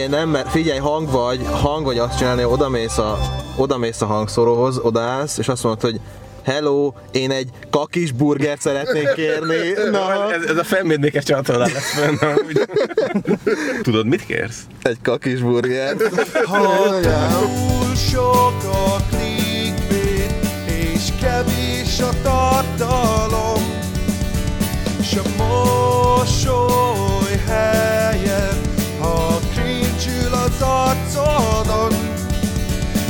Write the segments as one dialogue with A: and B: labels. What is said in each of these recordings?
A: Figyelj, nem, mert figyelj, hang vagy, hang vagy azt csinálni, hogy odamész a, odamész a hangszoróhoz, odaállsz, és azt mondod, hogy Hello, én egy kakis burgert szeretnék kérni. Na,
B: Ez, ez a fennmédnékes csatornán lesz fönn. amúgy. Tudod, mit kérsz?
A: egy kakis burgert.
C: Túl sok a clickbait, és kevés a tartalom. S a mosoly helyett,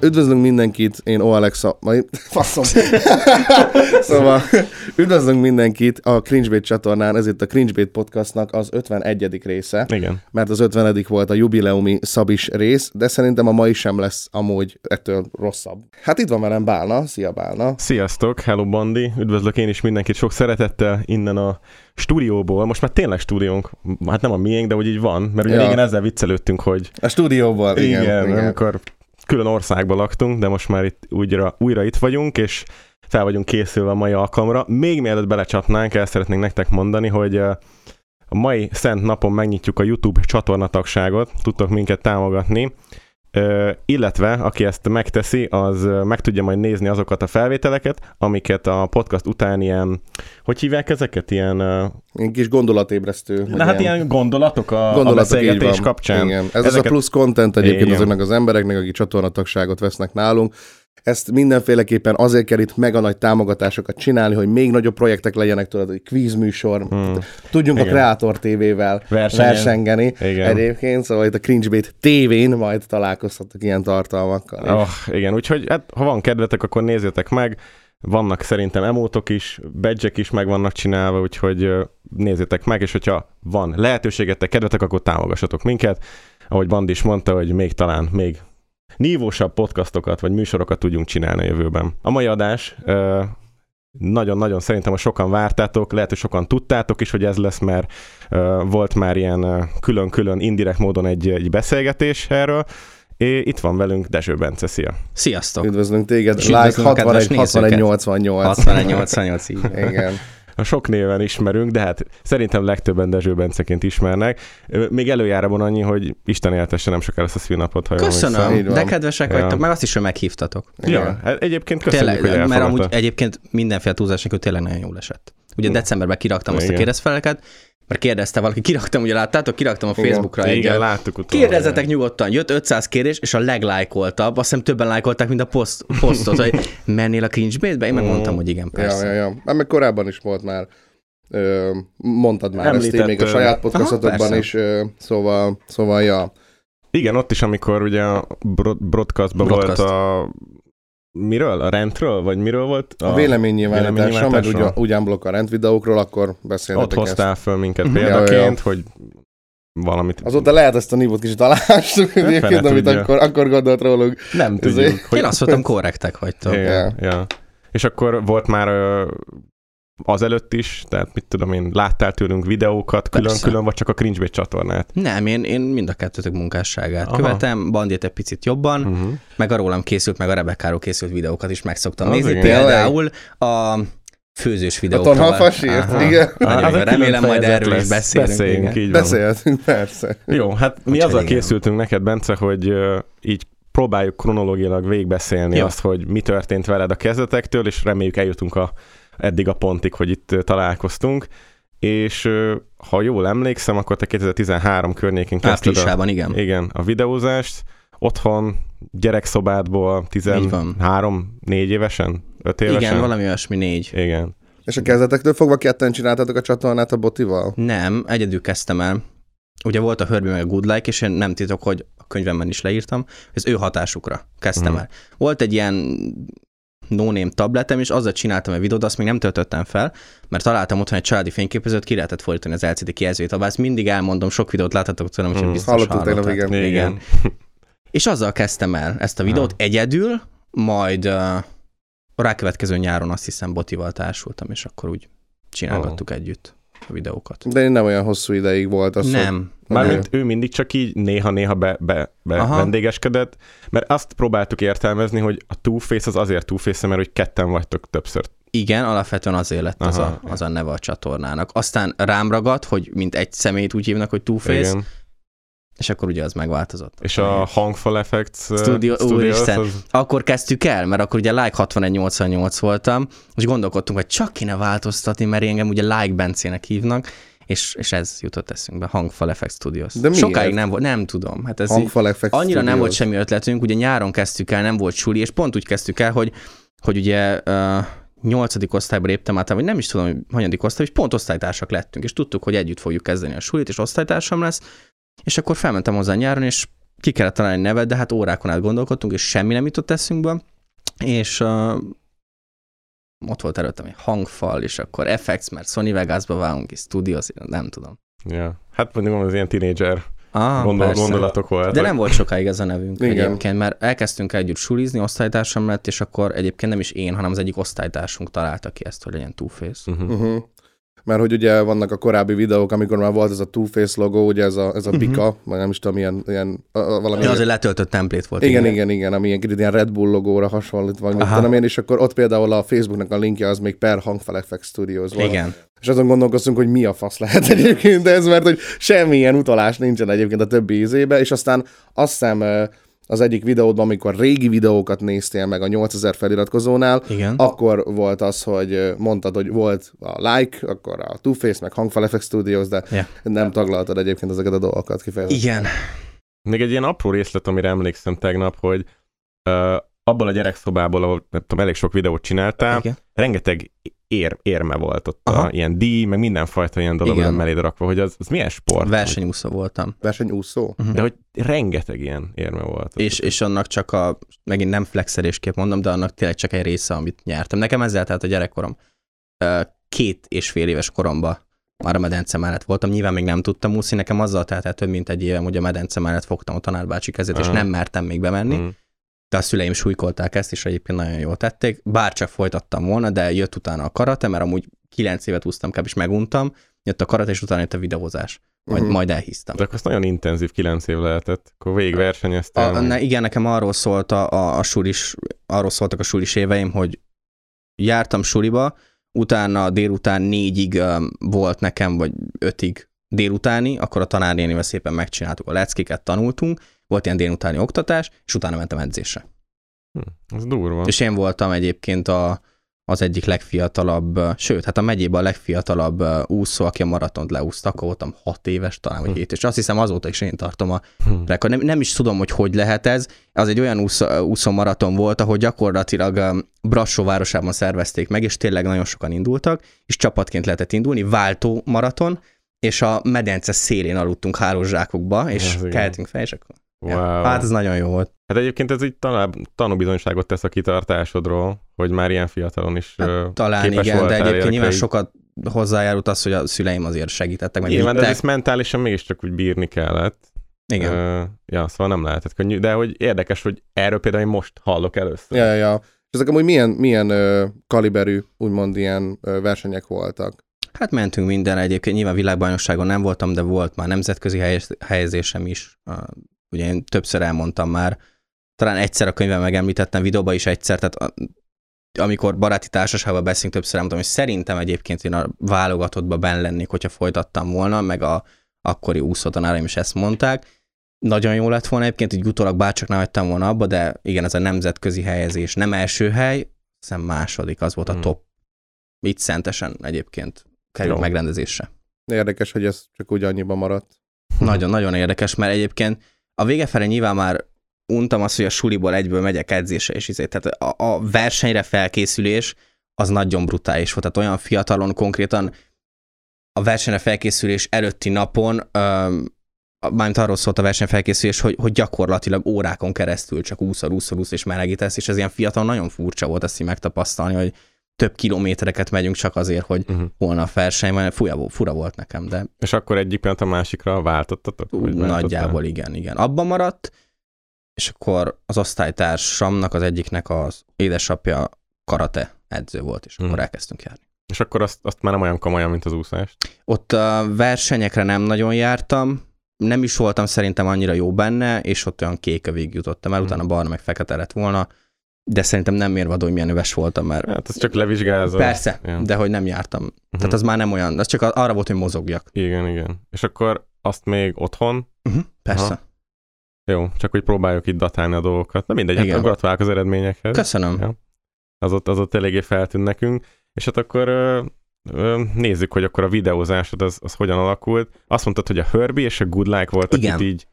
D: Üdvözlünk mindenkit, én O. Alexa, majd faszom. szóval üdvözlünk mindenkit a Cringebait csatornán, ez itt a Cringebait podcastnak az 51. része.
B: Igen.
D: Mert az 50. volt a jubileumi szabis rész, de szerintem a mai sem lesz amúgy ettől rosszabb. Hát itt van velem Bálna, szia Bálna.
B: Sziasztok, hello Bandi, üdvözlök én is mindenkit sok szeretettel innen a stúdióból. Most már tényleg stúdiónk, hát nem a miénk, de hogy így van, mert ugye
D: Ja.
B: régen ezzel viccelődtünk, hogy
D: A stúdióból, igen.
B: igen,
D: igen.
B: amikor külön országban laktunk, de most már itt újra, újra itt vagyunk, és fel vagyunk készülve a mai alkalomra. Még mielőtt belecsapnánk, el szeretnénk nektek mondani, hogy a mai szent napon megnyitjuk a YouTube csatornatagságot, tudtok minket támogatni, illetve aki ezt megteszi, az meg tudja majd nézni azokat a felvételeket, amiket a podcast után ilyen, hogy hívják ezeket? Ilyen,
D: Ilyen kis gondolatébresztő.
B: na hát ilyen gondolatok a, a
D: gondolatok így
B: beszélgetés kapcsán.
D: Igen. Ez az a plusz content egyébként
B: Igen.
D: azoknak az embereknek, akik csatornatagságot vesznek nálunk. Ezt mindenféleképpen azért kell itt mega nagy támogatásokat csinálni, hogy még nagyobb projektek legyenek, tudod, egy kvízműsor, hmm. tudjunk
B: Igen.
D: a Kreator TV-vel
B: Versenyen.
D: versengeni
B: Igen.
D: egyébként, szóval itt a Cringebait TV-n majd találkozhatok ilyen tartalmakkal.
B: Oh, igen, úgyhogy hát, ha van kedvetek, akkor nézzétek meg. Vannak szerintem emótok is, badge is meg vannak csinálva, úgyhogy nézzétek meg, és hogyha van lehetőségetek, kedvetek, akkor támogassatok minket. Ahogy Bandi is mondta, hogy még talán még nívósabb podcastokat vagy műsorokat tudjunk csinálni a jövőben. A mai adás ö, nagyon-nagyon szerintem, hogy sokan vártátok, lehet, hogy sokan tudtátok is, hogy ez lesz, mert ö, volt már ilyen ö, külön-külön indirekt módon egy, egy beszélgetés erről. É, itt van velünk Dezső Bence, szia!
E: Sziasztok!
D: Üdvözlünk téged, like
E: üdvözlöm a kedves
D: 61, 61
E: nézőket.
D: 88.
E: 61-88 így.
D: Igen.
B: Sok néven ismerünk, de hát szerintem legtöbben Dezső Benceként ismernek. Még előjáróban annyi, hogy Isten éltesse nem soká lesz a szülnapot, ha
E: Köszönöm,
D: van.
E: de kedvesek
B: Ja.
E: vagytok, meg azt is, hogy meghívtatok.
B: emlékszem. Ja, hát egyébként köszönjük,
E: Tényleg,
B: hogy
E: mert
B: elfogadta.
E: amúgy egyébként mindenféle túlzás nélkül tényleg nagyon jól esett. Ugye
B: Hm.
E: decemberben kiraktam azt a
B: Igen.
E: kérdezfeleket, mert kérdezte valaki, kiraktam, ugye láttátok, kiraktam a
D: Igen.
E: Facebookra egy
B: Igen, láttuk utána.
E: Kérdezzetek nyugodtan, jött 500 kérés, és a leglájkoltabb, azt hiszem többen lájkolták, mint a poszt, posztot, hogy mennél a cringe bait-be? Én megmondtam, hogy igen,
D: Ja,
E: persze.
D: ja, ja. Hát meg korábban is volt már, ö, mondtad már ezt én még a saját
E: persze.
D: is, ö, szóval, szóval ja.
B: Igen, ott is, amikor ugye a bro- broadcastban volt
E: Broadcast.
B: a... Miről? A rentről? Vagy miről volt?
D: A, a véleménynyilvánításra, meg
B: véleménynyilvánításra.
D: ugyan, ugyan blokk a rendvideókról, akkor
B: Ott
D: beszélhetek ezt.
B: hoztál föl minket
E: Mhm.
B: példaként,
D: Ja, ja, ja.
B: hogy valamit...
D: Azóta lehet ezt a nívót kicsit alástuk, egyébként,
B: fene
D: amit akkor, akkor gondolt rólunk.
B: Nem tudjuk, hogy...
E: Én azt mondtam, korrektek vagytok.
B: Igen, ja. És akkor volt már azelőtt is, tehát mit tudom én, láttál tőlünk videókat külön-külön, vagy csak a Cringebait csatornát?
E: Nem, én, én mind a kettőtök munkásságát
B: Aha.
E: követem, Bandit egy picit jobban,
B: Uh-huh.
E: meg a rólam készült, meg a Rebekkáról készült videókat is meg szoktam
B: Az
E: nézni.
B: igen.
E: Például a főzős
D: A
E: videókról.
D: tonhalfasírt,
E: Aha.
D: igen.
E: Nagyon
B: egy
E: remélem majd erről is
B: lesz.
E: beszélünk,
B: Beszéljünk,
E: igen.
B: így van.
D: Beszéltünk, persze.
B: Jó, hát mi
E: Úgyhogy
B: azzal
E: igen.
B: készültünk neked, Bence, hogy ö, így próbáljuk kronológiailag végigbeszélni
E: Jó.
B: azt, hogy mi történt veled a kezdetektől, és reméljük eljutunk a, eddig a pontig, hogy itt találkoztunk. És ha jól emlékszem, akkor te 2013 környékén kezdted a,
E: Áprilisában, igen.
B: igen, a videózást. Otthon, gyerekszobádból
E: Így van.
B: 13-4 évesen? 5 évesen?
E: Igen, valami olyasmi négy.
B: Igen.
D: És a kezdetektől fogva ketten csináltatok a csatornát a botival?
E: Nem, egyedül kezdtem el. Ugye volt a Herbie meg a Good Like, és én nem titok, hogy a könyvemben is leírtam, ez ő hatásukra kezdtem
B: Mhm.
E: el. Volt egy ilyen no-name tabletem, és azzal csináltam egy videót, azt még nem töltöttem fel, mert találtam otthon egy családi fényképezőt, ki lehetett fordítani az LCD kijelzőt. Ha ezt mindig elmondom, sok videót láttatok tőlem, úgyhogy
B: Mm.
E: biztos
D: Hallottuk tegnap,
E: hallottátok.
D: igen.
B: Igen.
E: És azzal kezdtem el ezt a videót egyedül, majd uh, a rákövetkező nyáron azt hiszem Botival társultam, és akkor úgy csinálgattuk együtt a videókat.
D: De nem olyan hosszú ideig volt az, hogy-
E: Nem,
B: Mármint ő mindig csak így néha-néha be, be, be
E: Aha.
B: vendégeskedett, mert azt próbáltuk értelmezni, hogy a Two-Face az azért Two-Face, mert hogy ketten vagytok többször.
E: Igen, alapvetően azért lett az
B: Aha.
E: a, az a neve a csatornának. Aztán rám ragadt, hogy mint egy szemét úgy hívnak, hogy Two-Face,
B: Igen.
E: És akkor ugye az megváltozott.
B: És a Hangfal Effects uh,
E: Studio- úristen.
B: az,
E: Akkor kezdtük el, mert akkor ugye Like 6188 voltam, és gondolkodtunk, hogy csak kéne változtatni, mert engem ugye Like Bencének hívnak, és, és ez jutott eszünkbe, Hangfal Effect Studios.
D: De miért?
E: Sokáig nem volt, nem tudom. Hát ez így,
D: Hangfal Effects
E: annyira nem
D: Studios.
E: volt semmi ötletünk, ugye nyáron kezdtük el, nem volt suli, és pont úgy kezdtük el, hogy, hogy ugye uh, nyolcadik osztályba léptem át, vagy nem is tudom, hogy hanyadik osztály, és pont osztálytársak lettünk, és tudtuk, hogy együtt fogjuk kezdeni a sulit, és osztálytársam lesz, és akkor felmentem hozzá nyáron, és ki kellett találni nevet, de hát órákon át gondolkodtunk, és semmi nem jutott eszünkbe, és uh, ott volt előttem egy hangfal, és akkor FX, mert Sony Vegasba válunk, és Studios, nem tudom.
B: ja. Hát mondjuk az ilyen tínédzser
E: Ah,
B: gondol,
E: persze.
B: gondolatok voltak.
E: De nem volt sokáig ez a nevünk.
D: Igen.
E: egyébként, mert elkezdtünk együtt sulizni, osztálytársam lett, és akkor egyébként nem is én, hanem az egyik osztálytársunk találta ki ezt, hogy legyen Two-Face.
B: Uh-huh.
D: Uh-huh. Mert hogy ugye vannak a korábbi videók, amikor már volt ez a Two-Face logó, ugye ez a, ez a bika, vagy nem is tudom, ilyen, ilyen a, a, valami...
E: Ja, az egy letöltött templét volt.
D: igen, igen, igen, ami ilyen, ilyen Red Bull logóra hasonlít, vagy mit tudom én, és akkor ott például a Facebooknak a linkje az még per Hangfal FX Studios volt.
E: Igen.
D: És azon gondolkoztunk, hogy mi a fasz lehet egyébként ez, mert hogy semmilyen utalás nincsen egyébként a többi ízébe, és aztán azt hiszem az egyik videódban, amikor régi videókat néztél meg a 8000 feliratkozónál,
E: Igen.
D: akkor volt az, hogy mondtad, hogy volt a like, akkor a Two-Face, meg Hangfal FX Studios, de
E: Ja.
D: nem taglaltad egyébként ezeket a dolgokat kifejezetten.
E: Igen.
B: Még egy ilyen apró részlet, amire emlékszem tegnap, hogy uh, abból a gyerekszobából, ahol nem tudom, elég sok videót csináltál,
E: Igen.
B: rengeteg ér, érme volt ott,
E: Aha.
B: a, ilyen díj, meg mindenfajta ilyen dolog
E: Igen.
B: nem eléd rakva, hogy az, az milyen sport?
E: Versenyúszó voltam.
D: Versenyúszó?
B: De hogy rengeteg ilyen érme volt.
E: És, és annak csak a, megint nem flexelésképp mondom, de annak tényleg csak egy része, amit nyertem. Nekem ezzel tehát a gyerekkorom. Két és fél éves koromban már a medence mellett voltam, nyilván még nem tudtam úszni, nekem azzal el több mint egy évem, hogy a medence mellett fogtam a tanárbácsi kezét, és
B: Aha.
E: nem mertem még bemenni,
B: Mm.
E: De a szüleim súlykolták ezt, és egyébként nagyon jól tették. Bár csak folytattam volna, de jött utána a karate, mert amúgy kilenc évet úsztam kb. és meguntam, jött a karate, és utána jött a videózás. Majd,
D: Mhm.
E: majd elhisztam.
B: De akkor az nagyon intenzív kilenc év lehetett. Akkor végig
E: A,
B: versenyeztem.
E: ne, igen, nekem arról szólt a, a, a sulis, arról szóltak a sulis éveim, hogy jártam suliba, utána délután négyig um, volt nekem, vagy ötig délutáni, akkor a tanárnénivel szépen megcsináltuk a leckéket, tanultunk, volt ilyen délutáni oktatás, és utána mentem edzésre.
B: Hm, az durva.
E: És én voltam egyébként a, az egyik legfiatalabb, sőt, hát a megyében a legfiatalabb úszó, aki a maratont leúszta, akkor voltam hat éves, talán vagy hét, és azt hiszem azóta is én tartom a
B: Hm.
E: rekord. Nem, nem is tudom, hogy hogy lehet ez. Az egy olyan úszó, úszó maraton volt, ahol gyakorlatilag Brassó városában szervezték meg, és tényleg nagyon sokan indultak, és csapatként lehetett indulni, váltó maraton, és a medence szélén aludtunk hálós zsákokba, és
B: Ez
E: keltünk fel, és akkor...
B: Wow.
E: Ja, hát ez nagyon jó volt.
B: Hát egyébként ez így talán tanúbizonyságot tesz a kitartásodról, hogy már ilyen fiatalon is ö,
E: Hát, Talán
B: képes
E: igen, de egyébként nyilván
B: ilyenekre így-
E: sokat hozzájárult az, hogy a szüleim azért segítettek, meg
B: Nyilván, de
E: vittek.
B: ezt mentálisan mégiscsak úgy bírni kellett.
E: Igen.
B: Ö, ja, szóval nem lehetett könnyű, de hogy érdekes, hogy erről például én most hallok először.
D: Ja, ja, ja. És ezek amúgy milyen, milyen ö, kaliberű, úgymond ilyen ö, versenyek voltak?
E: Hát mentünk minden egyébként, nyilván világbajnokságon nem voltam, de volt már nemzetközi helyez, helyezésem is. Uh, Ugye én többször elmondtam már, talán egyszer a könyvben megemlítettem, videóban is egyszer, tehát a- amikor baráti társaságban beszélünk, többször elmondtam, hogy szerintem egyébként én a válogatottba benn lennék, hogyha folytattam volna, meg a akkori úszótanáraim is ezt mondták. Nagyon jó lett volna egyébként, így utólag bárcsak nem hagytam volna abba, de igen, ez a nemzetközi helyezés nem első hely, hiszem második, az volt a
B: Hmm.
E: top. Itt szentesen egyébként kerül
B: Jó.
E: megrendezésre.
D: Érdekes, hogy ez csak úgy annyiban maradt.
E: Nagyon-nagyon érdekes, mert egyébként a vége felé nyilván már untam azt, hogy a suliból egyből megyek edzésre, és izé, tehát a, a versenyre felkészülés az nagyon brutális volt, tehát olyan fiatalon konkrétan a versenyre felkészülés előtti napon, öm, mármint arról szólt a versenyfelkészülés, hogy, hogy gyakorlatilag órákon keresztül csak úszol, úszol, úszol és melegítesz, és ez ilyen fiatal nagyon furcsa volt ezt így megtapasztalni, hogy több kilométereket megyünk csak azért, hogy
B: Uh-huh.
E: holnap verseny van, fura, fura volt nekem, de
B: És akkor egyik pillanat a másikra váltottatok? váltottál?
E: nagyjából igen, igen. Abban maradt, és akkor az osztálytársamnak, az egyiknek az édesapja karate edző volt, és akkor
B: Mhm.
E: elkezdtünk járni.
B: És akkor azt, azt már nem olyan komolyan, mint az úszást.
E: Ott a versenyekre nem nagyon jártam, nem is voltam szerintem annyira jó benne, és ott olyan kékövig jutottam el,
B: Mhm.
E: utána barna meg fekete lett volna, de szerintem nem mérvadó, hogy milyen öves voltam, mert
B: Hát ez csak levizsgázol.
E: persze,
B: Ja.
E: de hogy nem jártam.
B: Mhm.
E: Tehát az már nem olyan, az csak arra volt, hogy mozogjak.
B: Igen, igen. És akkor azt még otthon,
E: Uh-huh. Persze.
B: Aha. jó, csak hogy próbáljuk itt datálni a dolgokat. Na mindegy, hát
E: Igen.
B: gratulálok az eredményekhez.
E: Köszönöm.
B: Ja. Az ott, az ott eléggé feltűnt nekünk. És hát akkor ö, ö, nézzük, hogy akkor a videózásod az, az hogyan alakult. Azt mondtad, hogy a Herbie és a Good Like voltak
E: Igen.
B: itt így,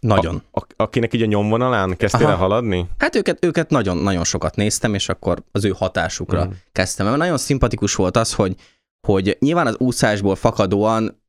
E: Nagyon.
B: a, akinek így a nyomvonalán kezdtél el haladni?
E: Hát őket, őket nagyon, nagyon sokat néztem, és akkor az ő hatásukra
B: Mm.
E: kezdtem. Mert nagyon szimpatikus volt az, hogy, hogy nyilván az úszásból fakadóan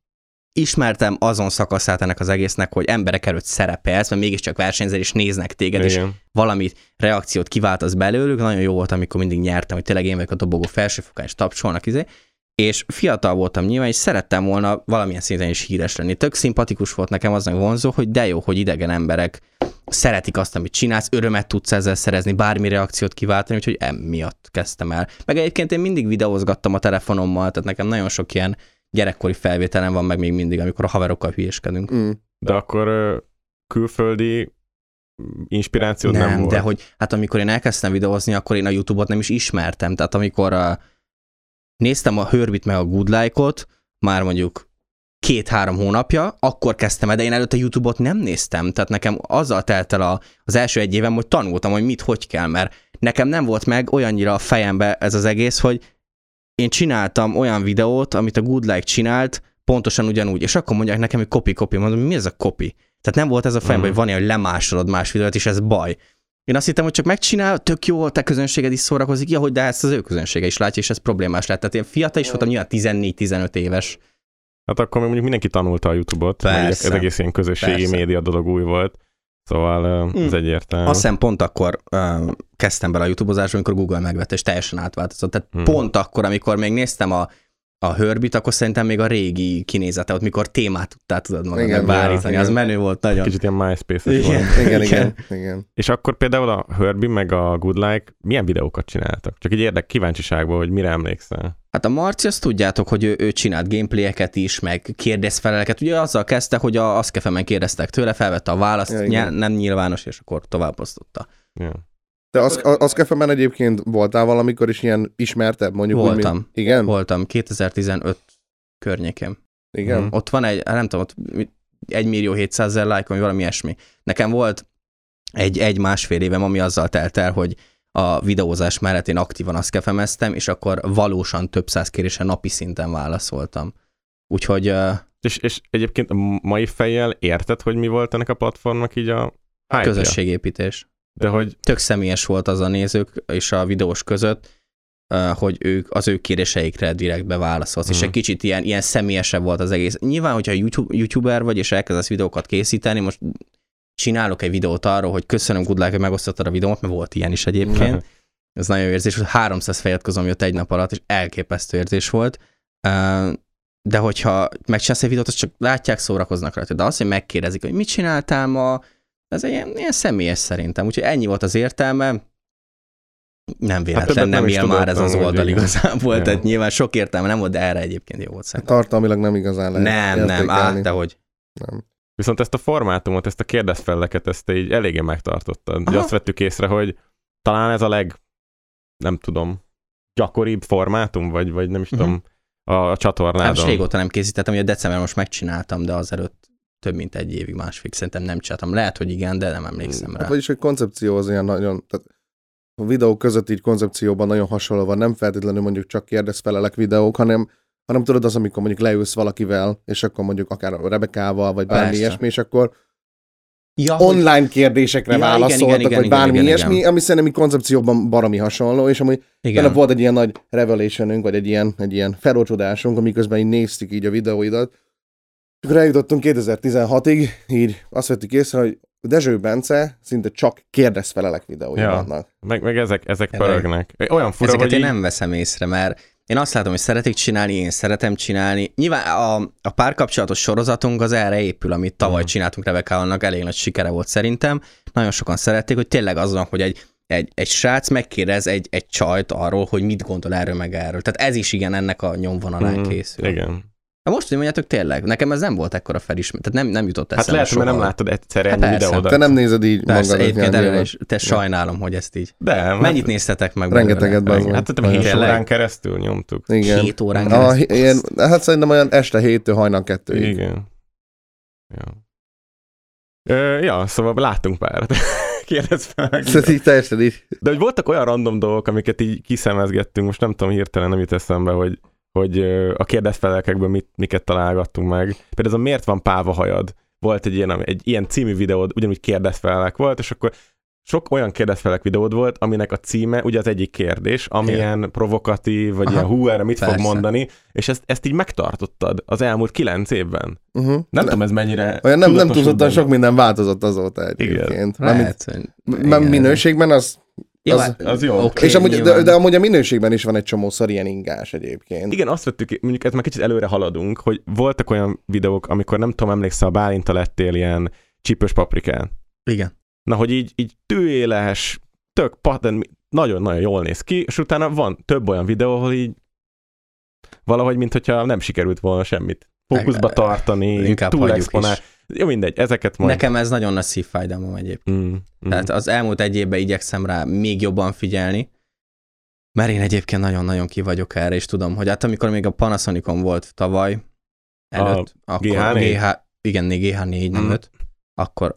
E: ismertem azon szakaszát ennek az egésznek, hogy emberek előtt szerepelsz, mert mégiscsak versenyzel, és néznek téged, és
B: Igen.
E: valami reakciót kiváltasz belőlük. Nagyon jó volt, amikor mindig nyertem, hogy tényleg én vagyok a dobogó felsőfokán, és tapsolnak, izé. És fiatal voltam nyilván, és szerettem volna valamilyen szinten is híres lenni. Tök szimpatikus volt nekem az nagyon vonzó, hogy de jó, hogy idegen emberek szeretik azt, amit csinálsz, örömet tudsz ezzel szerezni, bármi reakciót kiváltani, úgyhogy emiatt kezdtem el. Meg egyébként én mindig videózgattam a telefonommal, tehát nekem nagyon sok ilyen gyerekkori felvételem van meg még mindig, amikor a haverokkal hülyéskedünk.
D: Mm.
B: De akkor külföldi inspirációd nem,
E: nem,
B: volt?
E: de hogy hát amikor én elkezdtem videózni, akkor én a YouTube-ot nem is ismertem. Tehát amikor uh, néztem a Hörbit meg a Good Like-ot, már mondjuk két-három hónapja, akkor kezdtem el, de én előtte YouTube-ot nem néztem, tehát nekem azzal telt el a, az első egy évem, hogy tanultam, hogy mit, hogy kell, mert nekem nem volt meg olyannyira a fejembe ez az egész, hogy én csináltam olyan videót, amit a Good Like csinált, pontosan ugyanúgy, és akkor mondják nekem, hogy copy, copy, mondom, mi ez a copy? Tehát nem volt ez a fejemben,
B: Mhm.
E: hogy van ilyen, hogy lemásolod más videót, és ez baj. Én azt hittem, hogy csak megcsinál, tök jó, te közönséged is szórakozik, ja, hogy de ezt az ő közönsége is látja, és ez problémás lett. Tehát én fiatal is voltam, nyilván 14-15 éves.
B: Hát akkor még mondjuk mindenki tanulta a YouTube-ot, ez egész ilyen közösségi
E: Persze.
B: média dolog új volt. Szóval uh, ez
E: Mm.
B: egyértelmű.
E: Azt hiszem pont akkor uh, kezdtem bele a YouTube-ozásba, amikor Google megvette, és teljesen átváltozott. Tehát
B: Hmm.
E: pont akkor, amikor még néztem a, a Hörbit, akkor szerintem még a régi kinézete, ott mikor témát tudtál tudod magadnak
D: Igen,
E: beállítani,
B: ja,
E: az
B: igen.
E: menő volt nagyon.
B: Kicsit ilyen MySpace-es
E: Igen.
B: volt.
D: Igen, igen, igen.
B: És akkor például a Herbie meg a Good Like milyen videókat csináltak? Csak egy érdek kíváncsiságból, hogy mire emlékszel.
E: Hát a Marci, azt tudjátok, hogy ő, ő csinált gameplayeket is, meg kérdezfeleleket. Ugye azzal kezdte, hogy a Askefemen kérdeztek tőle, felvette a választ,
D: Ja, igen.
E: nem nyilvános, és akkor tovább osztotta.
B: Ja.
D: De az, az kefemen egyébként voltál valamikor is ilyen ismertebb, mondjuk úgy,
E: Voltam.
D: mint... Igen?
E: Voltam 2015 környékén.
D: Igen.
B: Mhm.
E: Ott van egy, hát nem tudom, ott 1 millió 700 ezer like, vagy valami ilyesmi. Nekem volt egy, egy másfél évem, ami azzal telt el, hogy a videózás mellett én aktívan azt kefemeztem, és akkor valósan több száz kérésre napi szinten válaszoltam. Úgyhogy
B: És, és egyébként a mai fejjel érted, hogy mi volt ennek a platformnak így a hype
E: közösségépítés.
B: De hogy
E: Tök személyes volt az a nézők és a videós között, hogy ők az ő kéréseikre direktbe válaszolsz, és
B: Mhm.
E: egy kicsit ilyen, ilyen személyesebb volt az egész. Nyilván, hogyha YouTube, youtuber vagy, és elkezdesz videókat készíteni, most csinálok egy videót arról, hogy köszönöm Good Luck, hogy megosztottad a videómat, mert volt ilyen is egyébként. Ez nagyon jó érzés volt. 300 feliratkozom jött egy nap alatt, és elképesztő érzés volt. De hogyha megcsinálsz egy videót, azt csak látják, szórakoznak rajta. De azt, hogy megkérdezik, hogy mit csináltál ma, ez egy ilyen, ilyen személyes szerintem. Úgyhogy ennyi volt az értelme. Nem véletlen,
B: többet
E: hát
B: nem
E: nem
B: tudott
E: már ez az oldal
B: igen.
E: igazából,
B: Ja.
E: tehát nyilván sok értelme nem volt, de erre egyébként jó volt szerintem.
D: Tartalmilag nem igazán lehet
E: Nem, nem,
D: értékelni.
E: á, de hogy.
D: nem.
B: Viszont ezt a formátumot, ezt a kérdezfelleket, ezt így eléggé megtartottad.
E: Aha.
B: azt vettük észre, hogy talán ez a leg, nem tudom, gyakoribb formátum, vagy, vagy nem is
E: Mhm.
B: tudom, a, a
E: Hát most
B: csatornádon.
E: régóta nem készítettem, ugye december most megcsináltam, de azelőtt több mint egy évig, másfél szerintem nem csináltam. Lehet, hogy igen, de nem emlékszem rá.
D: Hát vagyis, hogy koncepció az ilyen nagyon, tehát a videók között így koncepcióban nagyon hasonló van, nem feltétlenül mondjuk csak kérdezfelelek videók, hanem, hanem tudod az, amikor mondjuk leülsz valakivel, és akkor mondjuk akár a Rebekával, vagy bármi
E: Persze.
D: ilyesmi, és akkor
E: Ja, hogy-
D: online kérdésekre
E: Ja,
D: válaszoltak,
E: igen, igen,
D: vagy bármi
E: igen,
D: ilyesmi,
E: igen.
D: ami szerintem koncepcióban baromi hasonló, és amúgy
E: igen.
D: Volt egy ilyen nagy revelationünk, vagy egy ilyen, egy ilyen felrocsodásunk, amiközben így néztük így a videóidat. És akkor eljutottunk 2016-ig, így azt vettük észre, hogy Dezső Bence szinte csak kérdezfelelek videói
B: Ja.
D: vannak.
B: Meg, meg ezek, ezek
E: Tényleg.
B: pörögnek. Olyan fura,
E: Ezeket
B: hogy
E: én
B: így,
E: nem veszem észre, mert én azt látom, hogy szeretik csinálni, én szeretem csinálni. Nyilván a, a párkapcsolatos sorozatunk az erre épül, amit tavaly
B: Mhm.
E: csináltunk Rebekálnak, elég nagy sikere volt szerintem. Nagyon sokan szerették, hogy tényleg azon, hogy egy egy, egy srác megkérdez egy, egy csajt arról, hogy mit gondol erről meg erről. Tehát ez is igen ennek a nyomvonalán
B: Mm,
E: készül.
B: Igen.
E: Na most, hogy mondjátok, tényleg, nekem ez nem volt ekkora felismer, tehát nem, nem jutott
B: Hát
E: eszembe
B: lehet, hogy
E: soha.
B: mert nem láttad egyszer
E: Hát
B: ennyi
E: persze.
B: videódat.
D: Te nem nézed így
E: Persze,
D: magadat.
E: egyébként
D: nyilván.
E: előre is, te sajnálom, hogy ezt így.
B: De, hát-
E: Mennyit néztetek meg
D: Rengeteget meg.
B: Hát tudom, hét
E: Tényleg?
B: órán keresztül nyomtuk.
D: Igen.
E: Hét órán
D: A,
E: keresztül?
D: ilyen, hát szerintem olyan este héttől hajnal kettőig.
B: Igen. Ja. Ö, ja, szóval láttunk párat. Kérdezz fel meg.
D: Tehát így teljesen így.
B: De hogy voltak olyan random dolgok, amiket így kiszemezgettünk, most nem tudom, hirtelen nem jut eszembe, hogy, hogy a kérdezfelelkekből mit, miket találgattunk meg. Például ez a miért van páva hajad? Volt egy ilyen, egy ilyen című videód, ugyanúgy kérdezfelelek volt, és akkor sok olyan kérdezfelek videód volt, aminek a címe ugye az egyik kérdés, amilyen provokatív, vagy
E: Aha,
B: ilyen hú, erre mit fog
E: persze.
B: mondani, és ezt, ezt így megtartottad az elmúlt kilenc évben.
D: Uh-huh.
B: Nem tudom, ez mennyire...
D: Olyan nem, nem
B: benne.
D: sok minden változott azóta egyébként. Mármint-
E: Lehet, hogy...
D: m-
E: igen.
D: minőségben az...
E: Jó,
D: az-
E: hát-
B: az jó.
E: oké,
D: és amúgy, de,
E: nyilván.
D: de amúgy a minőségben is van egy csomószor ilyen ingás egyébként.
B: Igen, azt vettük, mondjuk ez már kicsit előre haladunk, hogy voltak olyan videók, amikor nem tudom, emlékszel, a Bálinta lettél ilyen csípős paprikán.
E: Igen.
B: Na, hogy így, így tűéles, tök patent, nagyon-nagyon jól néz ki, és utána van több olyan videó, ahol így valahogy, mint hogyha nem sikerült volna semmit fókuszba tartani,
E: Inkább
B: túl exponál. Jó, mindegy, ezeket majd.
E: Nekem ez nagyon nagy szívfájdalmam egyébként.
B: Mm, mm.
E: Tehát az elmúlt egy évben igyekszem rá még jobban figyelni, mert én egyébként nagyon-nagyon ki vagyok erre, és tudom, hogy hát amikor még a Panasonicon volt tavaly előtt, akkor
B: GH4?
E: GH, igen, még GH4, nem
B: Mm.
E: 5, akkor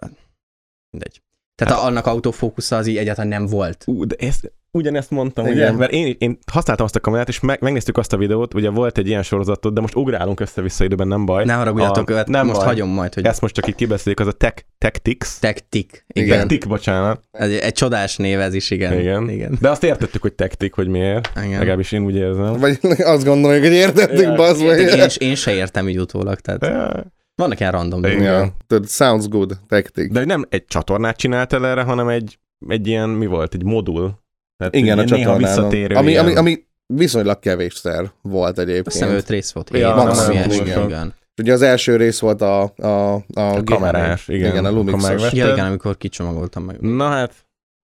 E: mindegy. Tehát hát, annak autofókusza az így egyáltalán nem volt.
B: Ú, de ezt, ugyanezt mondtam,
D: Igen.
B: ugye? Mert én, én használtam azt a kamerát, és meg, megnéztük azt a videót, ugye volt egy ilyen sorozatot, de most ugrálunk össze-vissza időben, nem baj.
E: Ne haragudjatok,
B: A- nem
E: most
B: baj.
E: hagyom majd, hogy
B: Ezt most csak így kibeszéljük, az a Tech, Tactics.
E: Tactic.
D: Igen.
B: Tactic, bocsánat.
E: Ez egy, egy csodás név ez is, igen.
B: Igen.
E: igen.
B: De azt értettük, hogy Tactic, hogy miért.
E: igen.
B: Legalábbis én úgy érzem.
D: Vagy azt gondoljuk, hogy értettük,
B: Ja.
D: bazd meg.
E: Én, én se értem így utólag, tehát
B: De,
E: vannak ilyen random dolgok.
D: Ja, tudod, sounds good, tactic.
B: de nem egy csatornát csináltál erre, hanem egy, egy ilyen, mi volt, egy modul. Tehát
D: Igen, a
B: visszatérő
D: Ami, ami, ami viszonylag kevésszer volt
E: Azt hiszem
D: egyébként.
E: öt rész volt.
B: Ja,
E: maximum
D: igen.
E: igen.
D: Ugye az első rész volt a, a, a,
B: A kamerás, igen.
D: igen, a Lumixos.
E: Ja, igen, amikor kicsomagoltam meg.
B: Na hát,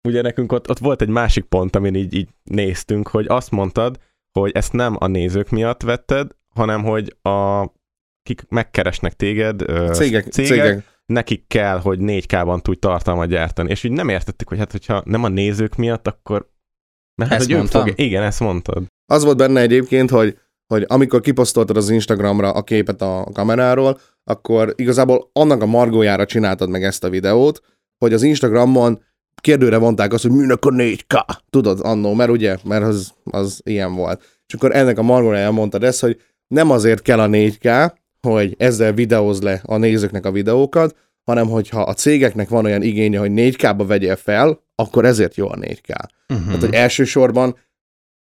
B: ugye nekünk ott, ott volt egy másik pont, amin így, így néztünk, hogy azt mondtad, hogy ezt nem a nézők miatt vetted, hanem hogy a kik megkeresnek téged,
D: Cégek,
B: cégek,
D: cégek.
B: nekik kell, hogy 4K-ban tudj tartalmat gyártani. És úgy nem értettük, hogy hát, hogyha nem a nézők miatt, akkor... Mert hát,
E: Ezt
B: hogy
E: mondtam?
B: fogja... Igen, ezt mondtad.
D: Az volt benne egyébként, hogy, hogy amikor kiposztoltad az Instagramra a képet a kameráról, akkor igazából annak a margójára csináltad meg ezt a videót, hogy az Instagramon kérdőre vonták azt, hogy minek a 4K, tudod, annó, mert ugye, mert az, az ilyen volt. És akkor ennek a margójára mondtad ezt, hogy nem azért kell a 4K, hogy ezzel videóz le a nézőknek a videókat, hanem hogyha a cégeknek van olyan igénye, hogy 4K-ba vegyél fel, akkor ezért jó a 4K.
E: Uh-huh.
D: Tehát, hogy elsősorban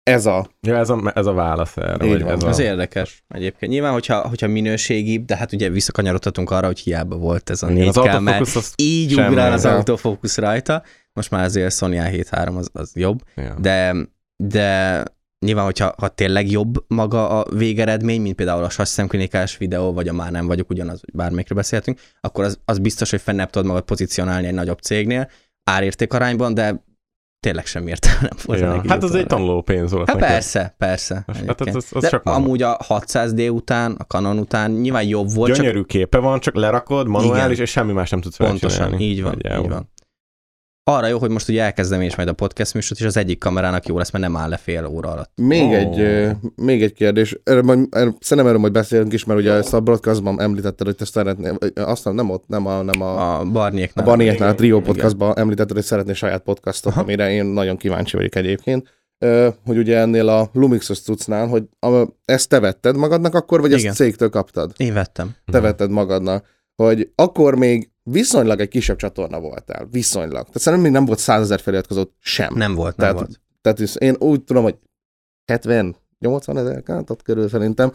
D: ez a
B: Ja, ez a, ez a válasz erre.
D: Így
B: vagy
D: van.
B: ez
E: Az
B: a...
E: érdekes egyébként. Nyilván, hogyha, hogyha minőségibb, de hát ugye visszakanyarodhatunk arra, hogy hiába volt ez a
B: Igen, az
E: 4K, mert így ugrál az autofókusz rajta. Most már azért Sony A7 az, az jobb,
B: Ja.
E: de, de nyilván, hogyha ha tényleg jobb maga a végeredmény, mint például a sasszemklinikás videó, vagy a már nem vagyok ugyanaz, hogy bármikről beszélhetünk, akkor az, az biztos, hogy fennebb tudod magad pozícionálni egy nagyobb cégnél, árérték arányban, de tényleg sem értelme nem volt.
B: Ja.
E: neki
B: Hát az egy tanuló pénz volt.
E: Hát
B: neked.
E: persze, persze.
B: Az- hát
E: egyébként.
B: az- az
E: De
B: csak mondom.
E: amúgy a 600D után, a Canon után nyilván jobb volt, csak
B: Gyönyörű képe van, csak lerakod, manuális, és semmi más nem tudsz
E: pontosan,
B: csinálni.
E: így van, így van. Arra jó, hogy most ugye elkezdem én is majd a podcast műsort, és az egyik kamerának jó lesz, mert nem áll le fél óra alatt.
D: Még,
B: Ó.
D: egy, még egy kérdés. Erről majd, erről, szerintem erről majd beszélünk is, mert ugye ezt a broadcastban említetted, hogy te szeretnél, ö, azt nem, ott, nem a, nem a, a
E: A Barniéknál.
D: Barnieknál, a Trio
E: Igen.
D: podcastban említetted, hogy szeretnél saját podcastot,
E: Aha.
D: amire én nagyon kíváncsi vagyok egyébként. Hogy ugye ennél a Lumixos cuccnál, hogy a, ezt te vetted magadnak akkor, vagy ezt
E: Igen.
D: cégtől kaptad?
E: Én vettem.
D: Te vetted magadnak. Hogy akkor még viszonylag egy kisebb csatorna voltál. Viszonylag. Tehát szerintem még nem volt százezer feliratkozó sem.
E: Nem volt, nem
D: Tehát-
E: volt.
D: Tehát én úgy tudom, hogy 70, 80 ezer, ott körül szerintem,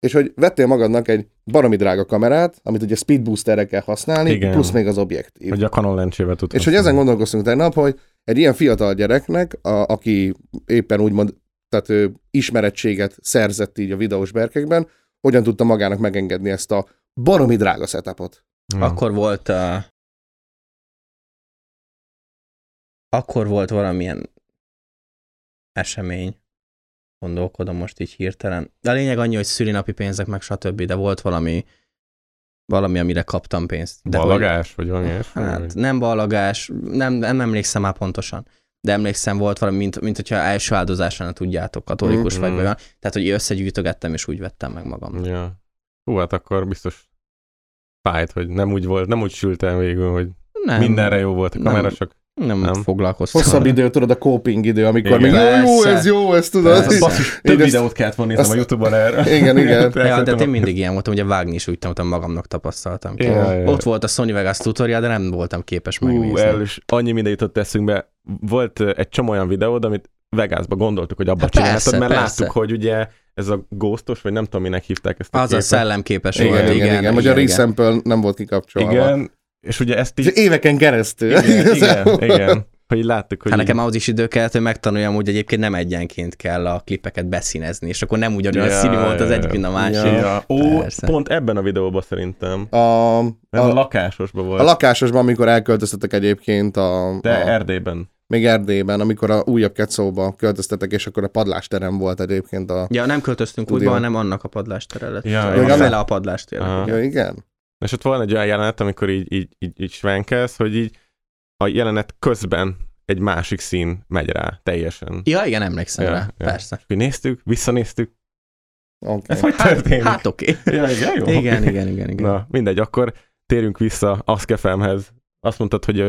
D: és hogy vettél magadnak egy baromi drága kamerát, amit ugye speed boosterre kell használni,
B: Igen.
D: plusz még az objektív.
B: Hogy a Canon lencsével tud
D: és hogy ezen gondolkoztunk tegnap, hogy egy ilyen fiatal gyereknek, a, aki éppen úgymond tehát ő ismerettséget szerzett így a videós berkekben, hogyan tudta magának megengedni ezt a baromi drága setupot.
B: Hmm.
E: Akkor volt a... akkor volt valamilyen esemény, gondolkodom most így hirtelen. De a lényeg annyi, hogy szülinapi pénzek, meg stb., de volt valami, valami, amire kaptam pénzt. De hogy-
B: Ballagás, vagy valami ilyesmi?
E: Hát
B: vagy?
E: nem ballagás, nem, nem emlékszem már pontosan. De emlékszem, volt valami, mint, mint hogyha első áldozásra tudjátok, katolikus
B: Mhm.
E: vagy, vagy olyan. Tehát, hogy összegyűjtögettem, és úgy vettem meg magam.
B: Ja. Hú, hát akkor biztos fájt, hogy nem úgy volt, nem úgy sült el végül, hogy
E: Nem,
B: mindenre jó volt a kamera,
E: nem.
B: csak
E: nem,
B: nem.
E: nem. foglalkoztam.
D: Hosszabb idő, tudod, a coping idő, amikor
B: Igen.
D: még jó, ez jó, ez tudod.
E: Persze.
B: basszus, több
D: ezt-
B: videót kellett volna néznem a Youtube-on erre.
D: Igen, igen.
E: Ja, de
B: Elkezdtem
E: én mindig ilyen voltam, ugye vágni is úgy tanultam, magamnak tapasztaltam ki.
B: Ja, ja.
E: Ott volt a Sony Vegas tutorial, de nem voltam képes
B: Hú,
E: megnézni.
B: el is annyi minden jutott eszünkbe. Volt egy csomó olyan videód, amit Vegasba gondoltuk, hogy abba
E: Hát
B: csináltad,
E: persze,
B: mert
E: persze.
B: láttuk, hogy ugye ez a ghostos, vagy nem tudom, minek hívták ezt a
E: Az a
B: képet.
E: szellemképes
D: Igen,
E: volt.
D: igen, igen, igen, Vagy a resample nem volt kikapcsolva.
B: Igen, és ugye ezt
D: És
B: így...
D: éveken keresztül.
B: Igen, igen, igen. Hogy láttuk, hogy
E: Hát
B: így-
E: nekem ahhoz is idő kellett, hogy megtanuljam, hogy egyébként nem egyenként kell a klipeket beszínezni, és akkor nem ugyanolyan
B: Ja,
E: színű volt az egyik, mint a másik.
D: Ja.
B: Ja. Ó,
E: Persze.
B: pont ebben a videóban szerintem.
D: A,
B: a,
D: a,
B: lakásosban volt.
D: a lakásosban, amikor elköltöztetek egyébként a,
B: de
D: a
B: Erdélyben.
D: Még Erdélyben, amikor a újabb Ketszóba költöztetek, és akkor a padlásterem volt egyébként a...
E: Ja, nem költöztünk
D: Stúdió.
E: újba, hanem annak a padlástere lett.
B: Ja,
E: a
B: igen.
E: fele a padlástér.
D: Ja, igen?
B: És ott van egy olyan jelenet, amikor így, így, így, így svenkelsz, hogy így a jelenet közben egy másik szín megy rá teljesen.
E: Ja, igen, emlékszem
B: Ja,
E: rá,
B: ja.
E: persze.
B: És mi néztük, visszanéztük.
D: Okay.
B: Ez hogy történik?
E: Hát oké.
B: ja, igen, jó.
E: Igen, igen, igen, igen.
B: Na, mindegy, akkor térjünk vissza Askefemhez. Azt mondtad, hogy,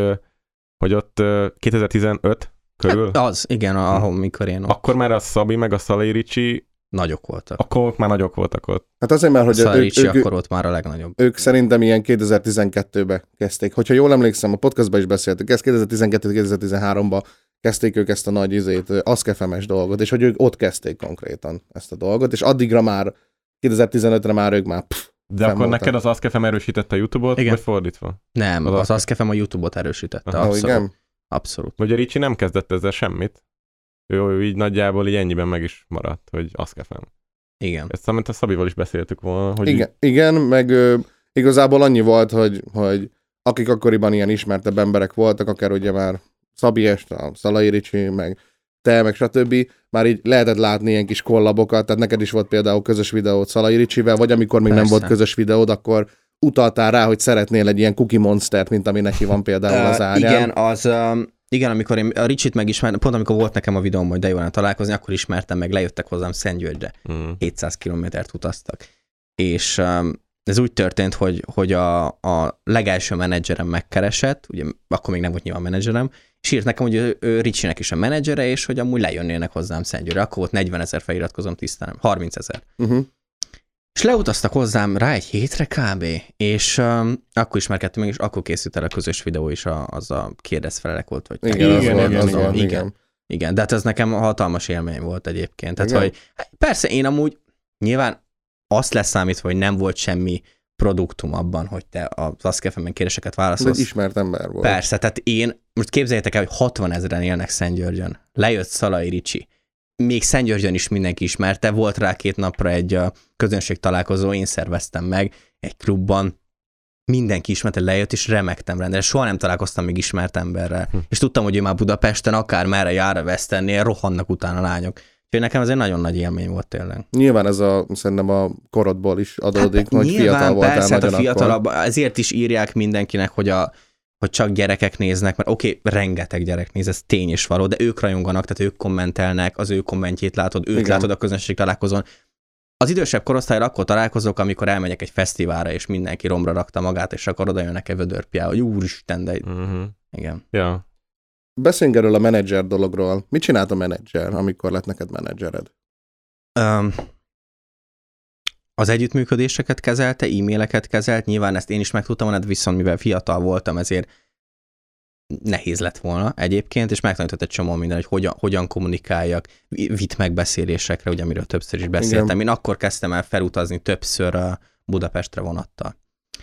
B: hogy ott ö, 2015 körül,
E: Hát az, igen, ahol mikor én ott
B: akkor már a Szabi meg a Szalai Ricsi,
E: nagyok voltak.
B: akkor már nagyok voltak ott.
D: Hát azért, mert
E: Hogy a
D: ők, ők,
E: akkor ott már a legnagyobb.
D: ők szerintem ilyen 2012-ben kezdték. Hogyha jól emlékszem, a podcastban is beszéltük, ez 2012-2013-ban kezdték ők ezt a nagy izét, aszkefemes dolgot, és hogy ők ott kezdték konkrétan ezt a dolgot, és addigra már, 2015-re már ők már pff,
B: De akkor
D: voltak.
B: neked az Askefem erősítette a YouTube-ot,
E: Igen.
B: vagy fordítva?
E: Nem,
B: Az
E: az, a YouTube-ot erősítette.
B: Aha.
E: Abszolút.
D: igen?
E: Abszolút.
B: A Ricsi nem kezdett ezzel semmit. Ő, ő így nagyjából így ennyiben meg is maradt, hogy Askefem.
E: Igen.
B: Ezt amit a Szabival is beszéltük volna, hogy
D: Igen, igen, meg ö, igazából annyi volt, hogy, hogy akik akkoriban ilyen ismertebb emberek voltak, akár ugye már Szabi Est, a Szalai Ricsi, meg te, meg stb. Már így lehetett látni ilyen kis kollabokat, tehát neked is volt például közös videót Szalai Ricsivel, vagy amikor még nem
E: Persze.
D: volt közös videód, akkor utaltál rá, hogy szeretnél egy ilyen cookie monstert, mint ami neki van például az
E: Ö,
D: ágyán.
E: igen, az, um, igen, amikor én a Ricsit megismertem, pont amikor volt nekem a videóm, hogy de jó lenne találkozni, akkor ismertem meg, lejöttek hozzám Szentgyörgyre.
B: Mm.
E: 700 kilométert utaztak. És um, ez úgy történt, hogy, hogy a, a legelső menedzserem megkeresett, ugye akkor még nem volt nyilván menedzserem, és írt nekem, hogy ő, ő Ricsinek is a menedzsere, és hogy amúgy lejönnének hozzám Szentgyőre. Akkor volt 40 ezer feliratkozom tisztán, nem, 30 ezer.
D: Uh-huh.
E: És leutaztak hozzám rá egy hétre kb. És um, akkor ismerkedtünk meg, és akkor készült el a közös videó is, a, az a kérdezfelelek volt, vagy
D: Igen,
B: Igen, igen, igen,
E: igen.
D: igen.
E: Igen, de hát ez nekem hatalmas élmény volt egyébként. Tehát,
D: Igen?
E: hogy hát persze én amúgy nyilván azt leszámítva, hogy nem volt semmi produktum abban, hogy te kérdéseket
D: Ez egy
E: válaszolsz.
D: ismert ember volt.
E: Persze, tehát én, most képzeljétek el, hogy 60 ezeren élnek Szentgyörgyön. Lejött Szalai Ricsi. Még Szentgyörgyön is mindenki ismerte, volt rá két napra egy uh, közönség találkozó, én szerveztem meg egy klubban, mindenki ismerte, lejött, és remektem rendben. Soha nem találkoztam még ismert emberrel.
B: Hm.
E: És tudtam, hogy ő már Budapesten, akár merre jár a Westernnél, rohannak utána a lányok. Úgyhogy nekem ez egy nagyon nagy élmény volt tényleg.
D: Nyilván ez a, szerintem a korodból is adódik, hogy fiatal voltál
E: persze, hát a
D: nagyon akkor.
E: fiatalabb, ezért is írják mindenkinek, hogy a hogy csak gyerekek néznek, mert oké, okay, rengeteg gyerek néz, ez tény és való, de ők rajonganak, tehát ők kommentelnek, az ő kommentjét látod, őt
D: Igen.
E: látod a közönség találkozón. Az idősebb korosztályra akkor találkozok, amikor elmegyek egy fesztiválra, és mindenki romra rakta magát, és akkor oda jönnek egy vödörpjá, hogy úristen, de
B: Uh-huh.
E: igen.
B: Ja.
D: Beszéljünk erről a menedzser dologról. Mit csinált a menedzser, amikor lett neked menedzsered?
E: Um, az együttműködéseket kezelte, e-maileket kezelt, nyilván ezt én is meg tudtam volna, de viszont mivel fiatal voltam, ezért nehéz lett volna egyébként, és megtanított egy csomó minden, hogy hogyan, hogyan kommunikáljak, vi- vitt megbeszélésekre, ugye amiről többször is beszéltem.
D: Igen.
E: Én akkor kezdtem el felutazni többször a Budapestre vonattal,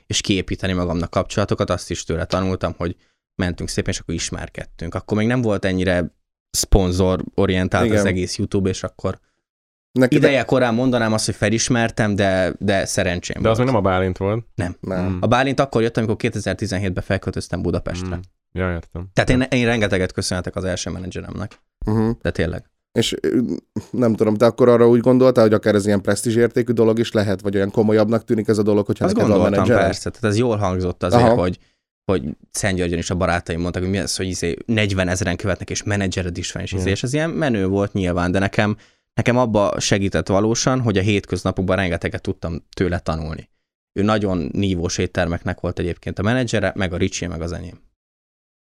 E: és kiépíteni magamnak kapcsolatokat, azt is tőle tanultam, hogy mentünk szépen, és akkor ismerkedtünk. Akkor még nem volt ennyire szponzor orientált
D: Igen.
E: az egész YouTube, és akkor
D: Neked
E: Ideje korán mondanám azt, hogy felismertem, de, de szerencsém
B: De az
E: volt.
B: még nem a Bálint volt.
D: Nem.
B: Mm.
E: A Bálint akkor jött, amikor 2017-ben felköltöztem Budapestre.
B: Mm. Ja, értem.
E: Tehát én, én rengeteget köszönhetek az első menedzseremnek.
D: Uh-huh.
E: De tényleg.
D: És nem tudom, te akkor arra úgy gondoltál, hogy akár ez ilyen presztízs értékű dolog is lehet, vagy olyan komolyabbnak tűnik ez a dolog, hogyha
E: Azt
D: neked
E: gondoltam
D: menedzsered?
E: persze, tehát ez jól hangzott azért,
D: Aha.
E: hogy hogy Szentgyörgyön is a barátaim mondtak, hogy mi az, hogy izé 40 ezeren követnek, és menedzsered is van, és, izé, és ez ilyen menő volt nyilván, de nekem, nekem abba segített valósan, hogy a hétköznapokban rengeteget tudtam tőle tanulni. Ő nagyon nívós éttermeknek volt egyébként a menedzsere, meg a Ricsi, meg az enyém.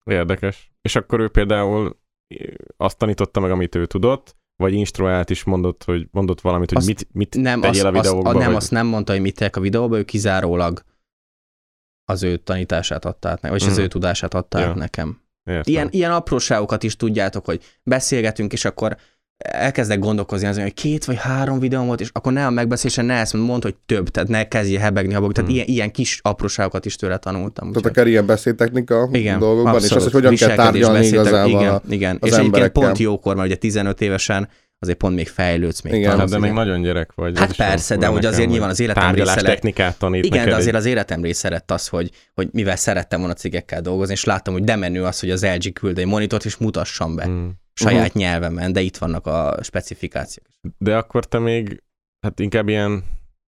B: Érdekes. És akkor ő például azt tanította meg, amit ő tudott, vagy instruált is mondott, hogy mondott valamit, hogy
E: Azt-
B: mit, mit
E: Nem,
B: tegyél
E: azt,
B: a
E: azt,
B: videókba,
E: a, nem
B: vagy...
E: azt nem mondta, hogy mit tegyek a videóba, ő kizárólag az ő tanítását adta át nekem, vagy az
B: Mhm.
E: ő tudását adta
B: Ja.
E: nekem.
B: Értem.
E: Ilyen, ilyen apróságokat is tudjátok, hogy beszélgetünk, és akkor elkezdek gondolkozni azon, hogy két vagy három videóm volt, és akkor ne a megbeszélésen ne ezt mondd, hogy több, tehát ne kezdj hebegni, habogni. Tehát
B: Hmm.
E: ilyen, ilyen kis apróságokat is tőle tanultam.
D: Tehát akár ilyen beszédtechnika
E: igen,
D: dolgokban, és az, hogy hogyan kell tárgyalni igazából.
E: Igen, igen.
D: az
E: és egyébként pont jókor, mert ugye 15 évesen azért pont még fejlődsz, még
D: Igen.
E: Tanulsz,
B: de még nagyon gyerek vagy.
E: Hát persze, de hogy azért nyilván az életem része lett.
B: technikát tanít
E: Igen, de azért
B: egy-
E: az életem része lett az, hogy, hogy mivel szerettem volna cégekkel dolgozni, és láttam, hogy de menő az, hogy az LG küld egy monitort, és mutassam be
B: Mm.
E: saját
D: Mhm.
E: nyelvemen, de itt vannak a specifikációk.
B: De akkor te még, hát inkább ilyen,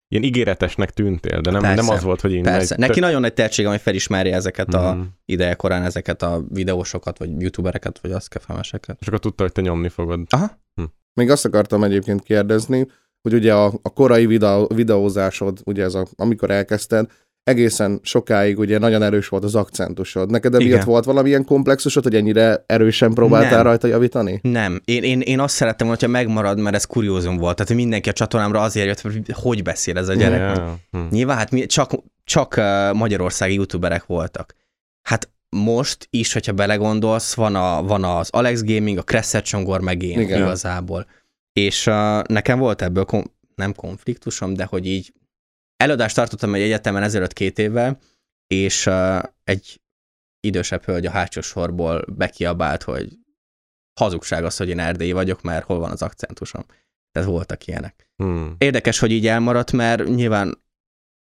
B: ilyen ígéretesnek tűntél, de nem,
E: Persze,
B: nem az volt, hogy én
E: Persze,
B: egy
E: neki
B: tök-
E: nagyon nagy tehetség, hogy felismerje ezeket a
B: Mm.
E: ideje korán, ezeket a videósokat, vagy youtubereket, vagy azt kefemeseket.
B: És akkor tudta, hogy te nyomni fogod.
E: Aha.
D: Még azt akartam egyébként kérdezni, hogy ugye a, a korai videó, videózásod, ugye ez a, amikor elkezdted, egészen sokáig ugye nagyon erős volt az akcentusod. Neked emiatt volt valamilyen komplexusod, hogy ennyire erősen próbáltál
E: Nem.
D: rajta javítani?
E: Nem, én, én, én azt szerettem hogyha megmarad, mert ez kuriózum volt. Tehát mindenki a csatornámra azért jött, hogy hogy beszél ez a gyerek.
B: Ja. Hm.
E: Nyilván hát mi, csak, csak magyarországi youtuberek voltak. Hát most is, hogyha belegondolsz, van, a, van az Alex Gaming, a Crescent Csongor, meg én
D: Igen.
E: igazából. És uh, nekem volt ebből kom- nem konfliktusom, de hogy így előadást tartottam egy egyetemen ezelőtt két évvel, és uh, egy idősebb hölgy a hátsó sorból bekiabált, hogy hazugság az, hogy én erdélyi vagyok, mert hol van az akcentusom. Tehát voltak ilyenek.
B: Hm.
E: Érdekes, hogy így elmaradt, mert nyilván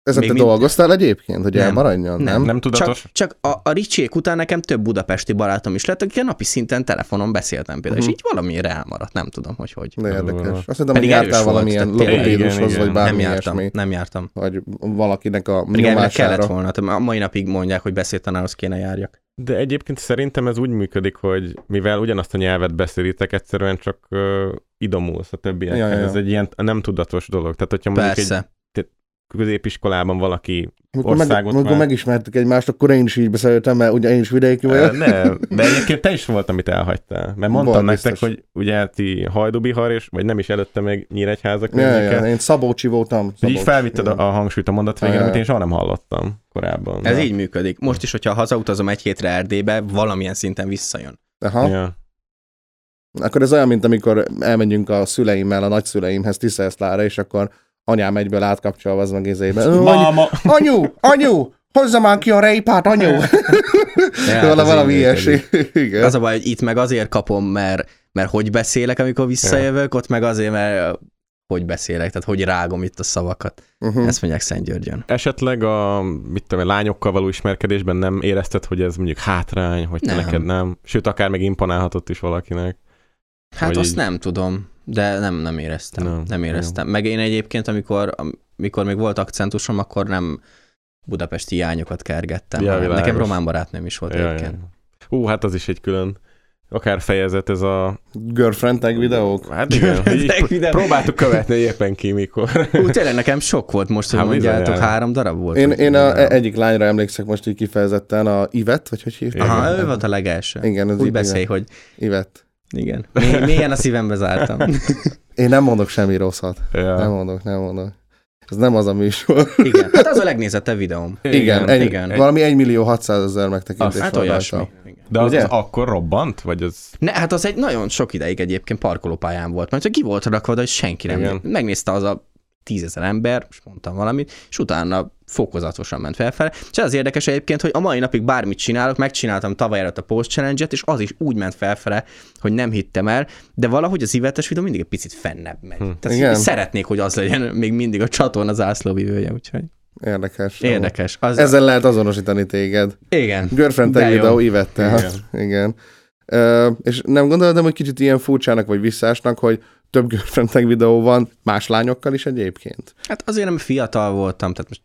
D: Ezen
E: Még
D: te
E: mind-
D: dolgoztál egyébként, hogy
E: Nem.
D: elmaradjon? Nem.
B: Nem tudatos?
E: Csak, csak a, a Ricsiék után nekem több budapesti barátom is lett, akikkel napi szinten telefonon beszéltem például,
D: Mhm.
E: és így valamiért elmaradt, nem tudom, hogy hogy.
D: De érdekes. Azt hiszem, hogy jártál
E: volt,
D: valamilyen logopédushoz,
B: Igen,
D: vagy
B: igen.
D: bármi
E: nem jártam,
D: ilyesmi.
E: nem jártam.
D: Vagy valakinek a
E: Pedig elvileg kellett
D: nyomására.
E: volna, a mai napig mondják, hogy beszédtanához kéne járjak.
B: De egyébként szerintem ez úgy működik, hogy mivel ugyanazt a nyelvet beszélitek, egyszerűen csak uh, idomulsz a többiekhez.
D: Ja, ja, ja.
B: Ez egy ilyen nem tudatos dolog. Tehát, hogyha mondjuk egy
E: Persze.
B: Középiskolában valaki
D: Amikor, meg,
B: országot
D: amikor
B: már-
D: megismertük egymást, akkor én is így beszéltem, mert ugye én is vidéki vagyok.
B: Nem, de egyébként te is volt, amit elhagytál. Mert mondtam
D: Volt
B: nektek,
D: biztos.
B: hogy ugye ti hajdubihar, és vagy nem is előtte meg Nyíregyháza
D: Ja, ja, én Szabócsi voltam.
B: Így
D: Szabolcs.
B: felvitted
D: Igen.
B: a, hangsúlyt a mondat végén,
D: Ja,
B: amit én soha nem hallottam korábban.
E: Ez
B: Ja.
E: így működik. Most is, hogyha hazautazom egy hétre Erdélybe, valamilyen szinten visszajön.
D: Aha.
B: Ja.
D: Akkor ez olyan, mint amikor elmegyünk a szüleimmel, a nagyszüleimhez Tiszesztlára, és akkor anyám egyből átkapcsolva az meg izébe. "Ö, Anyu,
B: Máma!
D: anyu, anyu, hozza már ki a rejpát, anyu.
E: Ja,
D: Vala,
E: ez
D: valami ilyesmi. Igen.
E: Az a baj, hogy itt meg azért kapom, mert, mert hogy beszélek, amikor visszajövök, ott meg azért, mert hogy beszélek, tehát hogy rágom itt a szavakat.
D: Uh-huh.
E: Ezt mondják Szentgyörgyön.
B: Esetleg a, mit tudom, én, lányokkal való ismerkedésben nem érezted, hogy ez mondjuk hátrány, hogy te
E: Nem.
B: neked nem? Sőt, akár meg imponálhatott is valakinek.
E: Hát azt
B: így-
E: nem tudom, de nem, nem éreztem.
B: Nem,
E: Nem, nem éreztem. Meg én egyébként, amikor, amikor még volt akcentusom, akkor nem budapesti hiányokat kergettem.
B: Ja.
E: Nekem román barátnőm is volt
B: Ja,
E: egyébként.
B: ja. Ú, hát az is egy külön akár fejezet ez a...
D: Girlfriend tag videók.
B: Hát igen,
E: videó.
B: próbáltuk követni éppen ki, mikor.
E: Ú, tényleg nekem sok volt most, hogy
B: Hát
E: mondjátok, három darab volt.
D: Én, én a,
E: mondjam.
D: egyik lányra emlékszek most így kifejezetten, a Ivet, vagy hogy hívták?
E: Aha, ő volt a legelső.
D: Igen, ez
E: Úgy beszélj, hogy
D: Ivet.
E: Igen. Mély, mélyen a szívembe zártam.
D: Én nem mondok semmi rosszat. Nem
B: Ja.
D: mondok, nem mondok. Ez nem az a műsor.
E: Igen. Hát az a legnézettebb videóm.
D: Igen, egy,
E: igen.
D: valami 1 millió 600 ezer megtekintés
E: Hát olyasmi. Igen.
B: De az, az akkor robbant? Vagy az...
E: Ne, hát az egy nagyon sok ideig egyébként parkolópályán volt, mert csak ki volt rakva, hogy senki nem.
B: Igen.
E: Megnézte az a tízezer ember, és mondtam valamit, és utána fokozatosan ment felfele. És az érdekes egyébként, hogy a mai napig bármit csinálok, megcsináltam tavaly előtt a Post Challenge-et, és az is úgy ment felfele, hogy nem hittem el, de valahogy az ivetes videó mindig egy picit fennebb megy.
B: Hm.
E: Tehát
D: Igen.
E: szeretnék, hogy az legyen még mindig a csatorna zászlóvivője, úgyhogy.
D: Érdekes.
E: Érdekes. Az,
D: Ezzel lehet azonosítani téged.
E: Igen.
D: Girlfriend tag videó Ivette.
B: Igen.
D: Igen. Ö, és nem gondolod, hogy kicsit ilyen furcsának vagy visszásnak, hogy több girlfriend tag videó van más lányokkal is egyébként?
E: Hát azért nem fiatal voltam, tehát most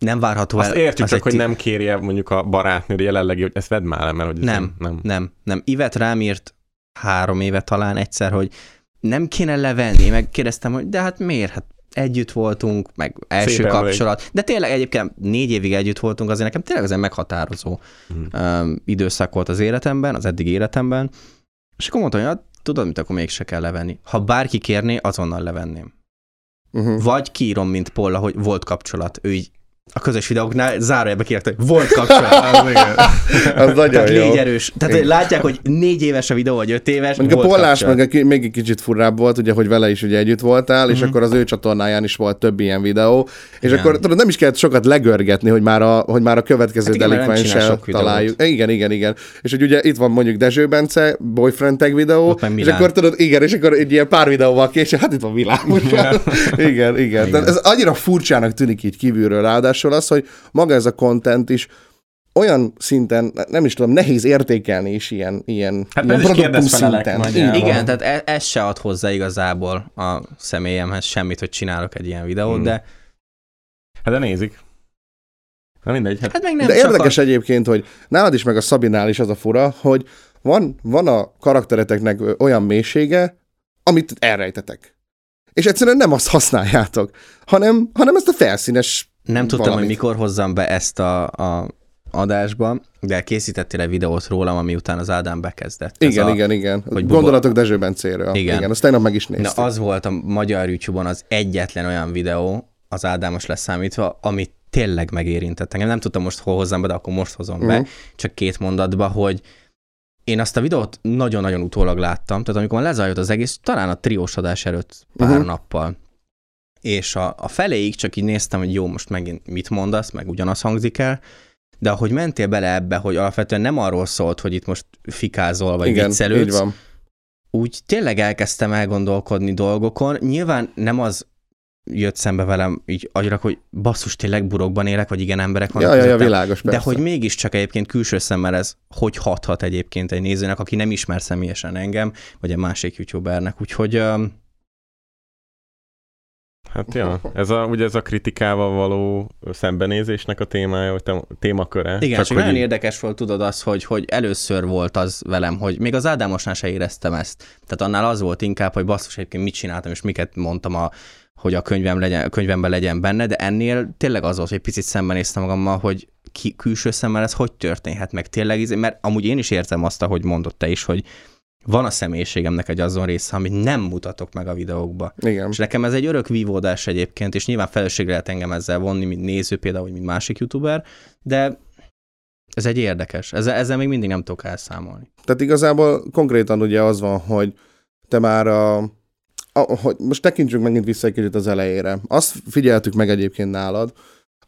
E: nem várható
B: Azt
E: el.
B: értjük
E: az
B: csak,
E: egy
B: hogy nem kérje mondjuk a barátnő jelenlegi, hogy ezt vedd már le, mert hogy
E: Nem,
B: nem.
E: Nem, nem. Ivet rám írt három éve talán egyszer, hogy nem kéne levenni, meg kérdeztem, hogy de hát miért? Hát együtt voltunk, meg első
B: Szép emlék.
E: kapcsolat. De tényleg egyébként négy évig együtt voltunk, azért nekem tényleg ez egy meghatározó um, időszak volt az életemben, az eddig életemben. És akkor mondtam, hogy hát, tudod mit, akkor mégse kell levenni. Ha bárki kérné, azonnal levenném.
D: Uh-huh.
E: Vagy kiírom, mint Polla, hogy volt kapcsolat. Ő így a közös videóknál zárójelbe kiírta, hogy volt kapcsolat.
B: Az igen.
D: Nagyon
E: Tehát
D: jó.
E: négy erős. Tehát hogy látják, hogy négy éves a videó, vagy öt éves.
D: Mondjuk a pollás meg még egy kicsit furrább volt, ugye, hogy vele is ugye együtt voltál,
E: Mhm.
D: és akkor az ő csatornáján is volt több ilyen videó, és
E: Igen.
D: akkor tudod, nem is kellett sokat legörgetni, hogy már a, hogy már a következő
E: Hát igen,
D: delikvenssel
E: sok videót.
D: találjuk. Igen, igen, igen. És hogy ugye itt van mondjuk Dezső Bence, boyfriend tag videó, és akkor tudod, igen, és akkor egy ilyen pár videóval később, hát itt van Milán. igen, igen. igen. Tehát ez annyira furcsának tűnik így kívülről, ráadásul az, hogy maga ez a content is olyan szinten, nem is tudom, nehéz értékelni is ilyen, ilyen,
B: Hát
D: ilyen produktum szinten. Igen.
E: Igen, tehát e- ez se ad hozzá igazából a személyemhez semmit, hogy csinálok egy ilyen videót,
B: Hmm.
E: de
B: Hát de nézik. Na mindegy, hát
E: hát meg nem
D: De érdekes
E: a...
D: egyébként, hogy nálad is, meg a Szabinál is az a fura, hogy van, van a karaktereteknek olyan mélysége, amit elrejtetek. És egyszerűen nem azt használjátok, hanem, hanem ezt a felszínes
E: Nem tudtam,
D: valamit.
E: hogy mikor hozzam be ezt a, a adásba, de készítettél egy videót rólam, ami után az Ádám bekezdett. Ez
D: Igen,
E: a,
D: igen, igen.
E: hogy
D: Gondolatok Dezső Bencéről.
E: Igen.
D: igen. Azt tegnap meg is
E: Na
D: néztem.
E: az volt a magyar YouTube-on az egyetlen olyan videó, az Ádámos leszámítva, amit tényleg megérintett engem. Nem tudtam most hol hozzam be, de akkor most hozom be,
D: Mhm.
E: csak két mondatba, hogy én azt a videót nagyon-nagyon utólag láttam, tehát amikor lezajlott az egész, talán a triós adás előtt pár
D: Mhm.
E: nappal, és a, a feléig csak így néztem, hogy jó, most megint mit mondasz, meg ugyanaz hangzik el, de ahogy mentél bele ebbe, hogy alapvetően nem arról szólt, hogy itt most fikázol, vagy
D: igen, így
E: viccelődsz,
D: van.
E: úgy tényleg elkezdtem elgondolkodni dolgokon. Nyilván nem az jött szembe velem így agyra, hogy basszus, tényleg burokban élek, vagy igen, emberek vannak
D: Ja, ja, ja, világos,
E: De
D: persze.
E: hogy mégiscsak egyébként külső szemmel ez hogy hathat egyébként egy nézőnek, aki nem ismer személyesen engem, vagy egy másik youtubernek. Úgyhogy
B: Hát ja, ez a, ugye ez a kritikával való szembenézésnek a témája, vagy tem- témaköre.
E: igen, csak, csak nagyon
B: így-
E: érdekes volt, tudod az, hogy, hogy először volt az velem, hogy még az Ádámosnál se éreztem ezt. Tehát annál az volt inkább, hogy basszus egyébként mit csináltam, és miket mondtam a, hogy a, könyvem legyen, a könyvemben legyen benne, de ennél tényleg az volt, hogy picit szembenéztem magammal, hogy ki, külső szemmel ez hogy történhet meg tényleg, izé- mert amúgy én is értem azt, ahogy mondott te is, hogy van a személyiségemnek egy azon része, amit nem mutatok meg a videókba.
D: Igen.
E: És nekem ez egy örök vívódás egyébként, és nyilván felelősségre lehet engem ezzel vonni, mint néző például, vagy mint másik youtuber, de ez egy érdekes. Ezzel, ezzel még mindig nem tudok elszámolni.
D: Tehát igazából konkrétan ugye az van, hogy te már a, a hogy most tekintsünk megint vissza egy kicsit az elejére. Azt figyeltük meg egyébként nálad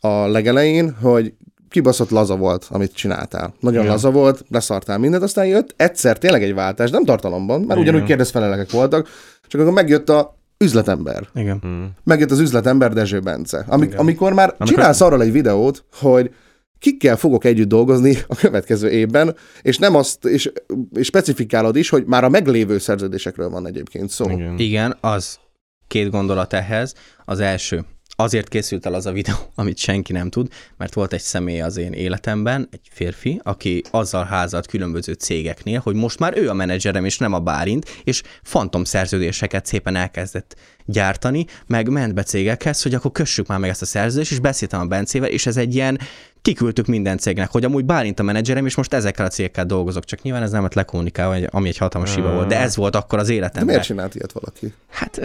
D: a legelején, hogy kibaszott laza volt, amit csináltál. Nagyon
B: Igen.
D: laza volt, leszartál mindent, aztán jött egyszer tényleg egy váltás, nem tartalomban, mert
B: Igen.
D: ugyanúgy kérdezfelelekek voltak, csak akkor megjött a üzletember.
E: Igen.
B: Hmm.
D: Megjött az üzletember Dezső Bence. Amik,
B: Igen.
D: amikor már
B: Amikor-
D: csinálsz arról egy videót, hogy kikkel fogok együtt dolgozni a következő évben, és nem azt, és, és specifikálod is, hogy már a meglévő szerződésekről van egyébként szó.
B: Igen.
E: Igen, az két gondolat ehhez. Az első, azért készült el az a videó, amit senki nem tud, mert volt egy személy az én életemben, egy férfi, aki azzal házalt különböző cégeknél, hogy most már ő a menedzserem, és nem a Bárint, és fantom szerződéseket szépen elkezdett gyártani, meg ment be cégekhez, hogy akkor kössük már meg ezt a szerződést, és beszéltem a Bencével, és ez egy ilyen kiküldtük minden cégnek, hogy amúgy Bálint a menedzserem, és most ezekkel a cégekkel dolgozok. Csak nyilván ez nem lett lekommunikálva, ami egy hatalmas hiba volt, de ez volt akkor az
D: De
E: életemben.
D: miért csinált ilyet valaki?
E: Hát,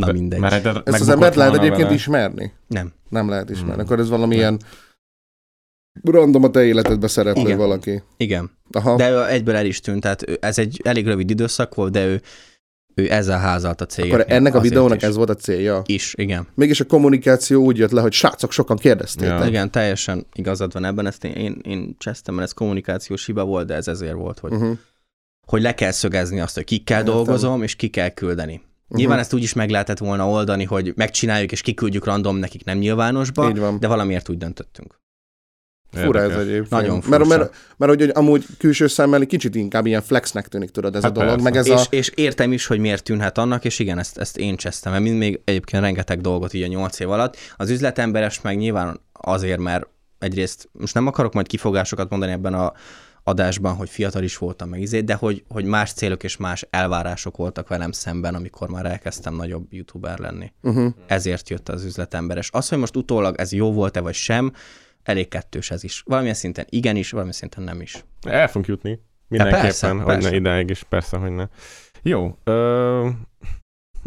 E: na
B: De-
E: mindegy.
B: Mert egy-
D: Ezt az embert lehet egyébként
B: vele.
D: ismerni?
E: Nem.
D: Nem lehet ismerni.
B: Hmm.
D: Akkor ez valamilyen random a te életedbe szereplő
E: Igen.
D: valaki.
E: Igen.
D: Aha.
E: De ő egyből el is tűnt, tehát ez egy elég rövid időszak volt, de ő, ő ezzel házalt a céget.
D: Akkor ennek a videónak ez volt a célja.
E: is. Igen.
D: Mégis a kommunikáció úgy jött le, hogy srácok, sokan kérdeztétek.
B: Ja.
E: Igen, teljesen igazad van ebben, ezt én, én, én csesztem, mert ez kommunikációs hiba volt, de ez ezért volt, hogy,
D: Uh-huh.
E: hogy le kell szögezni azt, hogy kikkel
D: Értem.
E: dolgozom, és ki kell küldeni. Nyilván ezt úgy is meg lehetett volna oldani, hogy megcsináljuk és kiküldjük random nekik nem nyilvánosba,
D: Így van.
E: de valamiért úgy döntöttünk.
D: Fura ez egyébként.
E: Nagyon
D: mert,
E: furcsa.
D: mert, mert, hogy amúgy külső szemmel kicsit inkább ilyen flexnek tűnik, tudod, ez
B: Hát
D: a dolog,
B: persze.
D: meg ez
E: és,
D: a...
E: és értem is, hogy miért tűnhet annak, és igen, ezt, ezt én csesztem, mert mind még egyébként rengeteg dolgot így a nyolc év alatt. Az üzletemberes meg nyilván azért, mert egyrészt most nem akarok majd kifogásokat mondani ebben a adásban, hogy fiatal is voltam meg izé, de hogy, hogy más célok és más elvárások voltak velem szemben, amikor már elkezdtem nagyobb youtuber lenni.
D: Uh-huh.
E: Ezért jött az üzletemberes. Az, hogy most utólag ez jó volt-e vagy sem, elég kettős ez is. Valamilyen szinten igenis, valamilyen szinten nem is.
B: El fogunk jutni. Mindenképpen,
E: persze,
B: hogy
E: persze.
B: ne idáig is, persze, hogy ne. Jó. Ö...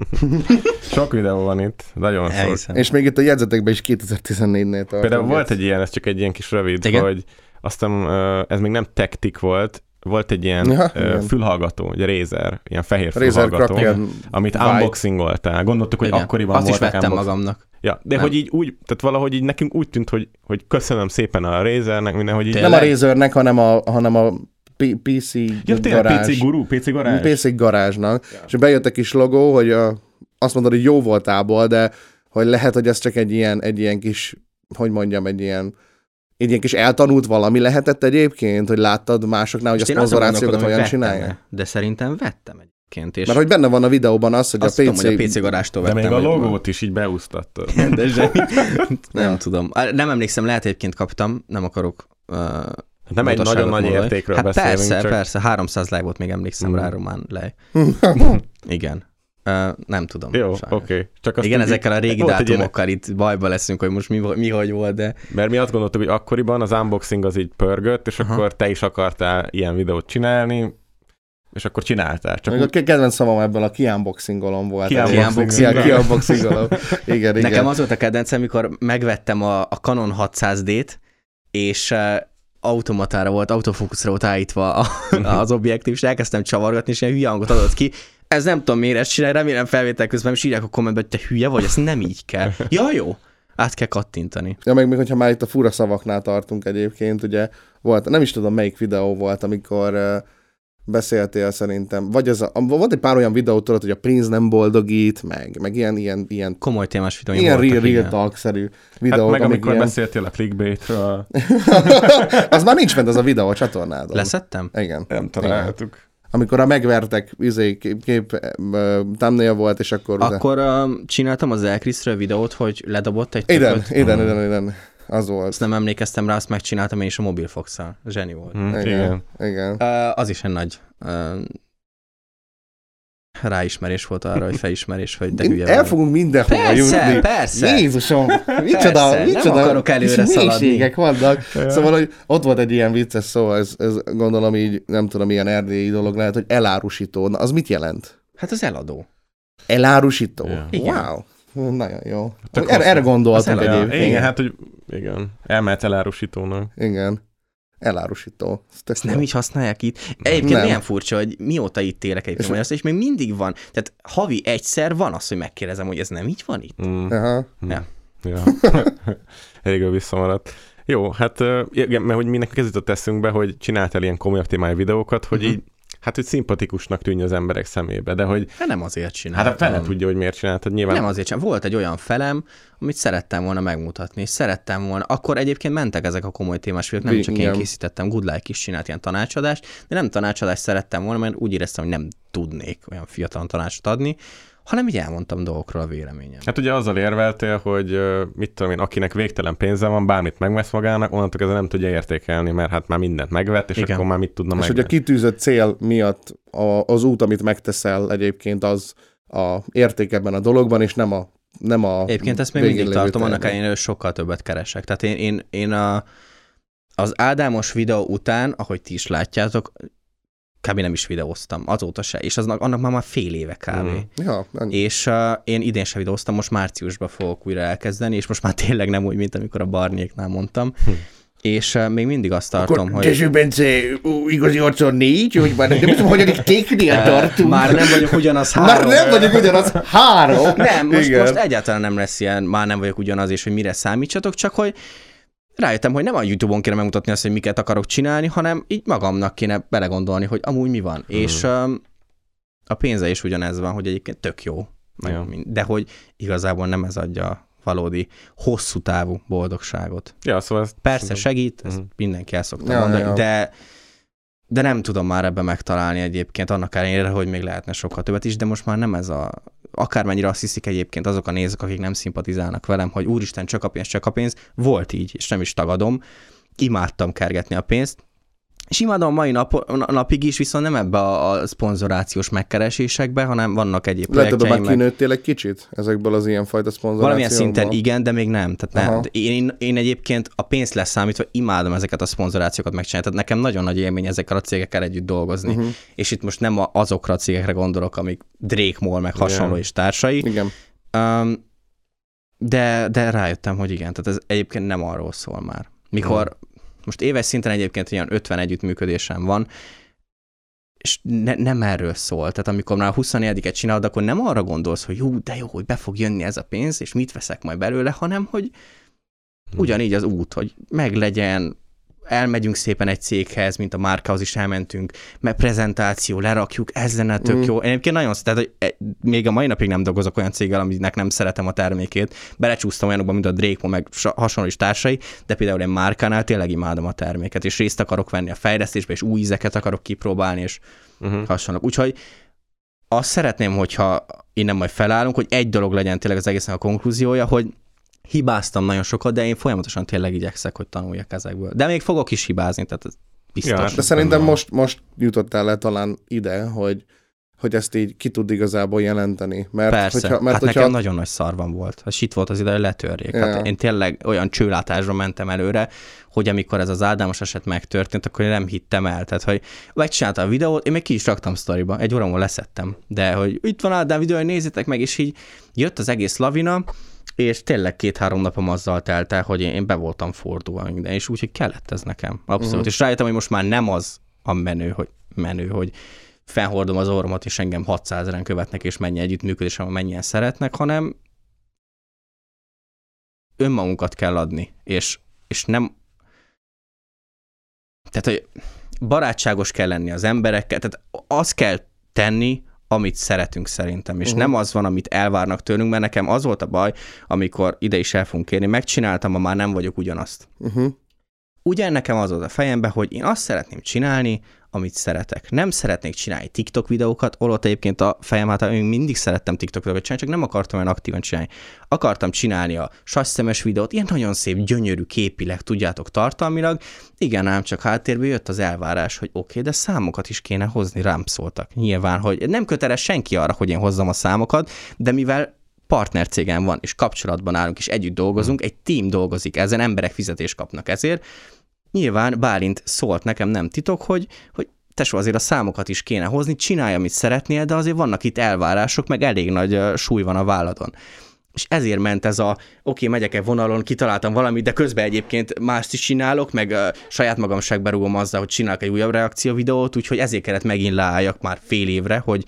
B: Sok videó van itt, nagyon sok.
D: És még itt a jegyzetekben is 2014-nél tartunk.
B: Például volt egy ilyen, ez csak egy ilyen kis rövid,
E: Igen?
B: hogy azt hiszem, ö, ez még nem tektik volt, volt egy ilyen
D: Ja,
B: fülhallgató, egy Razer, ilyen fehér
D: Razer
B: fülhallgató,
D: Kraken
B: amit
D: White.
B: unboxingoltál. Gondoltuk, hogy
E: Igen.
B: akkoriban
E: Azt is vettem
B: unbox-
E: magamnak.
B: Ja, de
E: Nem.
B: hogy így úgy, tehát valahogy így nekünk úgy tűnt, hogy, hogy köszönöm szépen a Razernek, minden, hogy így...
E: Tényleg?
D: Nem a Razernek, hanem a, hanem a P- PC
B: Ja, tényleg
D: garázs.
B: PC guru, PC garázs.
D: PC garázsnak. Ja. És bejött egy kis logó, hogy a, azt mondod, hogy jó voltából, de hogy lehet, hogy ez csak egy ilyen, egy ilyen kis, hogy mondjam, egy ilyen egy ilyen kis eltanult valami lehetett egyébként, hogy láttad másoknál, hogy a szponzorációkat
E: gondolkodom,
D: olyan
E: hogy
D: csinálja?
E: vettem-e, De szerintem vettem egyébként. És
D: Mert hogy benne van a videóban az, hogy
E: azt
D: a PC...
E: tudom, hogy a PC garástól
B: De
E: vettem.
B: még a logót is így beúsztattad.
E: De zseni. nem tudom. Nem emlékszem, lehet egyébként kaptam, nem akarok uh,
B: Nem egy nagyon nagy értékről
E: hát
B: beszélünk,
E: persze,
B: csak-
E: persze, 300 live volt, még emlékszem
B: Mm.
E: rá, Román lej. Igen. Uh, nem tudom.
B: Jó, oké. Okay. Csak azt
E: Igen,
B: tudjuk-
E: ezekkel a régi dátumokkal itt bajba leszünk, hogy most mi, mi hogy volt, de
B: Mert mi azt gondoltuk, hogy akkoriban az unboxing az így pörgött, és
E: Aha.
B: akkor te is akartál ilyen videót csinálni, és akkor csináltál. Csak
D: Még a
B: úgy,
D: ke- kedvenc szavam ebből a kiunboxingolom volt.
B: Kiunboxing.
D: Ki- Kiunboxingolom. Igen, igen.
E: Nekem az volt a kedvencem, amikor megvettem a, a Canon 600D-t, és uh, automatára volt, autofókuszra volt állítva a, az objektív, és elkezdtem csavargatni, és ilyen hülye hangot adott ki. Ez nem tudom miért ezt csinálj, remélem felvétel közben, és írják a kommentben, hogy te hülye vagy, ez nem így kell. Ja, jó. Át kell kattintani.
D: Ja, meg még hogyha már itt a fura szavaknál tartunk egyébként, ugye volt, nem is tudom melyik videó volt, amikor uh, beszéltél szerintem, vagy az a, volt egy pár olyan videó, tudod, hogy a Prince nem boldogít, meg, meg ilyen, ilyen, ilyen,
E: Komoly témás videó.
D: ilyen real, real
E: igen.
D: talk-szerű
B: hát
D: videók,
B: meg
D: amik
B: amikor
D: ilyen...
B: beszéltél a clickbaitről,
D: az már nincs fent az a videó a csatornádon.
E: Leszettem?
D: Igen.
B: nem találtuk.
D: Amikor a megvertek izé, kép, kép uh, thumbnail volt, és akkor...
E: Akkor uh, csináltam az Elkriszről videót, hogy ledobott egy
D: Igen, igen, igen, igen. Az volt.
E: Azt nem emlékeztem rá, azt megcsináltam én is a mobilfox-szal. Zseni volt.
B: Hm, igen.
D: Igen. Igen.
E: Uh, az is egy nagy uh, ráismerés volt arra, hogy felismerés, hogy de hülye
D: el
E: vagy.
D: fogunk mindenhova
E: Persze,
D: jutni.
E: persze.
D: Jézusom, micsoda,
E: Persze, nem
D: micsoda
E: akarok előre szaladni.
D: vannak. Szóval, hogy ott volt egy ilyen vicces szó, ez, ez gondolom így, nem tudom, ilyen erdélyi dolog lehet, hogy elárusító. Na, az mit jelent?
E: Hát az eladó.
D: Elárusító?
B: Ja.
E: Igen.
D: Wow. Nagyon jó.
B: Tök
D: Erre, erre
B: Ja,
D: egyébként.
B: igen, hát, hogy igen, elmehet elárusítónak.
D: Igen. Elárusító. Ez tök
E: Ezt nem
D: jó.
E: így használják itt. Egyébként
D: Nem.
E: milyen furcsa, hogy mióta itt élek egyébként
D: És-
E: Magyarországon, és még mindig van. Tehát havi egyszer van az, hogy megkérdezem, hogy ez nem így van itt.
B: Mm.
D: Aha.
E: Ja.
B: Ja. Elég visszamaradt. Jó, hát igen, mert hogy mindenki ez jutott eszünkbe, hogy csináltál ilyen komolyabb témájú videókat, hogy
E: Mhm.
B: így, hát hogy szimpatikusnak tűnj az emberek szemébe, de hogy
E: Hát nem azért
B: hát
E: csináltam.
B: a fele tudja, hogy miért csináltad nyilván.
E: Nem azért sem. Volt egy olyan felem, amit szerettem volna megmutatni, és szerettem volna. Akkor egyébként mentek ezek a komoly témás videók, nem csak én
D: Igen.
E: készítettem, Good Like is csinált ilyen tanácsadást, de nem tanácsadást szerettem volna, mert úgy éreztem, hogy nem tudnék olyan fiatalon tanácsot adni, hanem így elmondtam dolgokról a véleményem.
B: Hát ugye azzal érveltél, hogy mit tudom én, akinek végtelen pénze van, bármit megvesz magának, onnantól kezdve nem tudja értékelni, mert hát már mindent megvett, és
E: Igen.
B: akkor már mit tudna
D: És hogy a kitűzött cél miatt a, az út, amit megteszel egyébként, az a érték ebben a dologban, és nem a nem a
E: Egyébként ezt még mindig tartom, annak
D: termék.
E: ellenére, sokkal többet keresek. Tehát én, én, én a, az Ádámos videó után, ahogy ti is látjátok, kb. nem is videóztam, azóta se, és aznak, annak már, már fél éve kb.
B: Mm.
D: Ja.
E: És uh, én idén sem videóztam, most márciusban fogok újra elkezdeni, és most már tényleg nem úgy, mint amikor a Barniéknál mondtam. És uh, még mindig azt tartom, hogy...
D: Dezső Bence, igazi arcon négy, hogy már nem tudom, hogy téknél tartunk.
E: Már nem vagyok ugyanaz
D: Már
E: három.
D: nem vagyok ugyanaz. Három.
E: Nem, most,
D: Igen.
E: most egyáltalán nem lesz ilyen, már nem vagyok ugyanaz, és hogy mire számítsatok, csak hogy rájöttem, hogy nem a YouTube-on kéne megmutatni azt, hogy miket akarok csinálni, hanem így magamnak kéne belegondolni, hogy amúgy mi van. Mm. És um, A pénze is ugyanez van, hogy egyébként tök jó, meg
B: Ja.
E: de hogy igazából nem ez adja a valódi hosszú távú boldogságot.
B: Ja, szóval ezt
E: Persze
B: szerintem-
E: segít, ezt
B: Mhm.
E: mindenki el szokta
D: Ja,
E: mondani,
D: ja.
E: de de nem tudom már ebbe megtalálni egyébként, annak ellenére, hogy még lehetne sokkal többet is, de most már nem ez a... Akármennyire azt hiszik egyébként azok a nézők, akik nem szimpatizálnak velem, hogy úristen, csak a pénz, csak a pénz, volt így, és nem is tagadom. Imádtam kergetni a pénzt, a mai nap, na- napig is, viszont nem ebbe a, a szponzorációs megkeresésekbe, hanem vannak egyéb
D: Lehet, már
E: projektjeim. meg-
D: kinőttél egy kicsit ezekből az ilyenfajta szponzorációkból?
E: Valamilyen szinten igen, de még nem. Tehát nem. Én, én, én egyébként a pénzt leszámítva imádom ezeket a szponzorációkat megcsinálni. Tehát nekem nagyon nagy élmény ezekkel a cégekkel együtt dolgozni. Uh-huh. És itt most nem azokra a cégekre gondolok, amik Drake Mall, meg hasonló
B: Igen.
E: és társai.
D: Igen.
E: Um, de, de rájöttem, hogy igen, tehát ez egyébként nem arról szól már. Mikor, most éves szinten egyébként olyan 50 együttműködésem van, és ne, nem erről szól. Tehát amikor már a 24-et csinálod, akkor nem arra gondolsz, hogy jó, de jó, hogy be fog jönni ez a pénz, és mit veszek majd belőle, hanem hogy ugyanígy az út, hogy meglegyen, elmegyünk szépen egy céghez, mint a márkához is elmentünk, meg prezentáció, lerakjuk, ez lenne tök
D: Mm.
E: jó. Én egyébként nagyon tehát, hogy e- még a mai napig nem dolgozok olyan céggel, aminek nem szeretem a termékét. Belecsúsztam olyanokba, mint a Drake, meg hasonló is társai, de például egy márkánál tényleg imádom a terméket, és részt akarok venni a fejlesztésbe, és új ízeket akarok kipróbálni, és
B: Uh-huh.
E: hasonlók. Úgyhogy azt szeretném, hogyha innen majd felállunk, hogy egy dolog legyen tényleg az egészen a konklúziója, hogy hibáztam nagyon sokat, de én folyamatosan tényleg igyekszek, hogy tanuljak ezekből. De még fogok is hibázni, tehát ez biztos.
B: Ja, hát
D: De szerintem
B: Van.
D: most, most jutottál le talán ide, hogy, hogy ezt így ki tud igazából jelenteni. Mert
E: Persze,
D: hogyha,
E: mert hát
D: hogyha,
E: nekem nagyon nagy szarvam volt. Ha sit volt az ide, hogy letörjék.
D: Ja.
E: Hát én tényleg olyan csőlátásra mentem előre, hogy amikor ez az Ádámos eset megtörtént, akkor én nem hittem el. Tehát, hogy megcsinálta a videót, én még ki is raktam sztoriba, egy óra múlva leszettem. De hogy itt van Ádám videó, hogy nézzétek meg, és így jött az egész lavina, és tényleg két-három napom azzal telt el, hogy én, be voltam fordulva minden, és úgyhogy kellett ez nekem. Abszolút. Uh-huh. És rájöttem, hogy most már nem az a menő, hogy menő, hogy felhordom az orromat, és engem 600 ezeren követnek, és mennyi együttműködés, mennyien szeretnek, hanem önmagunkat kell adni, és, és nem tehát, hogy barátságos kell lenni az emberekkel, tehát azt kell tenni, amit szeretünk szerintem, és uh-huh. nem az van, amit elvárnak tőlünk, mert nekem az volt a baj, amikor ide is el fogunk kérni, megcsináltam, ma már nem vagyok ugyanazt.
D: uh-huh.
E: Ugyan nekem az volt a fejemben, hogy én azt szeretném csinálni, amit szeretek. Nem szeretnék csinálni TikTok videókat, holott egyébként a fejem hát én mindig szerettem TikTok videókat csinálni, csak nem akartam olyan aktívan csinálni. Akartam csinálni a sasszemes videót, ilyen nagyon szép, gyönyörű képileg, tudjátok, tartalmilag. Igen, ám csak háttérből jött az elvárás, hogy oké, okay, de számokat is kéne hozni, rám szóltak. Nyilván, hogy nem köteles senki arra, hogy én hozzam a számokat, de mivel partnercégem van, és kapcsolatban állunk, és együtt dolgozunk, egy team dolgozik ezen, emberek fizetést kapnak ezért. Nyilván Bálint szólt nekem, nem titok, hogy, hogy tesó, azért a számokat is kéne hozni, csinálj, amit szeretnél, de azért vannak itt elvárások, meg elég nagy súly van a válladon. És ezért ment ez a, oké, okay, megyek egy vonalon, kitaláltam valamit, de közben egyébként mást is csinálok, meg uh, saját magam berúgom azzal, hogy csinálok egy újabb reakció videót, úgyhogy ezért kellett megint leálljak már fél évre, hogy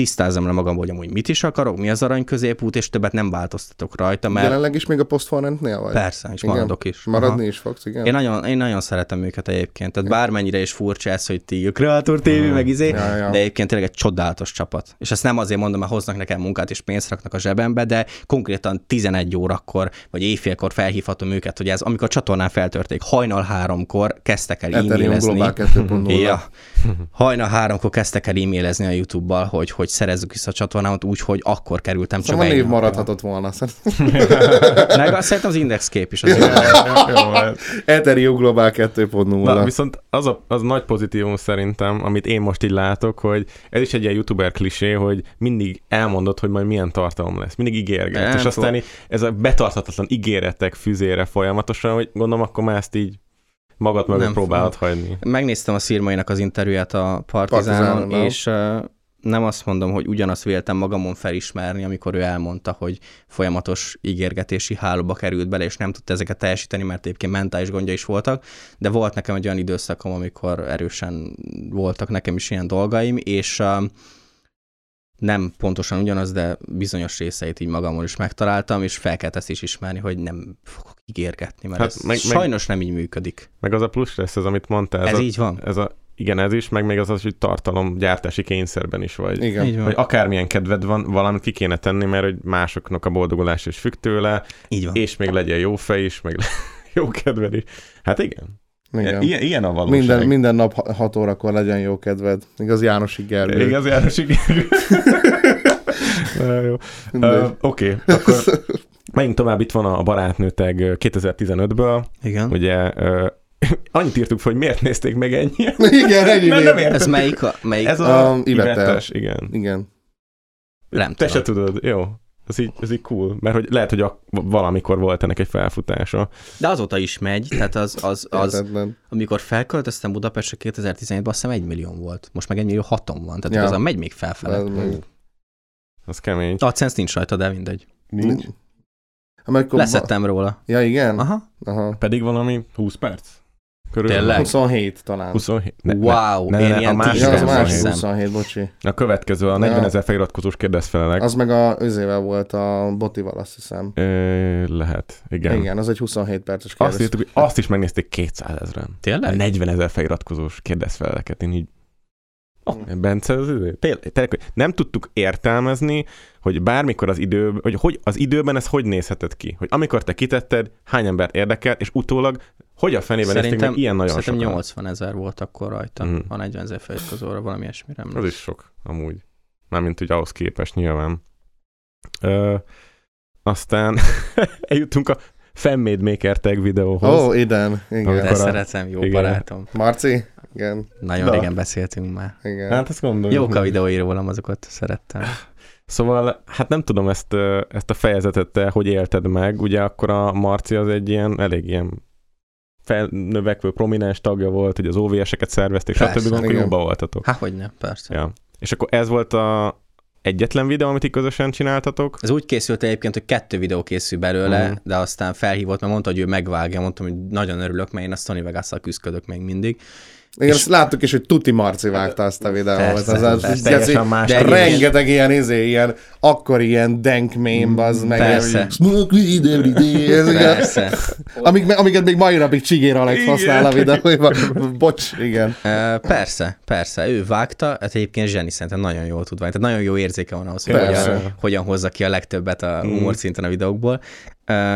E: tisztázzam le magam, hogy amúgy mit is akarok, mi az arany középút, és többet nem változtatok rajta, mert
D: Jelenleg is még a postforrentnél vagy?
E: persze, és
D: Igen.
E: maradok is.
D: Maradni
E: Aha.
D: is fogsz, igen?
E: Én nagyon, én nagyon szeretem őket egyébként, tehát bármennyire is furcsa ez, hogy ti a Kreator TV, meg izé,
D: Ja, ja.
E: de egyébként tényleg egy csodálatos csapat. És ezt nem azért mondom, mert hoznak nekem munkát és pénzt raknak a zsebembe, de konkrétan 11 órakor, vagy éjfélkor felhívhatom őket, hogy ez, amikor a csatornán feltörték, hajnal háromkor kezdtek el e-mailezni.
D: Global 2.0.
E: Ja. Hajnal háromkor kezdtek el e-mailezni a YouTube-bal, hogy, hogy szerezzük vissza a csatornámat úgy, hogy akkor kerültem csak
D: Szóval név
E: napra.
D: maradhatott volna.
E: Meg azt szerintem az Index kép is az.
D: Ethereum Global
B: Na,
D: 2.0.
B: viszont az, a, az nagy pozitívum szerintem, amit én most így látok, hogy ez is egy ilyen youtuber klisé, hogy mindig elmondod, hogy majd milyen tartalom lesz. Mindig ígérget.
E: Nem
B: és aztán így, ez a betarthatatlan ígéretek füzére folyamatosan, hogy gondolom, akkor már ezt így magad mögött
E: Nem
B: próbálod hagyni.
E: Megnéztem a Szirmainak az interjúját a Partizánon,
D: Partizánon,
E: és uh, nem azt mondom, hogy ugyanazt véltem magamon felismerni, amikor ő elmondta, hogy folyamatos ígérgetési hálóba került bele, és nem tudta ezeket teljesíteni, mert egyébként mentális gondja is voltak, de volt nekem egy olyan időszakom, amikor erősen voltak nekem is ilyen dolgaim, és uh, nem pontosan ugyanaz, de bizonyos részeit így magamon is megtaláltam, és fel kell ezt is ismerni, hogy nem fogok ígérgetni, mert
B: Hát
E: ez
B: meg-
E: meg,
B: meg-
E: sajnos nem így működik.
B: Meg az a plusz lesz ez, amit mondtál.
E: Ez
B: a,
E: így van.
B: Ez a igen, ez is, meg még az az, hogy tartalomgyártási kényszerben is vagy.
D: Igen.
E: Így van.
B: Hogy akármilyen kedved van, valamit ki kéne tenni, mert hogy másoknak a boldogulás is függ tőle,
E: Így van.
B: és még legyen jó fej is, meg jó kedved is. Hát igen.
D: Igen.
B: Ilyen, ilyen a valóság.
D: Minden, minden nap 6 órakor legyen jó kedved. Igaz Jánosi Gergő.
B: Igaz, János, igen. Nagyon jó. Uh, Oké, okay, akkor menjünk tovább, itt van a barátnőteg 2015-ből,
E: Igen.
B: ugye uh, annyit írtuk fel, hogy miért nézték meg ennyi.
D: Igen, ennyi
B: Nem, nem.
E: Ez melyik? A, melyik?
B: Ez a
D: Um.
B: Ivettes, igen.
D: Igen.
E: Nem
B: Te
E: tudom.
B: se tudod, jó. Ez így, ez így cool, mert hogy lehet, hogy a, valamikor volt ennek egy felfutása.
E: De azóta is megy, tehát az, az, az
D: Értetlen.
E: amikor felköltöztem Budapestre 2017-ben, azt hiszem egy millió volt. Most meg egy millió haton van, tehát
D: Ja.
E: igazán megy még felfele.
D: Meg-
B: Az kemény.
E: AdSense nincs rajta, de mindegy.
D: Nincs. Hát akkor-
E: Leszettem róla.
D: Ja, igen?
E: Aha.
D: Aha.
B: Pedig valami 20 perc. Körülbelül.
E: Tényleg?
D: 27 talán.
B: 27. Ne,
E: wow,
B: ne, ne,
E: én
B: ne, a
E: ilyen
B: másik
D: Ja, az
B: nem
D: más
B: 27.
D: 27, bocsi.
B: A következő, a 40 ezer feliratkozós kérdezfelelek.
D: Az meg a özével volt a botival, azt hiszem.
B: Ö, lehet, igen.
D: Igen, az egy 27 perces
B: Azt
D: kérdés.
B: írtuk, hogy azt is megnézték 200 ezeren. A
E: Tényleg?
B: 40 ezer feliratkozós kérdezfeleleket. Én így. Bence, az idő. Tényleg, tényleg, hogy nem tudtuk értelmezni, hogy bármikor az idő, hogy, hogy az időben ez hogy nézhetett ki. Hogy amikor te kitetted, hány embert érdekelt, és utólag hogy a fenében nézték
E: Szerintem,
B: meg ilyen nagyon
E: szerintem
B: sokan.
E: 80 ezer volt akkor rajta.
B: Mhm.
E: A 40 ezer feliratkozóra valami ilyesmire.
B: Az is sok, amúgy. Mármint úgy ahhoz képest nyilván. Ö, aztán eljutunk a Fanmade Maker tag videóhoz.
D: Ó, oh, igen.
B: Amikor
E: De
B: a-
E: szeretem, jó
B: igen.
E: barátom.
D: Marci? Igen,
E: Nagyon
B: Na.
E: régen beszéltünk már.
D: igen.
B: Hát ezt gondolom.
E: Jók a videói rólam, azokat szerettem.
B: Szóval, hát nem tudom ezt, ezt a fejezetet te hogy élted meg, ugye akkor a Marci az egy ilyen, elég ilyen felnövekvő, prominens tagja volt, hogy az OVS-eket szervezték,
E: Persze,
B: stb. Akkor jobban voltatok.
E: Há, hogy ne, persze.
B: Ja. És akkor ez volt a egyetlen videó, amit így közösen csináltatok?
E: Ez úgy készült egyébként, hogy kettő videó készül belőle, mm. de aztán felhívott, mert mondta, hogy ő megvágja, mondtam, hogy nagyon örülök, mert én a Sony vegas küzdködök még mindig.
D: Igen, azt láttuk is, hogy Tuti Marci vágta azt a videót.
E: Persze,
D: az, az,
E: persze.
D: az,
B: Teljesen más.
E: de-
D: rengeteg ilyen, izé, ilyen, akkor ilyen dank meme, az meg
E: Persze.
D: smoke weed every day, ez
E: Persze.
D: amik, amiket még mai napig Csigér Alex használ a videóiban. Bocs, igen.
E: Persze, persze, ő vágta, hát egyébként zseni szerintem nagyon jól tud vágni, tehát nagyon jó érzéke van ahhoz, hogy hogyan, hogyan hozza ki a legtöbbet a
B: Mm.
E: humor szinten a videókból.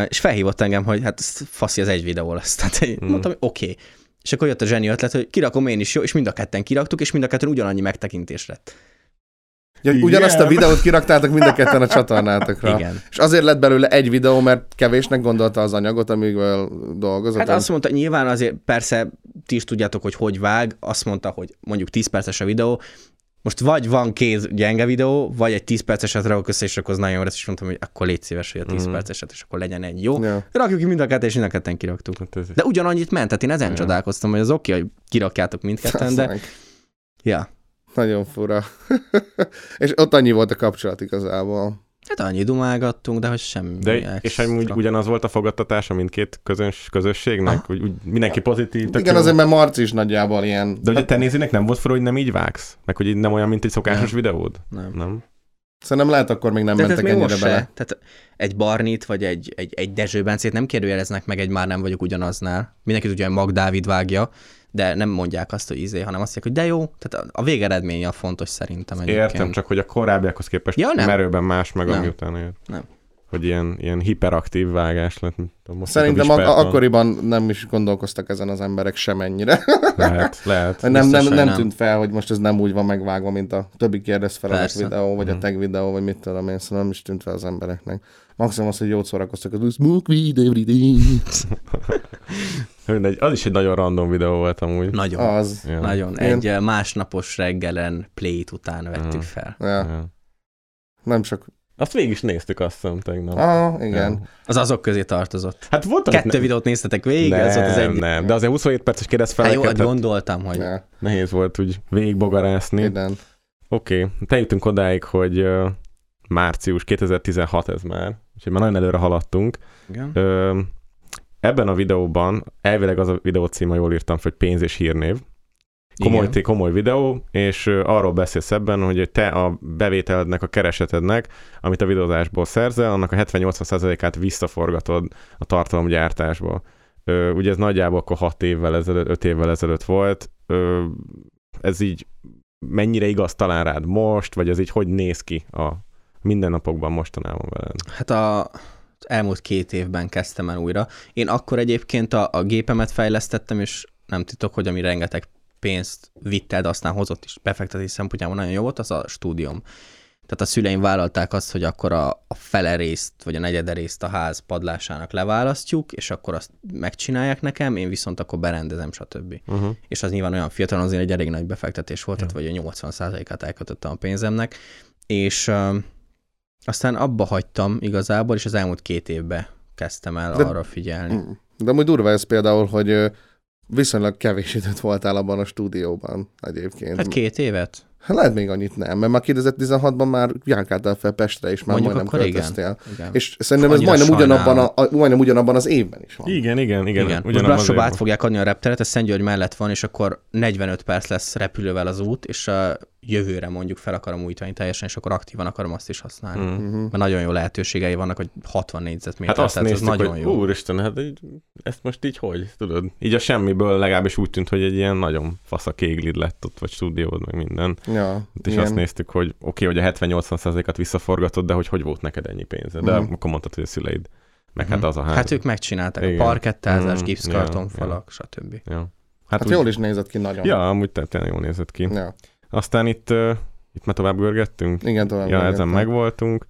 E: És felhívott engem, hogy hát faszi, az egy videó lesz. Tehát
B: Mm.
E: mondtam, hogy oké. Okay. És akkor jött a zseni ötlet, hogy kirakom én is jó, és mind a ketten kiraktuk, és mind a ketten ugyanannyi megtekintés lett.
D: Ja, ugyanazt a videót kiraktátok mind a ketten a csatornátokra.
E: Igen.
D: És azért lett belőle egy videó, mert kevésnek gondolta az anyagot, amivel dolgozott.
E: Hát azt mondta, nyilván azért persze ti is tudjátok, hogy hogy vág, azt mondta, hogy mondjuk 10 perces a videó, most vagy van két gyenge videó, vagy egy 10 perceset rakok össze, és akkor az nagyon jó lesz, és mondtam, hogy akkor légy szíves, hogy a 10
B: Mhm.
E: perceset, és akkor legyen egy jó.
D: Ja.
E: Rakjuk ki mind a ketten, és mind a ketten kiraktuk.
B: Hát ez,
E: De ugyanannyit ment, tehát én ezen
B: Ja.
E: csodálkoztam, hogy az oké, hogy kirakjátok mindketten, de ja.
D: Nagyon fura. és ott annyi volt a kapcsolat igazából.
E: Hát annyi dumálgattunk, de hogy semmi
B: de,
E: extra.
B: és amúgy ugyanaz volt a fogadtatása mindkét közös, közösségnek?
E: Aha.
B: Úgy, úgy mindenki pozitív, tök
D: Igen,
B: jó.
D: azért, mert Marci is nagyjából ilyen.
B: De ugye te nézőnek nem volt fura, hogy nem így vágsz? Meg hogy így nem olyan, mint egy szokásos
E: Nem.
B: videód?
E: Nem.
B: Nem?
D: Szerintem lehet akkor még nem
E: tehát
D: mentek ennyire
E: most
D: bele.
E: se. Tehát egy Barnit vagy egy, egy, egy Dezső Bencét nem kérdőjeleznek meg egy már nem vagyok ugyanaznál. Mindenki tudja, hogy Mag Dávid vágja, de nem mondják azt, hogy izé, hanem azt mondják, hogy de jó. Tehát a, a végeredménye a fontos szerintem egyébként.
B: Értem, csak hogy a korábbiakhoz képest
E: Ja, nem.
B: merőben más meg,
E: Nem.
B: ami utána jött.
E: Nem.
B: Hogy ilyen, ilyen hiperaktív vágás lett. most
D: Szerintem a-
B: Disperton.
D: akkoriban nem is gondolkoztak ezen az emberek semennyire.
B: Lehet, lehet.
D: nem, nem, nem, nem tűnt fel, hogy most ez nem úgy van megvágva, mint a többi kérdezfelelek
E: Persze.
D: videó, vagy a
B: Mhm.
D: tag videó, vagy mit tudom én, szóval nem is tűnt fel az embereknek. Maximum az, hogy jót szórakoztak, az smoke weed every day.
B: Mindegy, az is egy nagyon random videó volt amúgy.
E: Nagyon.
D: Az.
B: Ja.
E: Nagyon.
D: Igen.
E: Egy ö, másnapos reggelen play után vettük
B: Mhm.
E: fel.
D: Ja,
B: Ja.
D: nem csak.
B: Azt végig is néztük, azt hiszem tegnap.
D: Ah, igen.
B: Ja.
E: Az azok közé tartozott.
B: Hát volt
E: Kettő videót néztetek végig,
B: nem,
E: ez volt az egy.
B: nem, de azért 27 perces
E: Hát
B: kérdezfeleket,
E: jó, hát
B: tehát
E: gondoltam, hogy
D: Ja,
B: nehéz volt úgy végigbogarászni. Oké,
D: igen.
B: okay. te jutunk odáig, hogy uh, március 2016 ez már, úgyhogy már nagyon előre haladtunk.
E: Igen.
B: Ö, ebben a videóban, elvileg az a videó címe, jól írtam, hogy pénz és hírnév. Komoly,
E: Igen.
B: komoly videó, és arról beszélsz ebben, hogy te a bevételednek, a keresetednek, amit a videózásból szerzel, annak a 70-80%-át visszaforgatod a tartalomgyártásba. Ö, ugye ez nagyjából akkor 6 évvel ezelőtt, 5 évvel ezelőtt volt. Ö, ez így mennyire igaz talán rád most, vagy ez így hogy néz ki a mindennapokban mostanában veled?
E: Hát a az elmúlt két évben kezdtem el újra. Én akkor egyébként a, a gépemet fejlesztettem, és nem titok, hogy ami rengeteg pénzt vitt el, de aztán hozott is befektetés szempontjából nagyon jó volt, az a stúdióm. Tehát a szüleim vállalták azt, hogy akkor a, a fele részt, vagy a negyede részt a ház padlásának leválasztjuk, és akkor azt megcsinálják nekem, én viszont akkor berendezem, stb.
B: Uh-huh.
E: És az nyilván olyan fiatal, azért egy elég nagy befektetés volt, tehát vagy a 80%-át elkötöttem a pénzemnek, és aztán abba hagytam igazából, és az elmúlt két évben kezdtem el
D: De-
E: arra figyelni.
D: Mm. De amúgy durva ez például, hogy viszonylag kevés időt voltál abban a stúdióban egyébként.
E: Hát két évet?
D: Hát lehet még annyit nem, mert már 2016-ban már járkáltál fel Pestre, és már
E: Mondjuk
D: majdnem
E: akkor igen.
D: költöztél.
E: Igen.
D: És szerintem ez
E: Annyira
D: majdnem ugyanabban, a, a, majdnem ugyanabban az évben is van.
B: Igen, igen, igen.
E: Igen, most Brassóba át fogják adni a repteret, ez Szentgyörgy mellett van, és akkor 45 perc lesz repülővel az út, és a jövőre mondjuk fel akarom újítani teljesen, és akkor aktívan akarom azt is használni. Mm.
D: Uh-huh.
E: Mert nagyon jó lehetőségei vannak, hogy 60 négyzetméter,
B: Hát azt
E: tehát ez
B: néztük,
E: nagyon
B: hogy
E: jó.
B: úristen, hát így, ezt most így hogy, tudod? Így a semmiből legalábbis úgy tűnt, hogy egy ilyen nagyon fasz a kéglid lett ott, vagy stúdiód, meg minden.
D: Ja,
B: És
D: igen.
B: azt néztük, hogy oké, okay, hogy a 70-80%-at visszaforgatod, de hogy hogy volt neked ennyi pénzed? De
D: Mhm.
B: akkor mondtad, hogy a szüleid. Meg hát az a ház.
E: Hát ők megcsinálták
B: Igen.
E: a parkettázás,
B: Mm,
E: gipszkartonfalak, stb.
B: Ja. Hát,
D: Hát
B: úgy,
D: jól is nézett ki nagyon.
B: Ja, amúgy tényleg jól nézett ki.
D: ja.
B: Aztán itt, itt már tovább görgettünk.
D: Igen, tovább.
B: Ja,
D: görgettem.
B: ezen megvoltunk.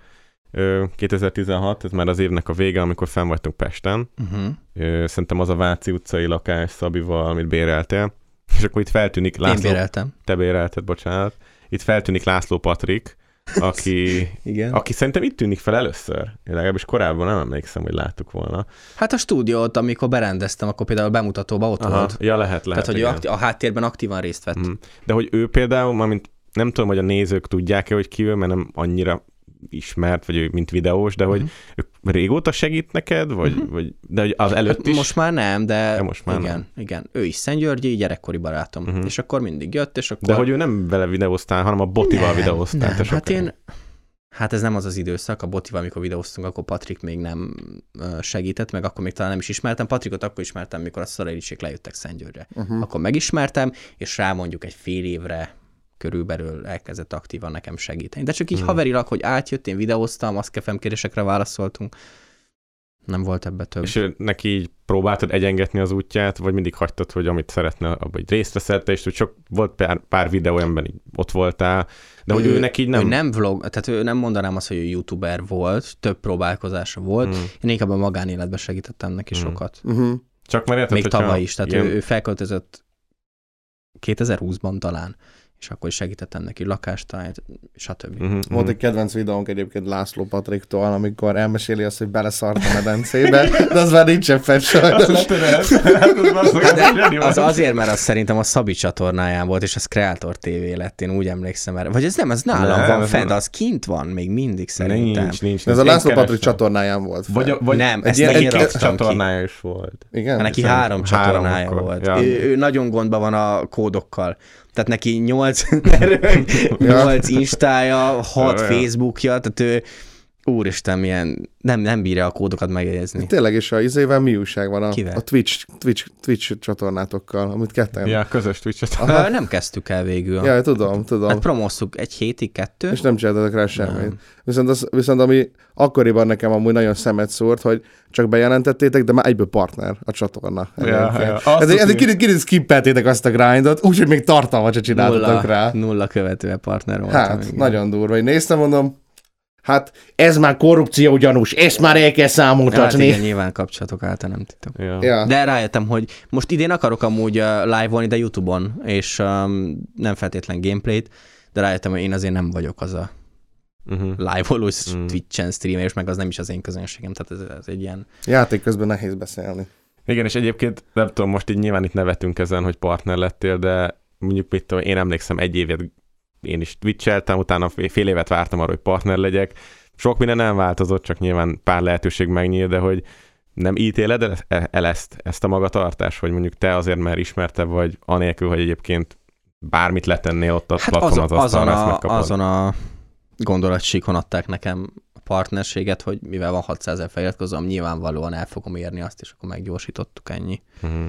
B: Ö, 2016, ez már az évnek a vége, amikor fenn vagytunk Pesten.
E: Uh-huh.
B: Szerintem az a Váci utcai lakás Szabival, amit béreltél. És akkor itt feltűnik
E: Én
B: László,
E: béreltem.
B: te bérelted, bocsánat. Itt feltűnik László Patrik, aki,
E: Igen.
B: aki szerintem itt tűnik fel először. Én legalábbis korábban nem emlékszem, hogy láttuk volna.
E: Hát a stúdiót, amikor berendeztem, akkor például a bemutatóban ott volt.
B: Ja, lehet, lehet.
E: Tehát, hogy ő akti- a háttérben aktívan részt vett.
B: Mhm. De hogy ő például, mármint nem tudom, hogy a nézők tudják-e, hogy ki ő, mert nem annyira ismert, vagy ő, mint videós, de hogy
E: Mhm.
B: ő régóta segít neked, vagy, vagy de hogy az előtt
E: Hát
B: is?
E: most már nem, de
B: Ja, most már
E: igen,
B: nem.
E: igen. Ő is Szentgyörgyi, gyerekkori barátom.
B: Mhm.
E: És akkor mindig jött, és akkor...
B: De hogy ő nem vele videóztál, hanem a botival
E: nem,
B: videóztál.
E: Nem,
B: te
E: hát én... Hát ez nem az az időszak, a Botival, amikor videóztunk, akkor Patrik még nem segített, meg akkor még talán nem is ismertem. Patrikot akkor ismertem, mikor a Szarajlicsék lejöttek Szentgyörgyre.
D: Uh-huh.
E: Akkor megismertem, és rá mondjuk egy fél évre körülbelül elkezdett aktívan nekem segíteni. De csak így
B: Mhm.
E: haverilag, hogy átjött, én videóztam, azt kérdésekre válaszoltunk. Nem volt ebbe több.
B: És ő, neki így próbáltad egyengetni az útját, vagy mindig hagytad, hogy amit szeretne, abban így részt veszed, te, és csak volt pár, pár videó, amiben így ott voltál, de hogy ő, neki így nem...
E: Ő nem vlog, tehát ő nem mondanám azt, hogy ő youtuber volt, több próbálkozása volt.
B: Mm.
E: Én inkább a magánéletben segítettem neki
B: Mm.
E: sokat.
D: Uh-huh.
B: Csak már érted,
E: Még tavaly is, tehát
B: ilyen-
E: ő, ő felköltözött 2020-ban talán, és akkor is segítettem neki lakást találni, stb.
B: Mhm,
D: Volt egy kedvenc videónk egyébként László Patriktól, amikor elmeséli azt, hogy beleszart a medencébe, de az már nincsen fent sajnos.
E: Hát az azért, mert az szerintem a Szabi csatornáján volt, és az Creator TV lett, én úgy emlékszem erre. Vagy ez nem, az nálam
B: Nem,
E: van
B: ez
E: fent, az kint van még mindig szerintem.
B: Nincs, nincs.
D: Ez a
B: nincs.
D: László Patrik csatornáján volt.
B: Vagy,
D: Vagy,
B: a- vagy
E: Nem,
B: egy
E: ezt
B: ilyen
E: megint
B: egy
E: raktam
B: csatornája is volt.
D: Igen?
E: Neki három csatornája volt. Ő, ő nagyon gondban van a kódokkal. Tehát neki nyolc,
D: Ja.
E: nyolc instája, hat
B: Ja, ja.
E: Facebookja, tehát ő úristen, milyen, nem, nem bírja a kódokat megjegyezni.
D: Tényleg, és a izével mi újság van a,
E: Kivel?
D: a Twitch, Twitch, Twitch csatornátokkal, amit ketten.
B: Ja, közös twitch
E: Ö, Nem kezdtük el végül.
D: ja tudom, tudom.
E: Hát promóztuk egy hétig, kettő.
D: és nem csináltatok rá semmit.
E: Nem.
D: Viszont, az, viszont ami akkoriban nekem amúgy nagyon szemet szórt, hogy csak bejelentettétek, de már egyből partner a csatorna.
B: Ja, ja. Azt
D: Ezért, ezért
B: tudni.
D: kicsit, kicsit skippeltétek azt a grindot, úgyhogy még tartalmat se csináltatok
E: nulla,
D: rá.
E: nulla követőe partner voltam.
D: Hát,
E: igen.
D: nagyon durva. Én néztem, mondom, hát ez már korrupció gyanús, ezt már el kell
E: Ja, hát
D: számoltatni.
E: igen, nyilván kapcsolatok által nem titok.
B: Ja.
D: Ja.
E: De rájöttem, hogy most idén akarok amúgy uh, live-olni, de Youtube-on, és um, nem feltétlen gameplayt, de rájöttem, hogy én azért nem vagyok az a
B: Uh-huh.
E: live-oló
B: mm.
E: Twitch-en streamer, és meg az nem is az én közönségem, tehát ez, ez egy ilyen...
D: Játék közben nehéz beszélni.
B: Igen, és egyébként nem tudom, most így nyilván itt nevetünk ezen, hogy partner lettél, de mondjuk mit tudom, én emlékszem egy évet én is twitcheltem, utána fél évet vártam arra, hogy partner legyek. Sok minden nem változott, csak nyilván pár lehetőség megnyílt, de hogy nem ítéled el- el ezt, ezt a magatartást, hogy mondjuk te azért, mert ismertebb vagy, anélkül, hogy egyébként bármit letennél ott a
E: Hát
B: platform
E: az,
B: az
E: azon, a, azon a gondolatsíkon adták nekem a partnerséget, hogy mivel van 600 ezer feliratkozom, nyilvánvalóan el fogom érni azt, és akkor meggyorsítottuk ennyi.
B: Uh-huh.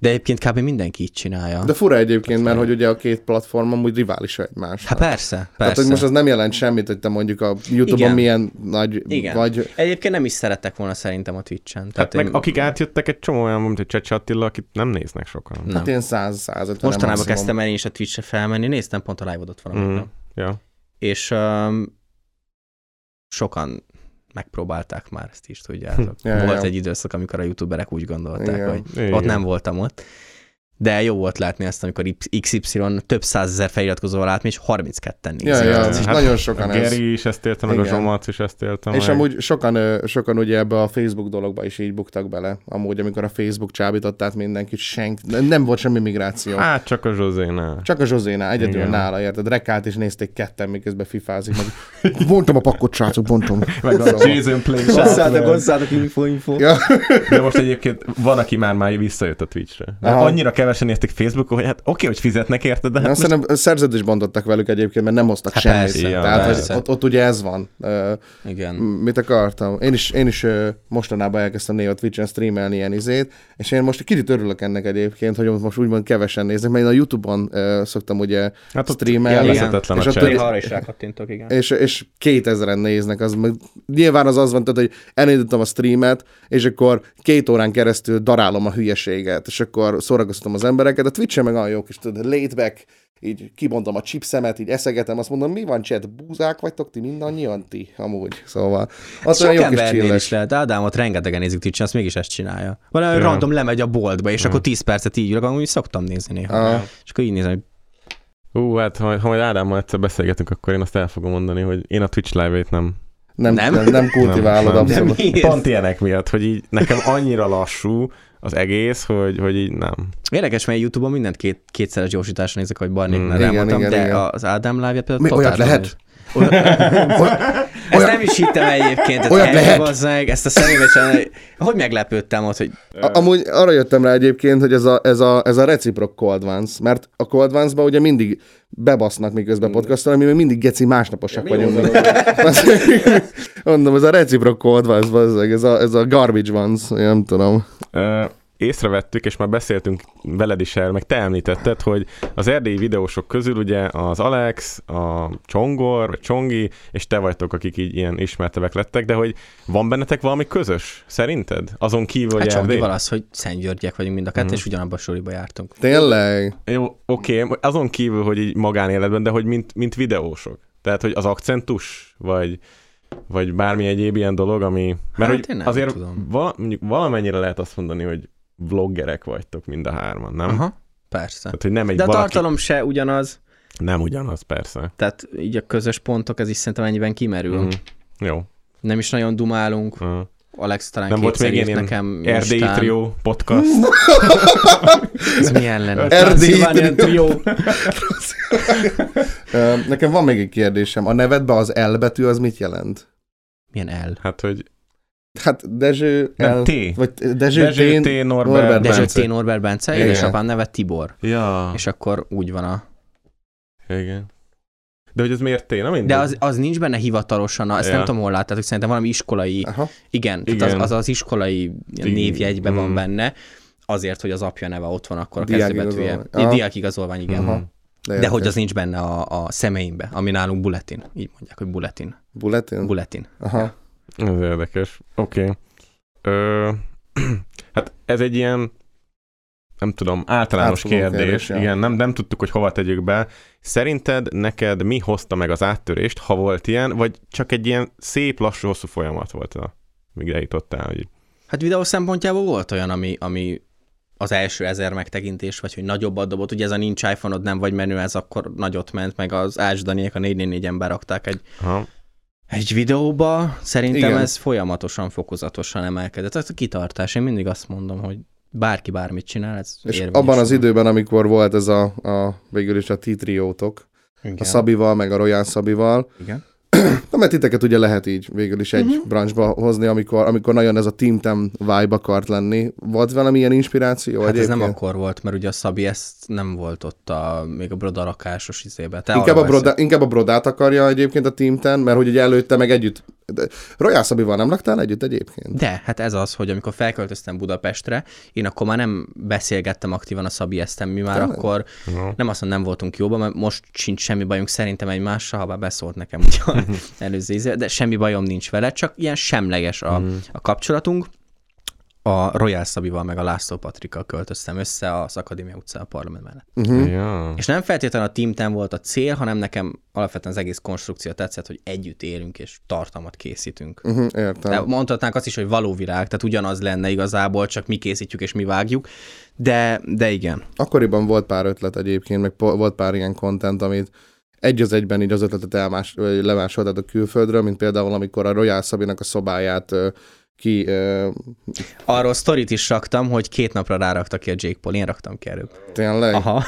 E: De egyébként kb. mindenki így csinálja.
D: De fura egyébként, mert hogy ugye a két platform amúgy rivális egymás.
E: Hát persze, persze.
D: Tehát, hogy most az nem jelent semmit, hogy te mondjuk a YouTube-on
E: Igen.
D: milyen nagy
E: Igen.
D: vagy.
E: Egyébként nem is szerettek volna szerintem a Twitch-en.
B: Tehát meg
E: én-
B: akik átjöttek egy csomó olyan, mint hogy Csecse Attila, akit nem néznek sokan.
E: Nem.
D: Hát ilyen 100-150
E: Mostanában kezdtem el én is a Twitch-re felmenni, néztem pont a live-odot valamit.
B: Mm.
E: Mm.
B: Ja.
E: És um, sokan megpróbálták már, ezt is tudjátok.
D: Ja, ja,
E: Volt
D: ja.
E: egy időszak, amikor a youtuberek úgy gondolták,
D: Igen.
E: hogy
B: Igen.
E: ott nem voltam ott. De jó volt látni ezt, amikor XY több százezer feliratkozóval át, és 32-en
D: Ja, ja,
E: Ez is-
B: Hát
D: nagyon
B: A
D: sokan ez.
B: Geri is ezt élte, meg a
D: Igen.
B: Zsomac is ezt élte
D: És
B: meg.
D: amúgy sokan, sokan ugye ebbe a Facebook dologba is így buktak bele. Amúgy, amikor a Facebook csábított át mindenkit, senk, nem volt semmi migráció.
B: Hát csak a Zsozénál.
D: Csak a Zsozénál, egyedül
B: Igen.
D: nála, érted? Rekált és nézték ketten, miközben fifázik. Meg... Bontom a pakkot, srácok, bontom.
B: Meg a
D: Szóval-
B: Jason Play
E: Gosszátok, gosszátok, info, info.
D: Ja.
B: De most egyébként van, aki már már visszajött a Twitchre. De
D: Aha.
B: Kevesen nézték Facebookon, hogy hát oké, hogy fizetnek érte, de hát most...
D: Szerintem szerződést bontottak velük egyébként, mert nem hoztak
E: Hát
D: semmit.
E: persze,
B: ja,
D: Tehát hogy
E: persze.
D: ott, ott, ugye ez van.
E: Igen.
D: mit akartam? Én is, én is mostanában elkezdtem néha Twitch-en streamelni ilyen izét, és én most kicsit örülök ennek egyébként, hogy most úgymond kevesen néznek, mert én a Youtube-on szoktam ugye
B: Hát ott
D: streamelni.
B: élvezetetlen
D: És
B: a
D: ott
E: arra is rákattintok, igen.
D: és, és 2000-en néznek, az meg, nyilván az az van, tehát, hogy elindítom a streamet, és akkor két órán keresztül darálom a hülyeséget, és akkor szórakoztatom az embereket, a Twitch-en meg olyan jó kis, tudod, laid back, így kibontom a chipszemet, így eszegetem, azt mondom, mi van, chat, búzák vagytok ti mindannyian ti, amúgy, szóval. Az
E: Sok
D: olyan jó kis
E: embernél is
D: csilles.
E: lehet, Ádámot rengetegen nézik Twitch-en, azt mégis ezt csinálja. Valami
B: Ja.
E: random lemegy a boltba, és akkor 10 percet így ülök, amúgy szoktam nézni néha.
D: Ah,
E: És akkor így nézem, hogy
B: Ú, hát ha, ha majd Ádámmal egyszer beszélgetünk, akkor én azt el fogom mondani, hogy én a Twitch live-ét nem.
D: nem,
E: Nem?
D: nem, nem kultiválod
B: Nem, nem.
D: abszolút.
E: miért?
B: Pont ilyenek miatt, hogy így nekem annyira lassú az egész, hogy, hogy így nem.
E: Érdekes, mert YouTube-on mindent két, kétszeres gyorsításra nézek, hogy Barnéknál
B: Mm.
E: mm.
D: Igen,
E: elmondtam,
D: igen,
E: de
D: igen.
E: az Ádám live például
D: Mi, olyat lehet?
E: Ezt nem is hittem egyébként,
D: Olyat lehet?
E: Bazzeg, ezt a csinálni. Hogy meglepődtem ott, hogy
D: A- Amúgy arra jöttem rá egyébként, hogy ez a, ez a, ez a reciprok cold ones, mert a cold ones-ba ugye mindig bebasznak miközben podcaston, mi még mindig geci másnaposak vagyunk. Mondom, ez a ones, bazzeg, ez a, ez a garbage ones, nem tudom.
B: Észrevettük, és már beszéltünk veled is erről, meg te említetted, hogy az erdélyi videósok közül ugye az Alex, a Csongor, vagy Csongi, és te vagytok, akik így ilyen ismertevek lettek, de hogy van bennetek valami közös, szerinted? Azon kívül, hogy
E: hát
B: Erdély?
E: Csonkival az, hogy Szentgyörgyek vagyunk mind a kettő, és ugyanabban a soriba jártunk.
D: Tényleg?
B: Jó, oké, azon kívül, hogy így magánéletben, de hogy mint, mint videósok. Tehát, hogy az akcentus, vagy, vagy bármi egyéb ilyen dolog, ami... Mert
E: Hát
B: hogy azért
E: tudom.
B: vala, mondjuk valamennyire lehet azt mondani, hogy vloggerek vagytok mind a hárman, nem?
E: Aha, persze.
B: Tehát, hogy nem egy
E: De a
B: valaki...
E: tartalom se ugyanaz,
B: Nem ugyanaz, persze.
E: tehát így a közös pontok, ez is szerintem ennyiben kimerül.
B: Mm. Jó.
E: Nem is nagyon dumálunk,
B: Uh.
E: Alex talán
B: Nem volt még ilyen
E: nekem
B: Erdélyi
E: Instán.
B: Trio podcast?
E: Ez milyen lenne?
D: Erdélyi
E: Transylvanian
D: Trio. Nekem van még egy kérdésem. A nevedben az L betű az mit jelent?
E: Milyen el?
B: Hát, hogy
D: Hát Dezső
B: Nem,
D: L...
B: T.
D: Vagy Dezső,
B: Dezső
D: T.
B: T. Norbert.
D: Norbert
E: Dezső
D: Bence.
E: T. Norbert Bence, édesapám neve Tibor.
B: Ja,
E: És akkor úgy van a...
B: igen. De hogy ez miért T? Na mindegy.
E: De az, az nincs benne hivatalosan, azt
B: Ja.
E: nem tudom, hol láttátok, szerintem valami iskolai,
D: Aha.
E: igen, igen. Tehát
B: Igen.
E: az, az az iskolai
B: Igen.
E: névjegyben van
B: Mm.
E: benne, azért, hogy az apja neve ott van, akkor a kezdőbetűje.
D: Aha.
E: Diákigazolvány, igen.
D: Aha.
E: De
D: érdekes.
E: hogy az nincs benne a, a szemeimbe, ami nálunk bulletin. Így mondják, hogy bulletin.
D: Bulletin?
E: Bulletin.
D: Aha.
B: Ez érdekes. Oké. Okay. Ö, hát ez egy ilyen, nem tudom, általános
D: Átfogó
B: kérdés.
D: kérdés.
B: Igen, nem, nem tudtuk, hogy hova tegyük be. Szerinted neked mi hozta meg az áttörést, ha volt ilyen, vagy csak egy ilyen szép, lassú, hosszú folyamat volt, a, míg eljutottál? Hogy...
E: Hát videó szempontjából volt olyan, ami, ami az első ezer megtekintés, vagy hogy nagyobbat dobott. Ugye ez a nincs iPhone-od, nem vagy menő, ez akkor nagyot ment, meg az Ács Daniék a 444-en berakták egy,
B: Aha.
E: egy videóba. Szerintem.
D: Igen.
E: ez folyamatosan, fokozatosan emelkedett. Ez a kitartás. Én mindig azt mondom, hogy bárki bármit csinál, ez
D: És abban az időben, amikor volt ez a, a végül is a T-triótok,
E: Igen.
D: a Szabival, meg a Royal Szabival,
E: Igen.
D: Na, mert titeket ugye lehet így végül is egy uh-huh. branchba hozni, amikor, amikor nagyon ez a Team Tem vibe akart lenni. Volt valami ilyen inspiráció
E: Hát ez
D: egyébként?
E: nem akkor volt, mert ugye a Szabi ezt nem volt ott a, még a brodarakásos izébe. Te
D: Inkább a, broda, inkább a brodát akarja egyébként a Team Ten, mert hogy ugye előtte meg együtt De Royal Szabival nem laktál együtt egyébként?
E: De, hát ez az, hogy amikor felköltöztem Budapestre, én akkor már nem beszélgettem aktívan a Szabi Esztem, mi már
D: Tényleg?
E: akkor
B: No.
E: nem azt mondom, nem voltunk jóban, mert most sincs semmi bajunk szerintem egymással, ha bár beszólt nekem ugye előző íze, de semmi bajom nincs vele, csak ilyen semleges a, a kapcsolatunk. A Royal Szabival meg a László Patrikkal költöztem össze az Akadémia utca a parlament mellett.
D: Uh-huh.
B: Ja.
E: És nem feltétlenül a Team Ten volt a cél, hanem nekem alapvetően az egész konstrukció tetszett, hogy együtt élünk és tartalmat készítünk.
D: Uh-huh, értem.
E: De mondhatnánk azt is, hogy való virág, tehát ugyanaz lenne igazából, csak mi készítjük és mi vágjuk, de, de igen.
D: Akkoriban volt pár ötlet egyébként, meg po- volt pár ilyen content, amit egy az egyben így az ötletet elmás, lemásoltad a külföldről, mint például amikor a Royal Szabinak a szobáját ki... Ö,
E: Arról sztorit is raktam, hogy két napra rárakta ki a Jake Paul, én raktam ki előbb.
D: tényleg?
E: Aha.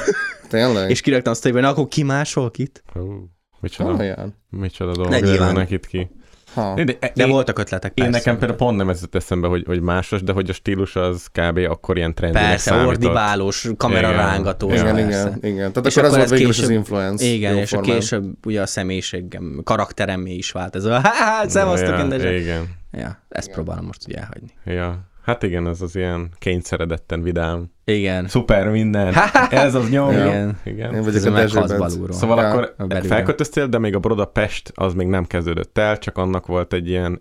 D: Tényleg?
E: és kiraktam a sztoriban, akkor ki máshol kit?
B: Hú, micsoda,
D: Komolyan?
B: micsoda
E: Ne
B: dolog örülnek itt ki.
D: Ha.
B: De, de,
E: De
B: én,
E: voltak ötletek,
B: én
E: persze.
B: nekem például pont nem ez jutott eszembe, hogy, hogy másos, de hogy a stílus az kb. akkor ilyen trendinek
E: Persze,
B: számított.
E: ordibálós, kamerarángatós.
B: Igen,
D: Igen, igen, igen. Tehát
E: És
D: akkor ez
E: akkor
D: volt
E: ez
D: végül is az
E: később-
D: influence.
E: Igen, és a
D: jóformán.
E: később ugye a személyiségem, karakteremmé is vált ez a hát, szevasztok,
B: ja,
E: ja,
B: Igen.
E: ja, ezt próbálom most ugye elhagyni.
B: Ja. Hát igen, ez az ilyen kényszeredetten vidám.
E: Igen.
B: Szuper minden. Ez az nyom.
E: Igen.
B: igen.
D: Én vagyok
E: Ez
D: a Dezső.
B: Szóval
D: Ja.
B: akkor felköltöztél, de még a Budapest az még nem kezdődött el, csak annak volt egy ilyen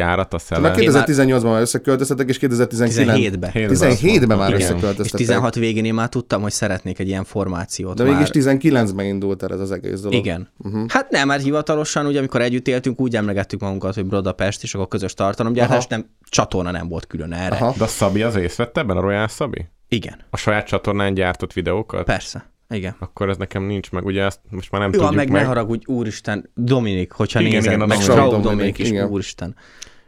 B: előjárat a
D: Tehát már
B: szele.
D: 2018-ban már összeköltöztetek, és 2019
E: 17-ben.
D: 17-ben már
B: Igen.
E: És
D: összeköltöztetek.
E: 16 végén én már tudtam, hogy szeretnék egy ilyen formációt.
D: De
E: már.
D: mégis 19-ben indult el ez az egész dolog.
E: Igen.
D: Uh-huh.
E: Hát nem, mert hivatalosan, ugye amikor együtt éltünk, úgy emlegettük magunkat, hogy Budapest, és akkor közös tartalomgyártás, nem, csatorna nem volt külön erre.
D: Aha.
B: De a Szabi az részt vett ebben, a Royal Szabi?
E: Igen,
B: A saját csatornán gyártott videókat?
E: persze. Igen.
B: Akkor ez nekem nincs meg, ugye ezt most már nem
E: Jó,
B: tudjuk
E: meg,
B: meg.
E: ne haragudj, úristen, Dominik, hogyha
B: Igen,
E: nézed,
B: igen, a
E: meg
B: Dominik.
E: Straub
D: Dominik,
E: Dominik is,
D: igen.
E: úristen.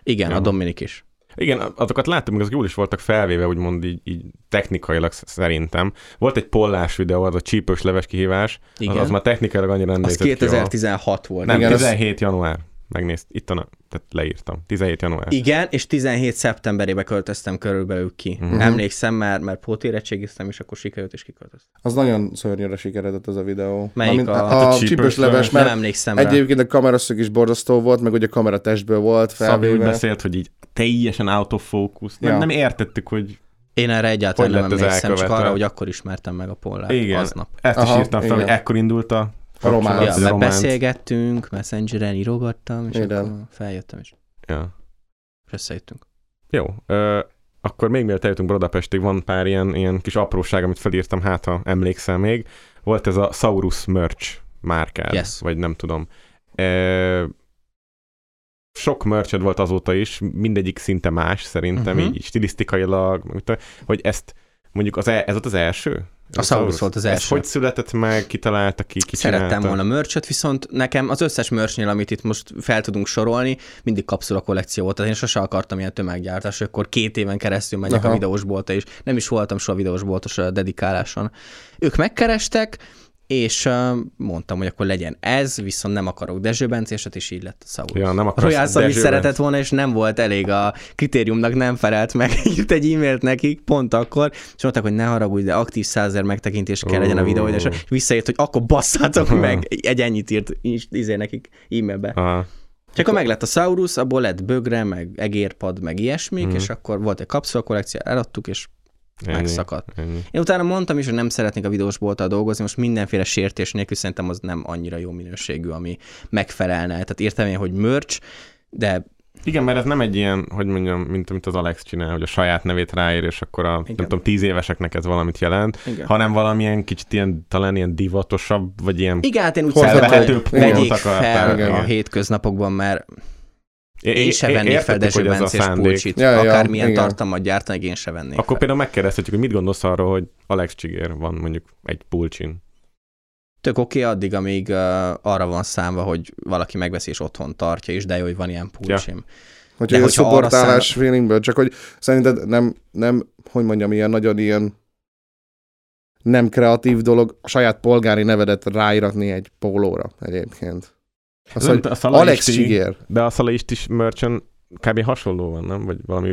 E: Igen,
B: Ja.
E: a Dominik is.
B: Igen, azokat láttam, még azok jól is voltak felvéve, úgymond így, így technikailag sz- szerintem. Volt egy pollás videó, az a csípős leves kihívás, az,
E: Igen.
B: az már technikailag annyira nem
E: Az
B: nézett ki jól.
E: 2016 volt.
B: Nem,
D: Igen, az-
B: 17 január. Megnézt, itt a, tehát leírtam. 17 január.
E: Igen, és 17 szeptemberébe költöztem körülbelül ki. Uh-huh. Emlékszem, mert, mert pótérettségiztem, és akkor sikerült, és kiköltöztem.
D: Az nagyon szörnyűre sikeredett ez a videó.
E: Melyik
D: Amint-
E: a-
D: a,
B: a csípős
D: leves,
B: leves?
E: Nem
D: mert
E: emlékszem rá.
D: egyébként a kameraszög is borzasztó volt, meg ugye a kamera testből volt
B: Szabi úgy
D: felvéve.
B: beszélt, hogy így teljesen out of focus. Nem,
D: Ja.
B: nem értettük, hogy
E: Én erre egyáltalán
B: Hogy
E: nem emlékszem, csak arra, hogy akkor ismertem meg a Pollát
B: igen,
E: aznap.
B: ezt
D: Aha,
B: is írtam fel,
D: igen.
B: hogy ekkor indult a
D: A román.
E: Ja, mert beszélgettünk, messengeren írogattam, és
D: Igen.
E: akkor feljöttem, és
B: Ja.
E: összejöttünk.
B: Jó. Ö, akkor még mielőtt eljutunk Budapestig, van pár ilyen, ilyen kis apróság, amit felírtam, hát ha emlékszel még. Volt ez a Saurus merch márkád,
E: Yes.
B: vagy nem tudom. Ö, sok merched volt azóta is, mindegyik szinte más szerintem,
E: Mhm.
B: így stilisztikailag, hogy ezt mondjuk az, el- ez volt az első?
E: A Saurus volt az
B: Ez
E: első.
B: hogy született meg, ki találta ki, ki
E: Szerettem volna mörcsöt, viszont nekem az összes mörcsnél, amit itt most fel tudunk sorolni, mindig kapszula kollekció volt. Tehát én sose akartam ilyen tömeggyártás, akkor két éven keresztül megyek
D: Aha.
E: a videósboltba, és nem is voltam soha videósboltos dedikáláson. Ők megkerestek, és uh, mondtam, hogy akkor legyen ez, viszont nem akarok Dezső Bencéset, és így lett a Saurus.
B: Ja, nem
E: Szabi
B: Dezső
E: szeretett volna, és nem volt elég a kritériumnak, nem felelt meg. Írt egy e-mailt nekik, pont akkor, és mondták, hogy ne haragudj, de aktív százer megtekintés kell legyen a videó, és visszaírt, hogy akkor basszátok meg. Egy ennyit írt izé nekik e-mailbe. Csak akkor meg lett a Saurus, abból lett bögre, meg egérpad, meg ilyesmik,
B: Mhm.
E: és akkor volt egy kapszula kollekció, eladtuk, és
B: Ennyi,
E: megszakadt.
B: ennyi.
E: Én utána mondtam is, hogy nem szeretnék a videósbolttal dolgozni, most mindenféle sértés nélkül szerintem az nem annyira jó minőségű, ami megfelelne. Tehát értem én, hogy merch, de
B: Igen, mert ez nem egy ilyen, hogy mondjam, mint amit az Alex csinál, hogy a saját nevét ráír, és akkor a, nem tudom, tíz éveseknek ez valamit jelent,
E: Igen.
B: hanem valamilyen kicsit ilyen, talán ilyen divatosabb, vagy ilyen
E: Igen, hát én úgy szeretem, hogy
D: Igen.
E: vegyék fel a
B: Igen.
E: hétköznapokban, mert én se vennék fel
B: értettük,
E: Dezső
B: hogy ez a
E: Bencés
B: szándék.
E: pulcsit,
D: Ja, ja,
E: akármilyen
D: igen.
E: tartalmat gyártanak, én se vennék
B: Akkor
E: fel.
B: például megkérdezhetjük, hogy mit gondolsz arról, hogy Alex Csigér van mondjuk egy pulcsin.
E: Tök oké, okay, addig, amíg uh, arra van számva, hogy valaki megveszi és otthon tartja, és de jó, hogy van ilyen pulcsim.
D: Hogy
E: De arra
D: szupportálás feelingből, csak hogy szerinted nem, nem, hogy mondjam, ilyen nagyon ilyen nem kreatív dolog a saját polgári nevedet ráíratni egy pólóra egyébként. Az,
B: Nem,
D: hogy
B: a
D: Alex
B: Isti-
D: Csigér.
B: De a Szalai is merchant kb. hasonló van, nem? Vagy valami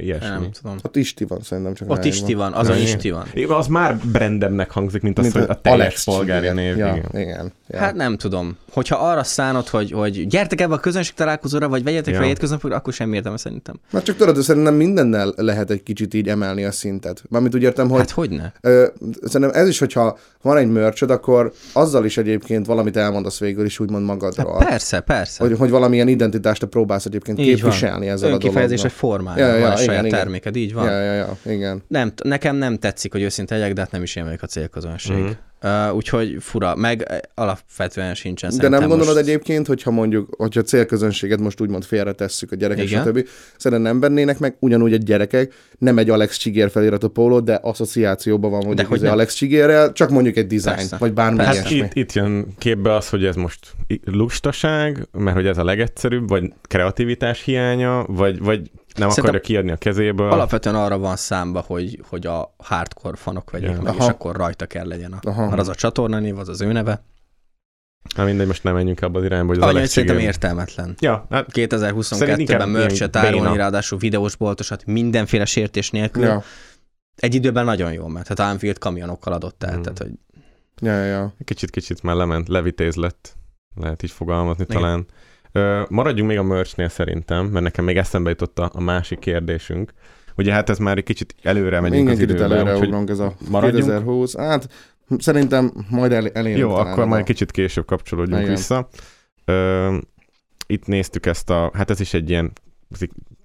B: ilyesmi.
E: Nem tudom.
D: Ott Isti van szerintem csak
E: Ott. Isti van, azon
B: Ja,
E: Isti van.
B: Igen, Az már brandebbnek hangzik, mint az,
D: Mint
B: hogy a
D: a
B: teljes
D: Alex
B: polgári név.
D: Ja,
B: igen.
D: igen. Ja.
E: Hát nem tudom. Hogyha arra szánod, hogy, hogy gyertek ebbe a közönség találkozóra, vagy vegyetek
B: Ja.
E: fel hétköznapokra, akkor semmi értelme szerintem.
D: Mert csak tudod, szerintem mindennel lehet egy kicsit így emelni a szintet. Mármint úgy értem, hogy
E: Hát hogyne?
D: Ö, szerintem ez is, hogyha van egy merchöd, akkor azzal is egyébként valamit elmondasz végül is úgymond magadról.
E: Hát persze, persze.
D: hogy, hogy valamilyen identitást te próbálsz egyébként
E: Így
D: képviselni ezzel a
E: Önkifejezés, hogy formálja
D: Ja, ja,
E: van a
D: igen,
E: saját
D: igen.
E: terméked, így van.
D: Ja, ja, ja, igen.
E: Nem, nekem nem tetszik, hogy őszinte legyek, de hát nem is én vagyok a célközönség.
B: Mhm.
E: Uh, úgyhogy fura, meg alapvetően sincsen
D: De nem gondolod
E: most...
D: egyébként, hogyha mondjuk, hogyha a célközönséget most úgymond félretesszük a gyerekek,
E: Igen.
D: stb. Szerintem nem vennének meg ugyanúgy egy gyerekek, nem egy Alex Csigér feliratú póló, de asszociációban van mondjuk
E: hogy
D: az
E: nem.
D: Alex Csigérrel, csak mondjuk egy design,
E: Persze.
D: vagy bármi
E: Persze.
B: Hát
D: ilyesmi.
B: itt, itt jön képbe az, hogy ez most lustaság, mert hogy ez a legegyszerűbb, vagy kreativitás hiánya, vagy, vagy nem
E: Szerintem
B: akarja kiadni a kezéből.
E: Alapvetően arra van számba, hogy, hogy a hardcore fanok vegyék
B: Ja.
E: meg, és
D: Aha.
E: akkor rajta kell legyen. A,
D: Aha.
E: mert az a csatorna név, az az ő neve.
B: Na mindegy, most nem menjünk abba az irányba, hogy az Alex
E: szerintem értelmetlen.
B: Ja, hát Szerint
E: 2022-ben
B: inkább
E: merchet
B: ilyen
E: árulni, ráadásul videós boltosat mindenféle sértés nélkül.
D: Ja,
E: Egy időben nagyon jó, mert hát Anfield kamionokkal adott el,
B: Hmm.
E: tehát hogy
D: ja, ja, ja.
B: kicsit-kicsit már lement, levitéz lett, lehet így fogalmazni
E: Igen.
B: talán. Maradjunk még a merchnél szerintem, mert nekem még eszembe jutott a, a másik kérdésünk. Ugye hát ez már egy kicsit előre megyünk
D: Igen,
B: az
D: kicsit
B: időben,
D: előre ugrunk ez a
B: maradjunk?
D: 2020. Hát szerintem majd el, elérünk
B: Jó, akkor
D: oda.
B: majd kicsit később kapcsolódjunk
D: Igen.
B: vissza. Ö, itt néztük ezt a, hát ez is egy ilyen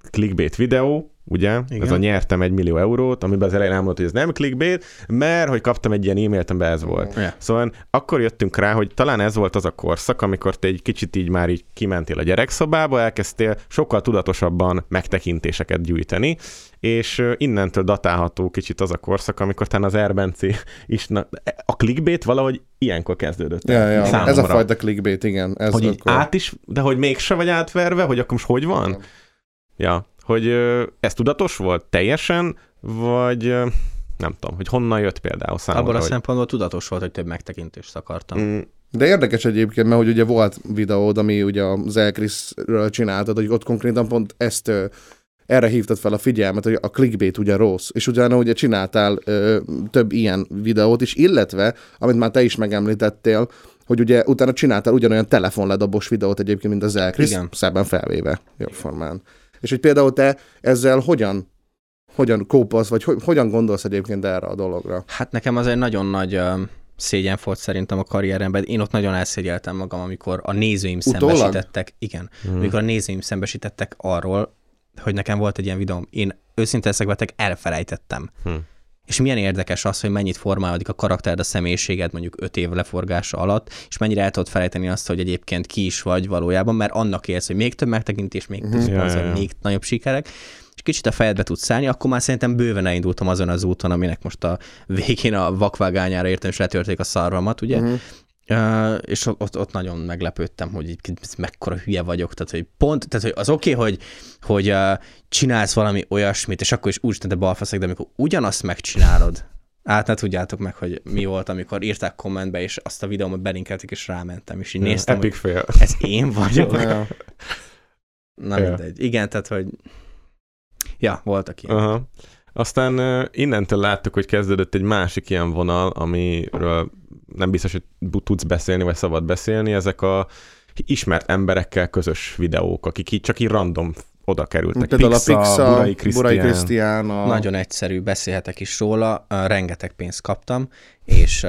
B: clickbait videó, ugye?
E: Igen.
B: Ez a nyertem egy millió eurót, amiben az elején elmondott, hogy ez nem clickbait, mert hogy kaptam egy ilyen e-mailt, amiben ez volt.
E: Ja.
B: Szóval akkor jöttünk rá, hogy talán ez volt az a korszak, amikor te egy kicsit így már így kimentél a gyerekszobába, elkezdtél sokkal tudatosabban megtekintéseket gyűjteni, és innentől datálható kicsit az a korszak, amikor talán az Erbenci is, na, a clickbait valahogy ilyenkor kezdődött.
D: Ja, ja.
B: Számomra.
D: Ez a fajta clickbait, igen. Ez
B: hogy
D: akkor...
B: át is, de hogy mégse vagy átverve, hogy akkor most hogy van?
D: Igen.
B: Ja, hogy ez tudatos volt teljesen, vagy nem tudom, hogy honnan jött például számomra.
E: Abban a
B: hogy...
E: szempontból tudatos volt, hogy több megtekintést akartam.
B: Mm,
D: De érdekes egyébként, mert hogy ugye volt videód, ami ugye az Elkriszről csináltad, hogy ott konkrétan pont ezt ö, erre hívtad fel a figyelmet, hogy a clickbait ugye rossz, és utána ugye csináltál ö, több ilyen videót is, illetve, amit már te is megemlítettél, hogy ugye utána csináltál ugyanolyan telefonledobos videót egyébként, mint az Elkrisz,
E: Igen.
D: szebben felvéve, jobb formán. És hogy például te ezzel hogyan hogyan kópolsz, vagy hogy, hogyan gondolsz egyébként erre a dologra?
E: Hát nekem az egy nagyon nagy ö, szégyen volt szerintem a karrieremben. Én ott nagyon elszégyeltem magam, amikor a nézőim
D: Utólag?
E: szembesítettek. Igen,
B: mm.
E: amikor a nézőim szembesítettek arról, hogy nekem volt egy ilyen videóm. Én őszinte leszek veletek, elfelejtettem.
B: Hm.
E: És milyen érdekes az, hogy mennyit formálódik a karaktered, a személyiséged mondjuk öt év leforgása alatt, és mennyire el tudod felejteni azt, hogy egyébként ki is vagy valójában, mert annak élsz, hogy még több megtekintés, még több
B: Ja,
E: szponzor,
B: ja,
E: még nagyobb sikerek, és kicsit a fejedbe tudsz szállni, akkor már szerintem bőven elindultam azon az úton, aminek most a végén a vakvágányára értem, és letörték a szarvamat, ugye?
D: Mhm.
E: Uh, és ott, ott nagyon meglepődtem, hogy mekkora hülye vagyok, tehát hogy pont, tehát hogy az oké, okay, hogy, hogy uh, csinálsz valami olyasmit, és akkor is úgy te balfaszek, de amikor ugyanazt megcsinálod, át ne tudjátok meg, hogy mi volt, amikor írták kommentbe, és azt a videómat belinkelték, és rámentem, és így néztem,
B: Epic fail.
E: hogy ez én vagyok.
D: Ja.
E: Na
B: Ja.
E: mindegy. Igen, tehát, hogy ja, voltak ilyen.
B: Aha. Aztán uh, innentől láttuk, hogy kezdődött egy másik ilyen vonal, amiről nem biztos, hogy tudsz beszélni, vagy szabad beszélni, ezek a ismert emberekkel közös videók, akik így csak így random oda kerültek.
D: Például a
B: Pixa,
D: Pixa,
B: Burai Krisztián.
D: Burai Krisztián, a...
E: Nagyon egyszerű, beszélhetek is róla, rengeteg pénzt kaptam, és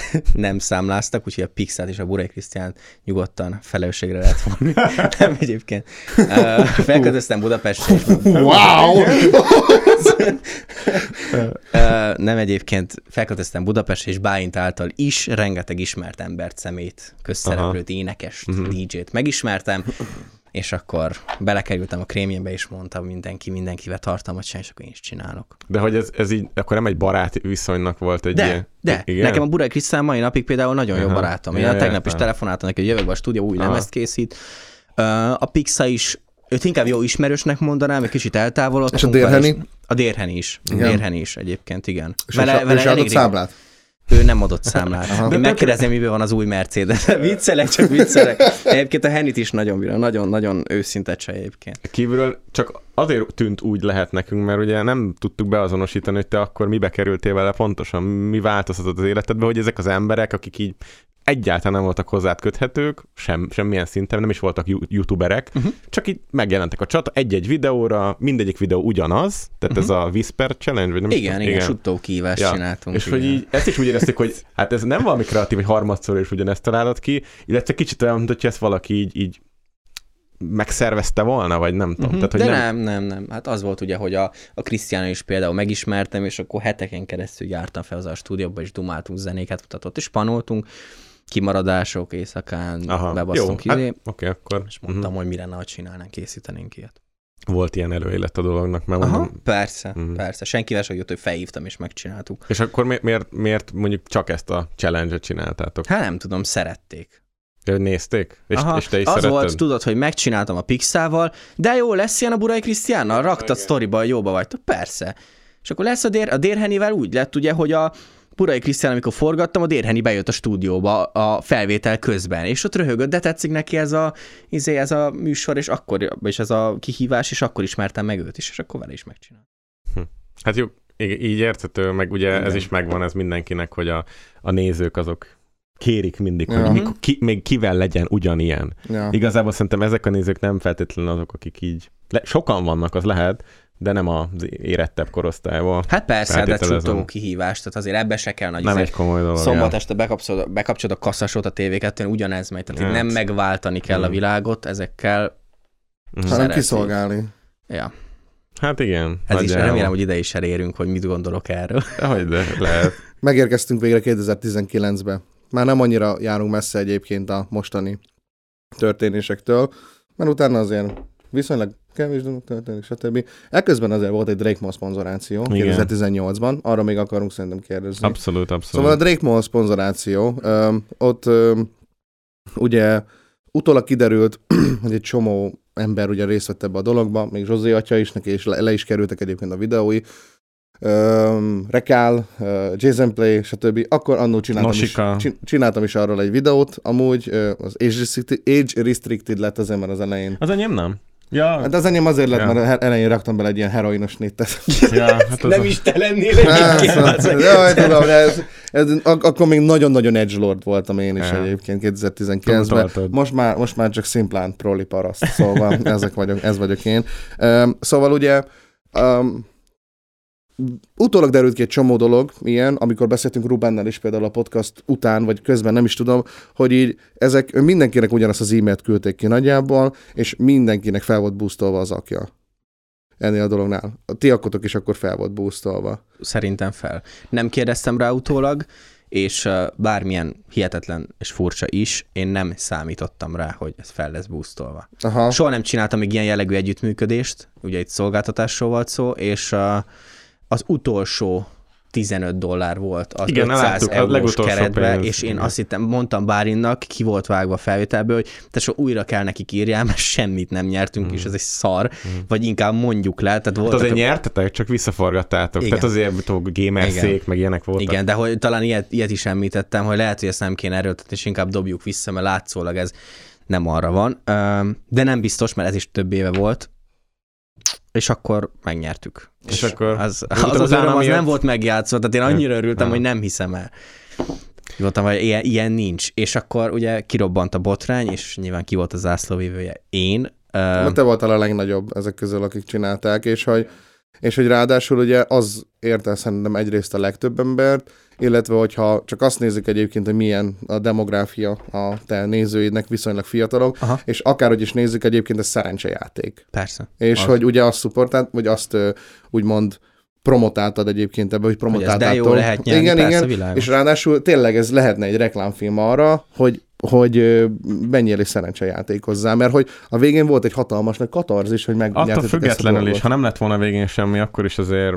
E: nem számláztak, úgyhogy a Pixát és a Burai Krisztián nyugodtan felelősségre lehet vonni. nem egyébként. Uh, felköltöztem Budapestre, és
D: Wow!
E: uh, nem egyébként felköltöztem Budapestre, és Bálint által is rengeteg ismert embert, szemét, közszereplőt, énekest,
B: Mhm.
E: DJ-t megismertem, és akkor belekerültem a krémjébe, és mondtam mindenki, mindenkivel tartalmat csinálni, és akkor én is csinálok.
B: De hogy ez, ez így, akkor nem egy barát viszonynak volt egy
E: De,
B: ilyen...
E: de.
B: Igen?
E: Nekem a Burai Krisztán mai napig például nagyon jó barátom. Én
B: Ja,
E: tegnap is telefonáltam neki, hogy jövök be a stúdió, új
B: Aha.
E: lemezt készít. A Pixa is, őt inkább jó ismerősnek mondanám, egy kicsit eltávolodtunk.
D: És a Dérheni?
E: A Dérheni is.
D: Igen.
E: Dérheni is egyébként, igen.
D: És vele, vele, és
E: elég
D: számlát?
E: Ő nem adott számlát.
D: Aha.
E: Én megkérdezem, miből van az új Mercedes. viccelek, csak viccelek. Egyébként a Henit is nagyon bírom, nagyon, nagyon őszinte csaj egyébként.
B: Kívülről csak azért tűnt úgy lehet nekünk, mert ugye nem tudtuk beazonosítani, hogy te akkor mibe kerültél vele pontosan, mi változtatott az életedbe, hogy ezek az emberek, akik így egyáltalán nem voltak hozzád köthetők, sem, semmilyen szinten, nem is voltak you- youtuberek, uh-huh. csak így megjelentek a csata egy-egy videóra, mindegyik videó ugyanaz, tehát uh-huh. ez a Whisper Challenge, vagy nem is
E: Igen, igen, suttó kívást
B: Ja,
E: csináltunk.
B: És
E: igen.
B: hogy így, ezt is úgy éreztük, hogy hát ez nem valami kreatív, hogy harmadszor is ugyanezt találod ki, illetve kicsit olyan, mint hogy ezt valaki így, így megszervezte volna, vagy nem tudom.
E: Uh-huh.
B: Tehát, hogy
E: De
B: nem,
E: nem... nem, nem, Hát az volt ugye, hogy a, a Krisztián is például megismertem, és akkor heteken keresztül jártam fel az a stúdióba, és dumáltunk zenéket mutatott, és panoltunk, kimaradások éjszakán,
B: Aha,
E: bebasztunk
B: jó,
E: izé,
B: hát, oké, akkor
E: és mondtam, hogy mi lenne, ha csinálnánk, készítenénk ilyet.
B: uh-huh. volt ilyen előélet a dolognak, mert
E: Aha,
B: mondom,
E: persze,
B: Mhm.
E: mm. persze. Senkivel se jött, hogy felhívtam, és megcsináltuk.
B: és akkor mi- miért, miért mondjuk csak ezt a challenge-et csináltátok?
E: Hát nem tudom, szerették.
B: Nézték? És,
E: Aha,
B: és te is
E: az
B: szeretted?
E: volt, tudod, hogy megcsináltam a Pixával, de jó, lesz ilyen a Burai Krisztiánnal? Raktad sztoriba, jóba vagytok? Persze. És akkor lesz a, dér, a Dérhenivel úgy lett, ugye, hogy a Burai Krisztián, amikor forgattam, a Dérheni bejött a stúdióba a felvétel közben, és ott röhögött, de tetszik neki ez a, izé, ez a műsor, és akkor, és ez a kihívás, és akkor ismertem meg őt is, és akkor vele is megcsináltam.
B: Hát jó, így, így érthető, meg ugye
E: Igen.
B: ez is megvan, ez mindenkinek, hogy a, a nézők azok kérik mindig,
D: Ja.
B: hogy mikor, ki, még kivel legyen ugyanilyen.
D: Ja.
B: Igazából szerintem ezek a nézők nem feltétlenül azok, akik így... Le, sokan vannak, az lehet, de nem az érettebb korosztályból.
E: Hát persze, de
B: Feltételezem.
E: csutó kihívás, tehát azért ebbe se kell nagy
B: Nem
E: izé-
B: egy komoly dolog.
E: Szombat este bekapcsolod, bekapcsolod a kasszasot a TV2-n, ugyanez megy, tehát
B: Hát.
E: hát. nem megváltani kell a
B: Mm.
E: világot ezekkel.
B: Mhm.
D: Hanem kiszolgálni.
E: Ja,
B: Hát igen.
E: ez is, remélem, hogy ide is elérünk, hogy mit gondolok erről.
B: Hogy de lehet.
D: Megérkeztünk végre 2019-be. Már nem annyira járunk messze egyébként a mostani történésektől, mert utána azért viszonylag kevés dolog történik, stb. Ekközben azért volt egy Drake Mall szponzoráció
B: Igen.
D: 2018-ban, arra még akarunk szerintem kérdezni.
B: Abszolút, abszolút.
D: Szóval a Drake Mall szponzoráció, öm, ott öm, ugye utólag kiderült, hogy egy csomó ember ugye részt vett ebbe a dologba, még Zsozé atya is, neki is le, le is kerültek egyébként a videói. Um, Rekál, uh, Jason Play, stb. Akkor annó csináltam is,
B: Nosika.
D: csin- csináltam is arról egy videót, amúgy uh, az age restricted, age restricted lett azért, mert az elején.
B: Az enyém nem. Ja,
D: Hát az enyém azért lett,
B: Ja.
D: mert elején raktam bele egy ilyen heroinos nétet.
B: ja hát az
E: Nem
B: a...
E: is te lennél egyébként.
D: Persze. Jaj, tudom, de ez, ez, ak- akkor még nagyon-nagyon edgelord voltam én is
B: Ja.
D: egyébként 2019-ben.
B: Túltoltad.
D: Most már, most már csak szimplán proli paraszt, szóval ezek vagyok, ez vagyok én. Um, szóval ugye um, utólag derült ki egy csomó dolog, ilyen, amikor beszéltünk Rubennel is például a podcast után, vagy közben nem is tudom, hogy így ezek mindenkinek ugyanazt az e-mailt küldték ki nagyjából, és mindenkinek fel volt boostolva az akja. Ennél a dolognál. A ti akkotok is akkor fel volt boostolva.
E: Szerintem fel. Nem kérdeztem rá utólag, és bármilyen hihetetlen és furcsa is, én nem számítottam rá, hogy ez fel lesz boostolva.
D: Aha.
E: Soha nem csináltam még ilyen jellegű együttműködést, ugye itt szolgáltatásról volt szó, és az utolsó 15 dollár volt az
B: Igen,
E: 500
B: láttuk, a
E: eurós
B: legutolsó
E: keretbe,
B: pénz.
E: és én azt hittem, mondtam Bárinnak, ki volt vágva a felvételből, hogy te so újra kell neki írjál, mert semmit nem nyertünk, mm. és ez egy szar, mm. vagy inkább mondjuk le, tehát
B: Hát azért nyertetek, csak visszaforgattátok.
E: Igen.
B: Tehát azért tudok gamer
E: Igen.
B: szék, meg ilyenek voltak.
E: Igen, de hogy talán ilyet, ilyet is említettem, hogy lehet, hogy ezt nem kéne erőltetni, és inkább dobjuk vissza, mert látszólag ez nem arra van. De nem biztos, mert ez is több éve volt, és akkor megnyertük.
B: És akkor-
E: az,
B: utána
E: az, az öröm az nem volt megjátszva, tehát én annyira örültem, hogy nem hiszem el. Voltam, hogy ilyen, ilyen nincs. És akkor ugye kirobbant a botrány, és nyilván ki volt a zászlóvívője? Én.
D: Mert te voltál a legnagyobb ezek közül, akik csinálták, és hogy, és hogy ráadásul ugye az érte szerintem egyrészt a legtöbb embert, illetve hogyha csak azt nézzük egyébként, hogy milyen a demográfia a te nézőidnek viszonylag fiatalok,
E: Aha.
D: és akárhogy is nézzük egyébként, ez szerencsejáték.
E: Persze.
D: És
E: Az.
D: hogy ugye azt szupportált, vagy azt úgymond promotáltad egyébként ebbe, hogy
E: Hogy ez de
D: promotáltad.
E: jó lehet nyerni,
D: igen,
E: persze,
D: igen.
E: világos.
D: És ráadásul tényleg ez lehetne egy reklámfilm arra, hogy hogy menjél és szerencsejátékozzá, mert hogy a végén volt egy hatalmas nagy katarzis, hogy
B: Attól
D: megnyertetek ezt a
B: függetlenül is, ha nem lett volna végén semmi, akkor is azért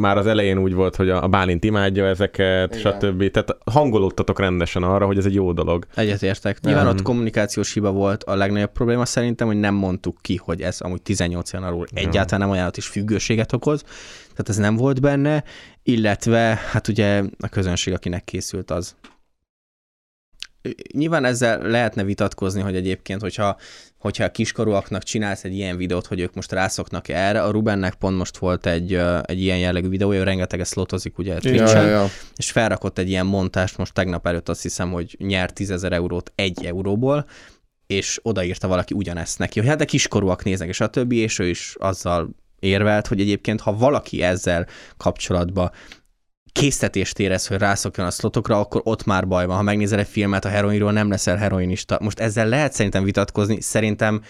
B: már az elején úgy volt, hogy a Bálint imádja ezeket,
D: Igen.
B: stb. Tehát hangolódtatok rendesen arra, hogy ez egy jó dolog.
E: Egyetértek. Nyilván
B: Nem.
E: ott kommunikációs hiba volt a legnagyobb probléma szerintem, hogy nem mondtuk ki, hogy ez amúgy 18 éven alul egyáltalán nem ajánlott és függőséget okoz. Tehát ez nem volt benne, illetve hát ugye a közönség, akinek készült az. Nyilván ezzel lehetne vitatkozni, hogy egyébként, hogyha, hogyha a kiskorúaknak csinálsz egy ilyen videót, hogy ők most rászoknak erre, a Rubennek pont most volt egy, egy ilyen jellegű videója, ő rengeteget szlotozik ugye
D: Ja,
E: Twitch-en,
D: ja, ja.
E: és felrakott egy ilyen montást most tegnap előtt azt hiszem, hogy nyert 10 ezer eurót egy euróból, és odaírta valaki ugyanezt neki, hogy hát de kiskorúak néznek, és a többi, és ő is azzal érvelt, hogy egyébként ha valaki ezzel kapcsolatban késztetést érez, hogy rászokjon a szlotokra, akkor ott már baj van. Ha megnézel egy filmet a heroinról, nem leszel heroinista. Most ezzel lehet szerintem vitatkozni, szerintem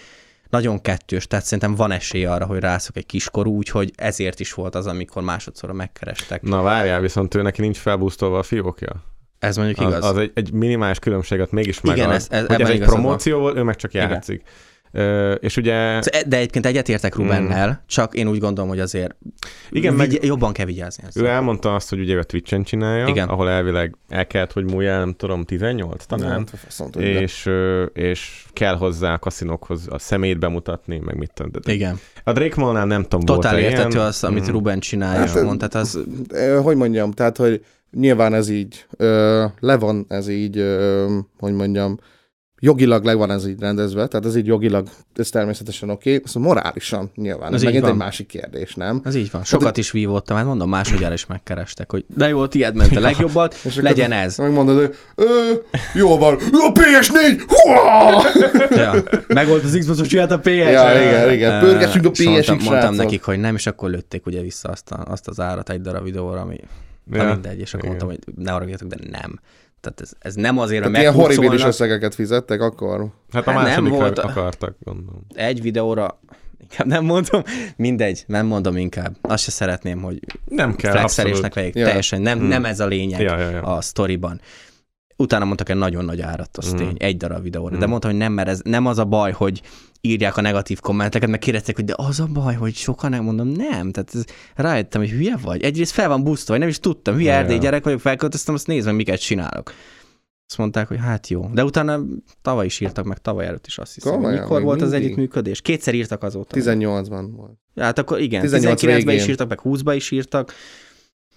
E: nagyon kettős, tehát szerintem van esély arra, hogy rászok egy kiskorú, úgyhogy ezért is volt az, amikor másodszorra megkerestek.
B: Na várjál, viszont ő neki nincs felbusztolva a fiókja.
E: Ez mondjuk
B: Az,
E: igaz.
B: az egy, egy minimális különbséget mégis
E: Igen,
B: megad.
E: ez- ez-
B: hogy
E: ebben
B: ez egy promóció volt, ő meg csak
E: Igen.
B: játszik. Ö, és ugye...
E: De egyébként egyetértek Rubennel, csak én úgy gondolom, hogy azért
B: Igen,
E: vigy-
B: meg-
E: jobban kell vigyázni. ezzel.
B: Ő elmondta azt, hogy ugye a Twitch-en csinálja,
E: Igen.
B: ahol elvileg el kellett, hogy múljál, nem tudom, 18 talán,
D: Hát,
B: és, és kell hozzá a kaszinókhoz a szemét bemutatni, meg mit tudom. de-
E: Igen.
B: A Drake Mall-nál nem tudom,
E: Totál
B: volt
E: értető az, amit
B: Mhm.
E: Ruben csinálja,
D: Hát,
E: mond, tehát az
D: hogy mondjam, tehát, hogy nyilván ez így, ö, le van ez így, ö, hogy mondjam, jogilag le van ez így rendezve, tehát ez így jogilag, ez természetesen oké, okay. szóval morálisan nyilván,
E: Ez
D: ez megint
E: van.
D: egy másik kérdés, nem?
E: az így van. Sokat is vívottam, hát mondom, másodjára is megkerestek, hogy de jó, tiéd ment a legjobbat,
D: És
E: legyen ez.
D: Megmondod, hogy ö, jó van, a PS4, huá!
E: Ja. Meg volt az Xbox-os csinált a PS.
D: Ja, igen, igen. Pörgessünk a
E: És mondtam,
D: PS-ig,
E: mondtam nekik, hogy nem, és akkor lőtték ugye vissza azt, a, azt az árat egy darab videóra, ami ja. Mindegy, és akkor mondtam, hogy ne haragudjatok, de nem. Tehát ez, ez nem azért,
D: Tehát ilyen horribilis összegeket fizettek akkor.
B: Hát a
E: Hát nem
B: másodikra
E: volt-
B: akartak, gondolom.
E: egy videóra, inkább nem mondom, mindegy, nem mondom inkább. Azt se szeretném, hogy
B: Nem kell,
E: flexelésnek vegyék.
D: Ja.
E: Teljesen nem,
B: Hmm.
E: nem ez a lényeg
B: Ja, ja, ja.
E: a sztoriban. Utána mondtak egy nagyon nagy árat, az
B: Mm.
E: tény, egy darab videóra. De
B: Mm.
E: mondtam, hogy nem, mert ez nem az a baj, hogy írják a negatív kommenteket, meg kérdezték, hogy de az a baj, hogy sokan nem mondom, nem. Tehát ez, rájöttem, hogy hülye vagy. Egyrészt fel van busztva, vagy nem is tudtam, hülye
B: Ja.
E: erdély gyerek vagyok, felköltöztem, azt nézd meg, miket csinálok. Azt mondták, hogy hát jó. De utána tavaly is írtak meg, tavaly előtt is azt hiszem.
D: Komolyan,
E: Mikor volt az
D: mindig?
E: együttműködés? Kétszer írtak azóta.
D: 18-ban volt.
E: Hát akkor igen,
D: 18
E: 19-ben is írtak, meg 20-ba is írtak,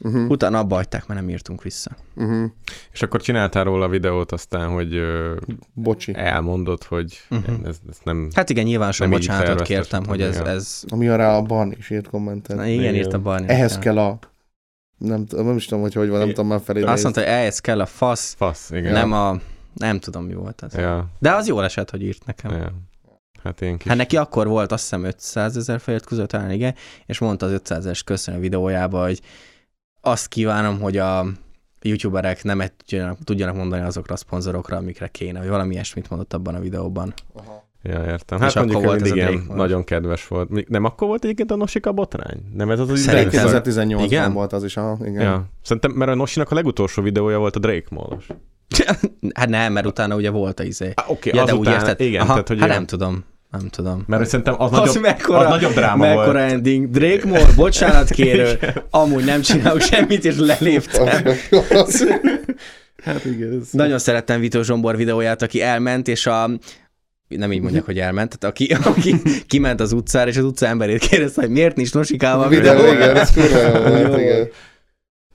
D: Uh-huh.
E: utána abba hagyták, mert nem írtunk vissza.
D: Uh-huh.
B: És akkor csináltál róla a videót aztán, hogy ö,
D: Bocsi.
B: elmondod, hogy
E: Mhm.
B: ez, ez nem...
E: Hát igen, nyilván sok
B: Nem
E: bocsánatot kértem, hogy ez, ez...
D: Ami arra a Barni is írt kommentet.
E: Na, igen,
B: Igen.
E: írt a Barni.
D: Ehhez kell a... Nem, nem is tudom, hogy hogy van, nem tudom már felidézni.
E: Azt mondta, hogy ehhez kell a fasz,
B: Fasz, igen.
E: nem a... Nem tudom, mi volt az.
B: Ja,
E: De az jól esett, hogy írt nekem.
B: ja. Hát én kis...
E: Hát neki akkor volt azt hiszem 500 ezer felirat között, talán igen, és mondta az 500 ezer köszönő videójába, hogy azt kívánom, hogy a youtuberek nem tudjanak, tudjanak mondani azokra a szponzorokra, amikre kéne, vagy valami ilyesmit mondott abban a videóban.
B: Ja, értem.
E: És
B: Hát
E: akkor
B: mondjuk
E: volt
B: volt
E: Drake volt.
B: nagyon kedves volt. Nem akkor volt egyébként a Nosika botrány? Nem ez az. Drake-
D: 2018-ban
E: Igen?
D: volt az is, aha, igen.
B: Ja. Szerintem, mert a Nosinak a legutolsó videója volt a Drake Mallos.
E: hát nem, mert utána ugye volt a izé.
B: Ah, oké,
E: Ja, de úgy érted?
B: igen,
E: Aha,
B: tehát, hogy
E: hát
B: ilyen-
E: nem tudom. Nem tudom.
B: Mert hogy szerintem az,
E: Az
B: nagyobb,
E: mekkora,
B: az nagyobb dráma
E: mekkora
B: volt.
E: ending. Drake Moore, bocsánat kérő, amúgy nem csinálok semmit, és leléptem.
B: Hát igen.
E: Nagyon szerettem Vito Zsombor videóját, aki elment, és a nem így mondják, hogy elment, tehát aki, aki kiment az utcára, és az utca emberét kérdezte, hogy miért nincs nosikával a
D: Videó, igen, ez kurva jó volt, igen.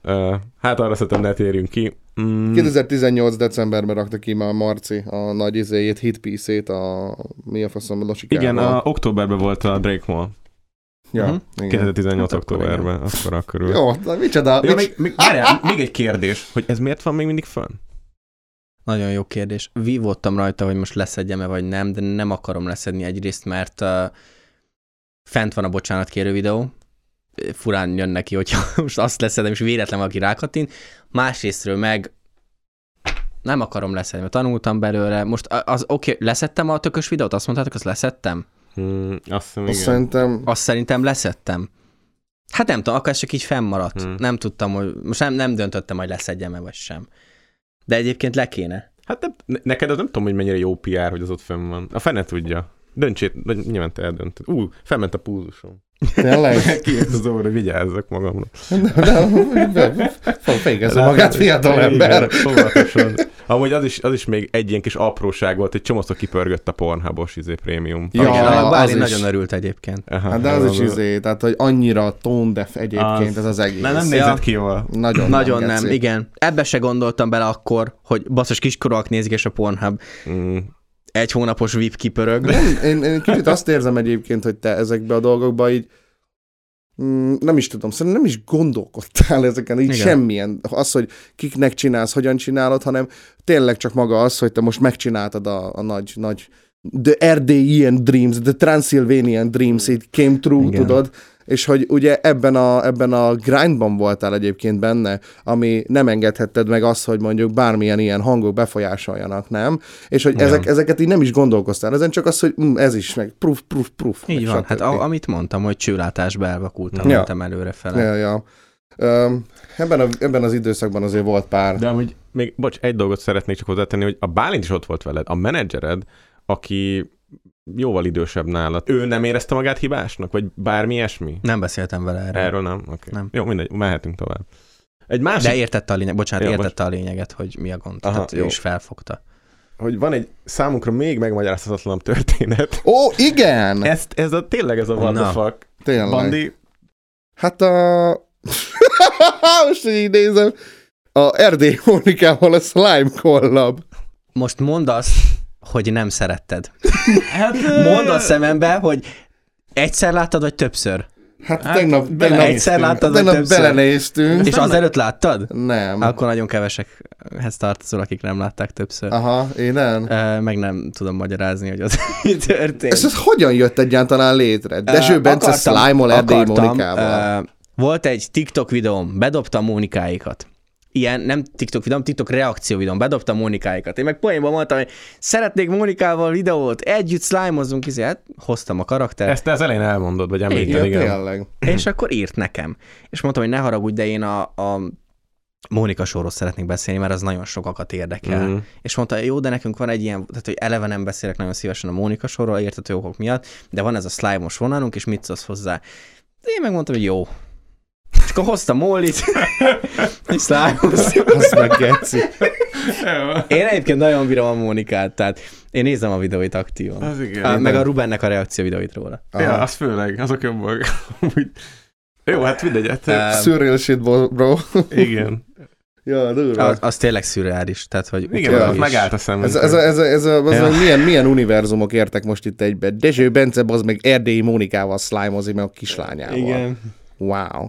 B: Uh, hát arra szerintem ne térjünk ki. Mm,
D: 2018 decemberben rakta ki már Marci a nagy izéjét, hit piece-ét, a mi a faszom, a Losikával.
B: igen, a, októberben volt a Drake Mall.
D: Ja,
E: Mhm.
D: igen.
B: 2018
E: Hát akkor
B: októberben, akkor a körül.
D: Jó, na micsoda,
B: Ja,
D: mics-
B: még, még, várjál, még egy kérdés, hogy ez miért van még mindig fönn?
E: Nagyon jó kérdés. Vívottam rajta, hogy most leszedjem-e vagy nem, de nem akarom leszedni egyrészt, mert uh, fent van a bocsánatkérő videó, furán jön neki, hogyha most azt leszedem, és véletlen valaki rákattint. Másrésztről meg nem akarom leszedni, mert tanultam belőle. Most a- az oké, okay, leszettem a tökös videót? Azt mondtátok, azt leszettem?
B: Hmm, azt hiszem,
D: Azt szerintem,
E: Azt szerintem leszettem. Hát nem tudom, akkor ez csak így fennmaradt.
B: Hmm.
E: Nem tudtam, hogy most nem, nem döntöttem, hogy leszedjem-e vagy sem. De egyébként le kéne.
B: Hát ne- neked az nem tudom, hogy mennyire jó PR, hogy az ott fönn van. A fene tudja. Döntsét, de nyilván te eldöntöd. Ú, felment a púzusom.
D: Tényleg?
B: Kijött az óra, hogy vigyázzak magamra.
D: Fékezze magát fiatal ember.
B: Igen. Amúgy az is, az is még egy ilyen kis apróság volt, hogy csomószor kipörgött a Pornhubos izé prémium.
D: Ja,
E: Igen, a
D: az
E: Bálint
D: is.
E: nagyon örült egyébként.
B: Aha,
D: Hát de az is izé, tehát hogy annyira tone deaf egyébként
B: Az-
D: ez az egész.
B: Nem, nem
E: Ja.
B: nézett ki jól.
D: Nagyon,
E: Nagyon nem,
D: geci.
E: igen. Ebbe se gondoltam bele akkor, hogy basszus kiskorúak nézik, és a Pornhub
B: Mm.
E: Egy hónapos VIP kipörög.
D: Nem, én, én kicsit azt érzem egyébként, hogy te ezekbe a dolgokba így mm, nem is tudom, szerintem nem is gondolkodtál ezeken, így
E: Igen.
D: Semmilyen, az, hogy kiknek csinálsz, hogyan csinálod, hanem tényleg csak maga az, hogy te most megcsináltad a, a nagy, nagy The Erdélyian Dreams, The Transylvanian Dreams, it came true.
E: Igen.
D: tudod, és hogy ugye ebben a, ebben a grindban voltál egyébként benne, ami nem engedhetted meg azt, hogy mondjuk bármilyen ilyen hangok befolyásoljanak, nem? És hogy ezek, ezeket így nem is gondolkoztál, ezen csak az, hogy mm, ez is, meg proof, proof, proof.
E: Így van,
D: stb.
E: hát a, amit mondtam, hogy csőlátásba elvakultam,
D: Ja.
E: mentem előre fele.
D: Ja, ja. Ebben, a, ebben az időszakban azért volt pár.
B: De amúgy még, bocs, egy dolgot szeretnék csak hozzátenni, hogy a Bálint is ott volt veled. A menedzsered, aki jóval idősebb nálad, ő nem érezte magát hibásnak, vagy bármi ilyesmi?
E: Nem beszéltem vele erről.
B: Erről nem? Okay.
E: Nem.
B: Jó, mindegy, mehetünk tovább. Egy másik,
E: De értette a lényeg, bocsánat,
B: Jó,
E: értette a lényeget, hogy mi a gond.
B: Aha,
E: Tehát ő
B: jó.
E: is felfogta.
B: hogy van egy számunkra még megmagyarázhatatlanabb történet.
D: Ó, igen!
B: Ezt, ez a, tényleg ez a what the fuck.
D: Tényleg.
B: Bandi,
D: Hát a... most, hogy így nézem, a Erdély Mónikával a Slime collab.
E: Most mondd azt, hogy nem szeretted.
B: hát,
E: Mondd a szemembe, hogy egyszer láttad, vagy többször?
D: Hát,
B: Hát,
D: tegnap, tegnap,
E: Egyszer láttad, vagy
D: tegnap
E: többször?
D: belenéztünk.
E: És azelőtt láttad?
D: Nem.
E: Akkor nagyon kevesekhez tartozol, akik nem látták többször.
D: Aha, én nem.
E: Meg nem tudom magyarázni, hogy az mi történt.
D: Ez, ez hogyan jött egyáltalán létre? Dezső
E: Ö,
D: Bence
E: akartam-
D: slime Erdély Mónikával.
E: Volt egy TikTok videóm, bedobtam Mónikáikat. Ilyen, nem TikTok videóm, TikTok reakció videóm, bedobtam Mónikáikat. Én meg poénban mondtam, hogy szeretnék Mónikával videót, együtt slime-ozzunk, izé, hát hoztam a karaktert,
B: ezt te az elején elmondod, vagy említed,
D: Igen,
B: igen.
D: tényleg.
E: és akkor írt nekem. És mondtam, hogy ne haragudj, de én a, a Mónika sorról szeretnék beszélni, mert az nagyon sokakat érdekel.
B: Mhm.
E: És mondta, jó, de nekünk van egy ilyen, tehát hogy eleve nem beszélek nagyon szívesen a Mónika sorról, értető okok miatt, de van ez a slime-os vonalunk, és mit szólsz hozzá? De én megmondtam, hogy jó. Akkor hoztam Mollit, és slime
D: Az meg geci.
E: Én egyébként nagyon bírom a Mónikát, tehát én nézem a videóit aktívan.
B: Az igen.
E: Ah, meg a Rubennek a reakció videóit róla.
B: Ja,
D: Aha.
B: az főleg, azok. Amúgy- Jó, hát mindegy, hát,
E: Ö,
D: Surreal shit, bro.
B: igen.
D: ja, durva.
E: Az, az tényleg szürreális, tehát hogy
B: Igen,
D: Ja.
B: ja, megállt a szemünk.
D: Ez, ez, a, ez, a, ez a, az
B: Ja.
D: ja. milyen, milyen univerzumok értek most itt egybe. Dezső Bence, az meg Erdélyi Mónikával slime meg a kislányával.
B: Igen.
D: Wow.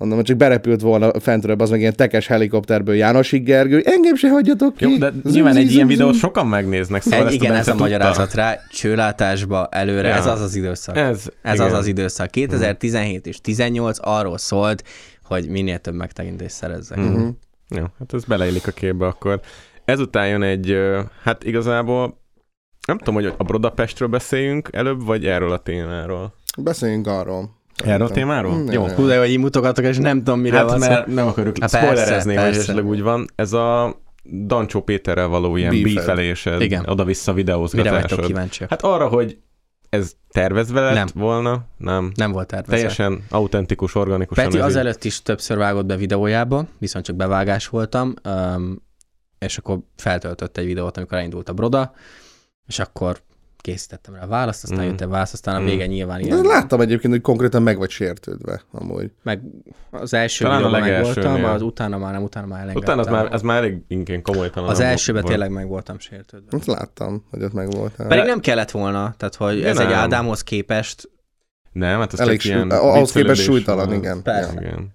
D: Mondom, hogy csak berepült volna fentről, az meg ilyen tekes helikopterből Jánosig Gergő, engem se hagyjatok ki.
B: Jó, de
D: Zum,
B: nyilván
D: zum,
B: egy ilyen
D: zum,
B: videót
D: zum.
B: sokan megnéznek, szóval
E: Egy,
B: ezt
E: igen,
B: a
E: ez a
B: tudta.
E: magyarázat rá, csőlátásba előre,
B: Ja.
E: ez az az időszak. Ez,
B: Ez, igen.
E: az az időszak. 2017 és 18 arról szólt, hogy minél több megtekintést szerezzek.
B: Mhm.
D: Mhm.
B: Jó, hát ez beleillik a képbe akkor. Ezután jön egy, hát igazából nem tudom, hogy a Brodapestről beszéljünk előbb, vagy erről a témáról.
D: Beszéljünk arról.
B: Erről a témáról?
D: Mm,
B: Jó.
E: Hú, de hogy így mutogatok, és nem tudom, mire
B: Hát
E: van
B: mert nem akarjuk
E: Hát
B: spoilerezni, hogy esetleg úgy van. Ez a Dancsó Péterrel való ilyen beefelésed,
E: Igen.
B: oda-vissza
E: Mire vagytok
B: videózgatásod.
E: kíváncsiak?
B: Hát arra, hogy ez tervezve lett
E: Nem.
B: volna? Nem.
E: Nem volt tervezve.
B: Teljesen autentikus, organikusan.
E: Peti
B: ez
E: azelőtt is többször vágott be videójába, viszont csak bevágás voltam, és akkor feltöltött egy videót, amikor elindult a Broda, és akkor készítettem rá a választ, aztán
B: Mm.
E: jött a válasz, aztán a
B: Mm.
E: vége nyilván
D: De
E: ilyen.
D: láttam egyébként, hogy konkrétan meg vagy sértődve, amúgy.
E: Meg az első
B: Talán a
E: meg voltam, az utána már nem, utána már elengedtem.
B: Utána az már, ez már elég inkább komolytalan.
E: az elsőben
B: volt.
E: tényleg meg voltam sértődve.
D: Azt láttam, hogy ott meg voltál.
E: Pedig nem kellett volna, tehát hogy
B: De
E: ez egy
B: nem.
E: Ádámhoz képest,
B: Nem, hát ez
D: Elég
B: csak ilyen
D: ahhoz képest súlytalan, igen.
E: Persze.
D: Ja.
B: Igen.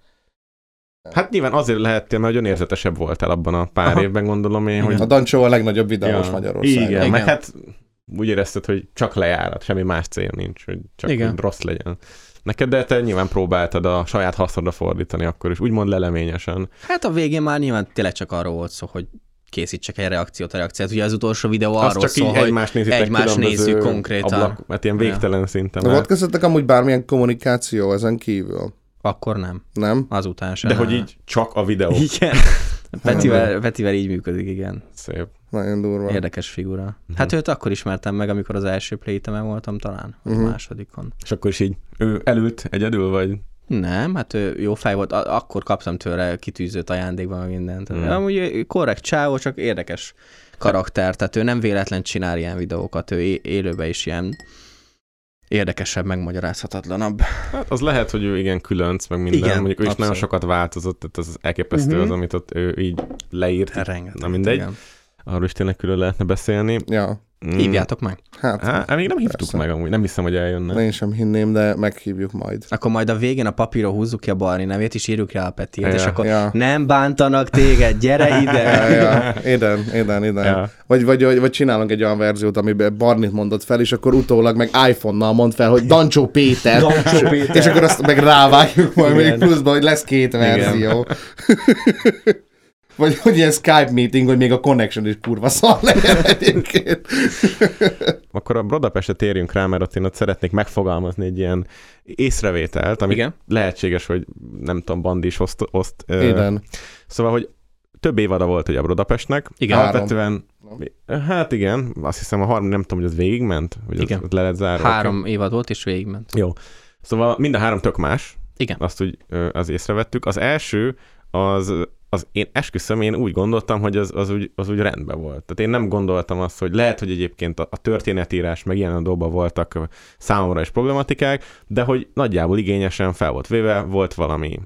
B: Hát nyilván azért lehettél, mert nagyon érzetesebb voltál abban a pár
E: Aha.
B: évben, gondolom én, hogy...
D: A Dancsó a legnagyobb videós Magyarországon.
B: Igen,
E: Igen.
B: meg hát úgy érezted, hogy csak lejárat, semmi más cél nincs, hogy csak
E: Igen.
B: hogy rossz legyen. Neked, de te nyilván próbáltad a saját hasznodra fordítani akkor is, úgymond leleményesen.
E: hát a végén már nyilván tényleg csak arról volt szó, hogy készítsek egy reakciót a reakciót. Ugye az utolsó videó
B: Az
E: arról
B: csak
E: szól,
B: így
E: hogy
B: egymást nézitek
E: egymást nézzük konkrétan.
B: Ablak, hát ilyen végtelen szinten.
D: De volt közöttek amúgy bármilyen kommunikáció ezen kívül?
E: akkor nem,
D: Nem?
E: azután sem.
B: De hogy így csak a videó.
E: Igen. Petivel, Petivel így működik, igen.
B: Szép.
D: Nagyon durva.
E: Érdekes figura. Hát őt akkor ismertem meg, amikor az első play voltam talán, vagy
D: Mhm.
E: másodikon.
B: És akkor is így ő elült egyedül, vagy?
E: Nem, hát ő jó fej volt. Akkor kaptam tőle kitűzőt ajándékban, meg mindent. Mm. Amúgy korrekt csávó, csak érdekes karakter. Tehát ő nem véletlen csinál ilyen videókat, ő élőben is ilyen érdekesebb, megmagyarázhatatlanabb.
B: Hát az lehet, hogy ő igen különc, meg minden.
E: Igen,
B: Mondjuk ő is nagyon
E: abszolút.
B: sokat változott, tehát az elképesztő
D: Mhm.
B: az, amit ott ő így leírt.
E: Rengeteg.
B: Na mindegy.
E: igen.
B: Arról is tényleg külön lehetne beszélni.
D: Ja,
B: Mm.
E: Hívjátok meg.
D: hát,
B: Hát, még nem hívtuk
D: Persze.
B: meg amúgy, nem hiszem, hogy eljönne.
D: én sem hinném, de meghívjuk majd.
E: Akkor majd a végén a papírra húzzuk ki a Barni nevét, és írjuk rá a Petiét,
B: Ja.
E: és akkor
D: Ja.
E: nem bántanak téged, gyere ide!
D: Ja, ja, éden, éden, éden.
B: Ja.
D: Vagy, vagy, vagy, vagy csinálunk egy olyan verziót, amiben Barnit mondott fel, és akkor utólag meg iPhone-nal mond fel, hogy Dancsó Péter.
E: Dancsó Péter.
D: És akkor azt meg rávágjuk majd
E: Igen.
D: még pluszban, hogy lesz két verzió. Vagy hogy ilyen Skype meeting, hogy még a connection is kurva szar legyen egyébként.
B: Akkor a Budapestre térjünk rá, mert ott én ott szeretnék megfogalmazni egy ilyen észrevételt, ami
E: Igen.
B: lehetséges, hogy nem tudom, Bandi is oszt, oszt
D: Éden.
B: Szóval, hogy több évada volt ugye a Budapestnek.
E: Igen.
B: Alapvetően, hát igen, azt hiszem a harmadik, nem tudom, hogy az végigment, hogy
E: Igen.
B: az, le lett zárva.
E: Három évad volt, és végigment.
B: Jó. Szóval mind a három tök más,
E: Igen.
B: azt úgy az észrevettük. Az első, az, az én esküszöm, én úgy gondoltam, hogy az, az, úgy, az úgy rendben volt. Tehát én nem gondoltam azt, hogy lehet, hogy egyébként a, a történetírás meg ilyen dolgokban voltak számomra is problematikák, de hogy nagyjából igényesen fel volt véve, volt valami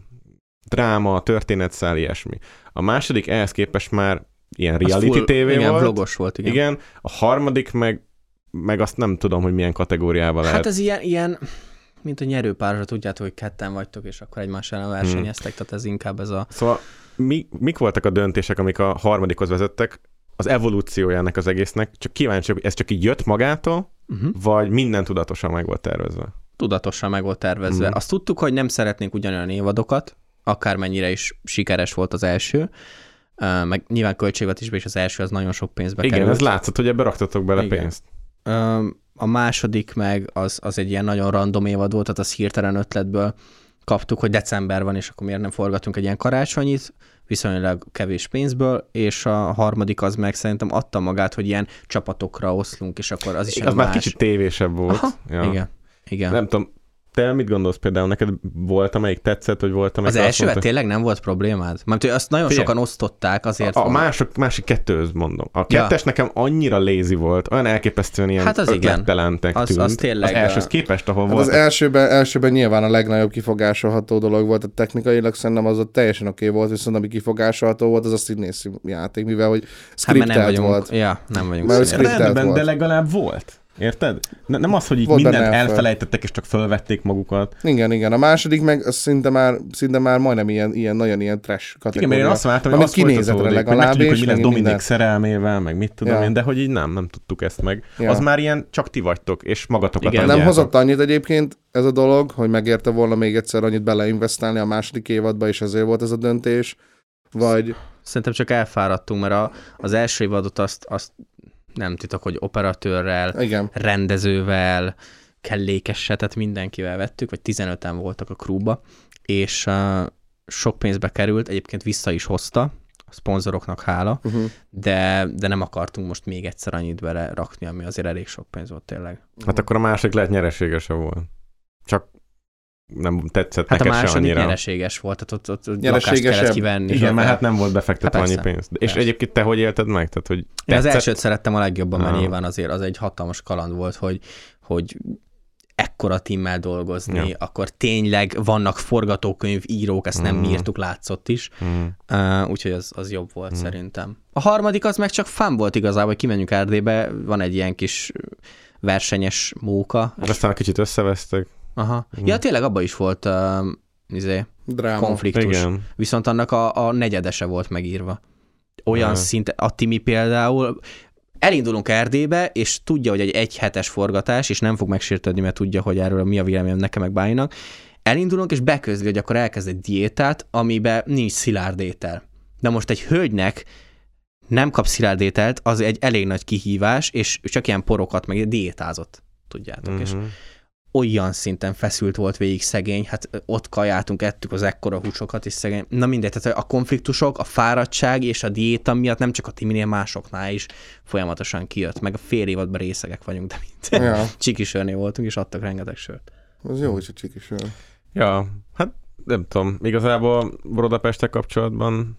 B: dráma, történetszál, ilyesmi. A második ehhez képest már ilyen reality
E: full-
B: TV
E: igen,
B: volt.
E: vlogos volt, igen.
B: igen. A harmadik meg, meg azt nem tudom, hogy milyen kategóriába lehet.
E: Hát ez ilyen, ilyen mint a nyerőpárra, tudjátok, hogy ketten vagytok, és akkor egymás ellen versenyeztek, tehát ez inkább ez a...
B: Szóval mi, mik voltak a döntések, amik a harmadikhoz vezettek, az evolúciójának az egésznek? Csak kíváncsi, hogy ez csak így jött magától,
E: Uh-huh.
B: vagy minden tudatosan meg volt tervezve?
E: Tudatosan meg volt tervezve.
B: Mhm.
E: Azt tudtuk, hogy nem szeretnénk ugyanolyan évadokat, akármennyire is sikeres volt az első, meg nyilván költségvetésben is az első az nagyon sok pénzbe
B: Igen,
E: került.
B: ez látszott, hogy ebbe raktatok bele
E: Igen.
B: pénzt.
E: A második meg az, az egy ilyen nagyon random évad volt, tehát az hirtelen ötletből kaptuk, hogy december van, és akkor miért nem forgatunk egy ilyen karácsonyit, viszonylag kevés pénzből, és a harmadik az meg szerintem adta magát, hogy ilyen csapatokra oszlunk, és akkor az is
B: Az
E: ilyen
B: már
E: más.
B: kicsit tévésebb volt.
E: Aha,
B: ja.
E: Igen, igen.
B: Nem tudom, te mit gondolsz például, neked volt, amelyik tetszett, vagy volt, amelyik
E: Az elsővel
B: mondta,
E: tényleg nem volt problémád? Mert hogy azt nagyon
B: Figyelj,
E: sokan osztották, azért
B: a, a mások, másik kettőhöz mondom. A
E: Ja.
B: kettes nekem annyira lazy volt, olyan elképesztően ilyen
E: Hát az igen. Az-
B: tűnt.
E: az tényleg,
B: az elsőhöz
E: a-
B: képest, ahol
D: Hát
B: volt.
D: az elsőben, elsőben nyilván a legnagyobb kifogásolható dolog volt, a technikailag szerintem az ott teljesen oké okay volt, viszont ami kifogásolható volt, az a színészi játék, mivel hogy
E: Hát
D: scriptelt
E: nem vagyunk,
D: volt.
E: Ja, nem vagyunk
D: Mert
B: Rendben,
D: volt.
B: de legalább volt. Érted? Ne, nem az, hogy így
D: Volt
B: mindent elfelejtettek, és csak fölvették magukat.
D: Igen, igen. A második meg az szinte már, szinte már majdnem ilyen, ilyen nagyon ilyen trash
B: Igen,
D: kategória.
B: mert én azt vártam, hogy
D: Ami
B: az folytatódik, hogy
D: legalább,
B: megtudjuk, hogy
D: és
B: mi lesz Dominik
D: minden.
B: szerelmével, meg mit tudom
D: Ja.
B: én, de hogy így nem, nem tudtuk ezt meg.
D: Ja.
B: Az már ilyen csak ti vagytok, és magatokat
E: Igen.
D: Nem hozott annyit egyébként ez a dolog, hogy megérte volna még egyszer annyit beleinvestálni a második évadba, és ezért volt ez a döntés. Vagy
E: Szerintem csak elfáradtunk, mert a, az első évadot azt, azt nem titok, hogy operatőrrel,
D: igen,
E: rendezővel, kellékessel, tehát mindenkivel vettük, vagy 15-en voltak a krúba, és uh, sok pénzbe került, egyébként vissza is hozta, a szponzoroknak hála,
D: uh-huh.
E: de, de nem akartunk most még egyszer annyit bele rakni, ami azért elég sok pénz volt tényleg.
B: Hát akkor a másik lehet nyereségesebb volt. Nem tetszett
E: Hát a
B: neked se
E: második
B: annyira.
E: nyereséges volt, tehát ott, ott, ott lakást kellett kivenni.
B: Igen, mert hát nem volt befektetve
E: Hát
B: annyi pénzt. És
E: Persze.
B: egyébként te hogy élted meg? Tehát, hogy
E: Én az
B: tetszett?
E: elsőt szerettem a legjobban, mert
B: Ah.
E: nyilván azért az egy hatalmas kaland volt, hogy, hogy ekkora timmel dolgozni,
B: Ja.
E: akkor tényleg vannak forgatókönyv írók, ezt nem
B: Mm.
E: mi írtuk, látszott is,
B: Mm.
E: uh, úgyhogy az, az jobb volt
B: Mm.
E: szerintem. A harmadik az meg csak fán volt igazából, hogy kimenjünk Erdélybe, van egy ilyen kis versenyes móka.
B: Aztán kicsit összevesztek.
E: Aha.
B: Mm.
E: Ja, tényleg abban is volt uh, izé,
D: dráma.
E: konfliktus.
B: Igen.
E: Viszont annak a, a negyedese volt megírva. Olyan szinte, a Timi például, elindulunk Erdélybe, és tudja, hogy egy egyhetes forgatás, és nem fog megsértődni, mert tudja, hogy erről mi a véleményem nekem meg Bájnak. Elindulunk, és beközli, hogy akkor elkezd egy diétát, amiben nincs szilárd étel. De most egy hölgynek nem kap szilárd ételt, az egy elég nagy kihívás, és csak ilyen porokat, meg diétázott, tudjátok. És
B: Mhm.
E: Olyan szinten feszült volt végig szegény, hát ott kajáltunk, ettük az ekkora húsokat, és szegény, na mindegy, tehát a konfliktusok, a fáradtság és a diéta miatt nem csak a Timinél, másoknál is folyamatosan kijött, meg a fél évadban részegek vagyunk, de mint
D: Ja,
E: csikisörnél voltunk, és adtak rengeteg sört.
D: az jó, hogy a csiki sör.
B: Ja, hát nem tudom, igazából Budapestek kapcsolatban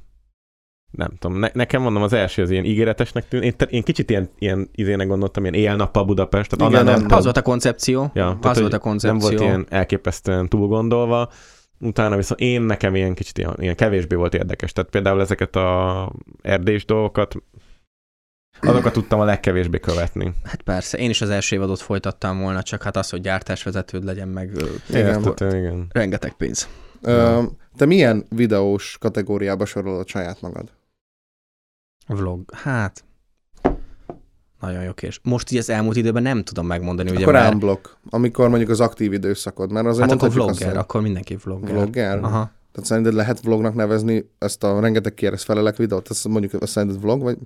B: nem tudom, ne, nekem mondom az első az ilyen ígéretesnek tűnt. Én, én kicsit ilyen, ilyen izének gondoltam, ilyen éjjel-nappal Budapest. Tehát
D: Igen, nem-
B: nem,
E: Az volt a koncepció,
B: ja,
E: az volt a koncepció.
B: Nem volt ilyen elképesztően túl gondolva. Utána viszont én nekem ilyen kicsit ilyen, ilyen kevésbé volt érdekes. Tehát például ezeket a erdés dolgokat, azokat tudtam a legkevésbé követni.
E: Hát persze, én is az első évadot folytattam volna, csak hát az, hogy gyártásvezetőd legyen meg
D: Igen.
B: Igen.
E: rengeteg pénz.
D: Ö, te milyen videós kategóriába sorolod saját magad?
E: Vlog, hát nagyon jó kérdés. Most így az elmúlt időben nem tudom megmondani, ugye
D: Akkor
E: mert...
D: unblock, amikor mondjuk az aktív időszakod, mert azért
E: Hát akkor vlogger,
D: azt,
E: akkor mindenki vlogger.
D: vlogger.
E: Aha.
D: Tehát szerinted lehet vlognak nevezni ezt a rengeteg kérdez felelek videót? Ez mondjuk azt szerinted vlog, vagy?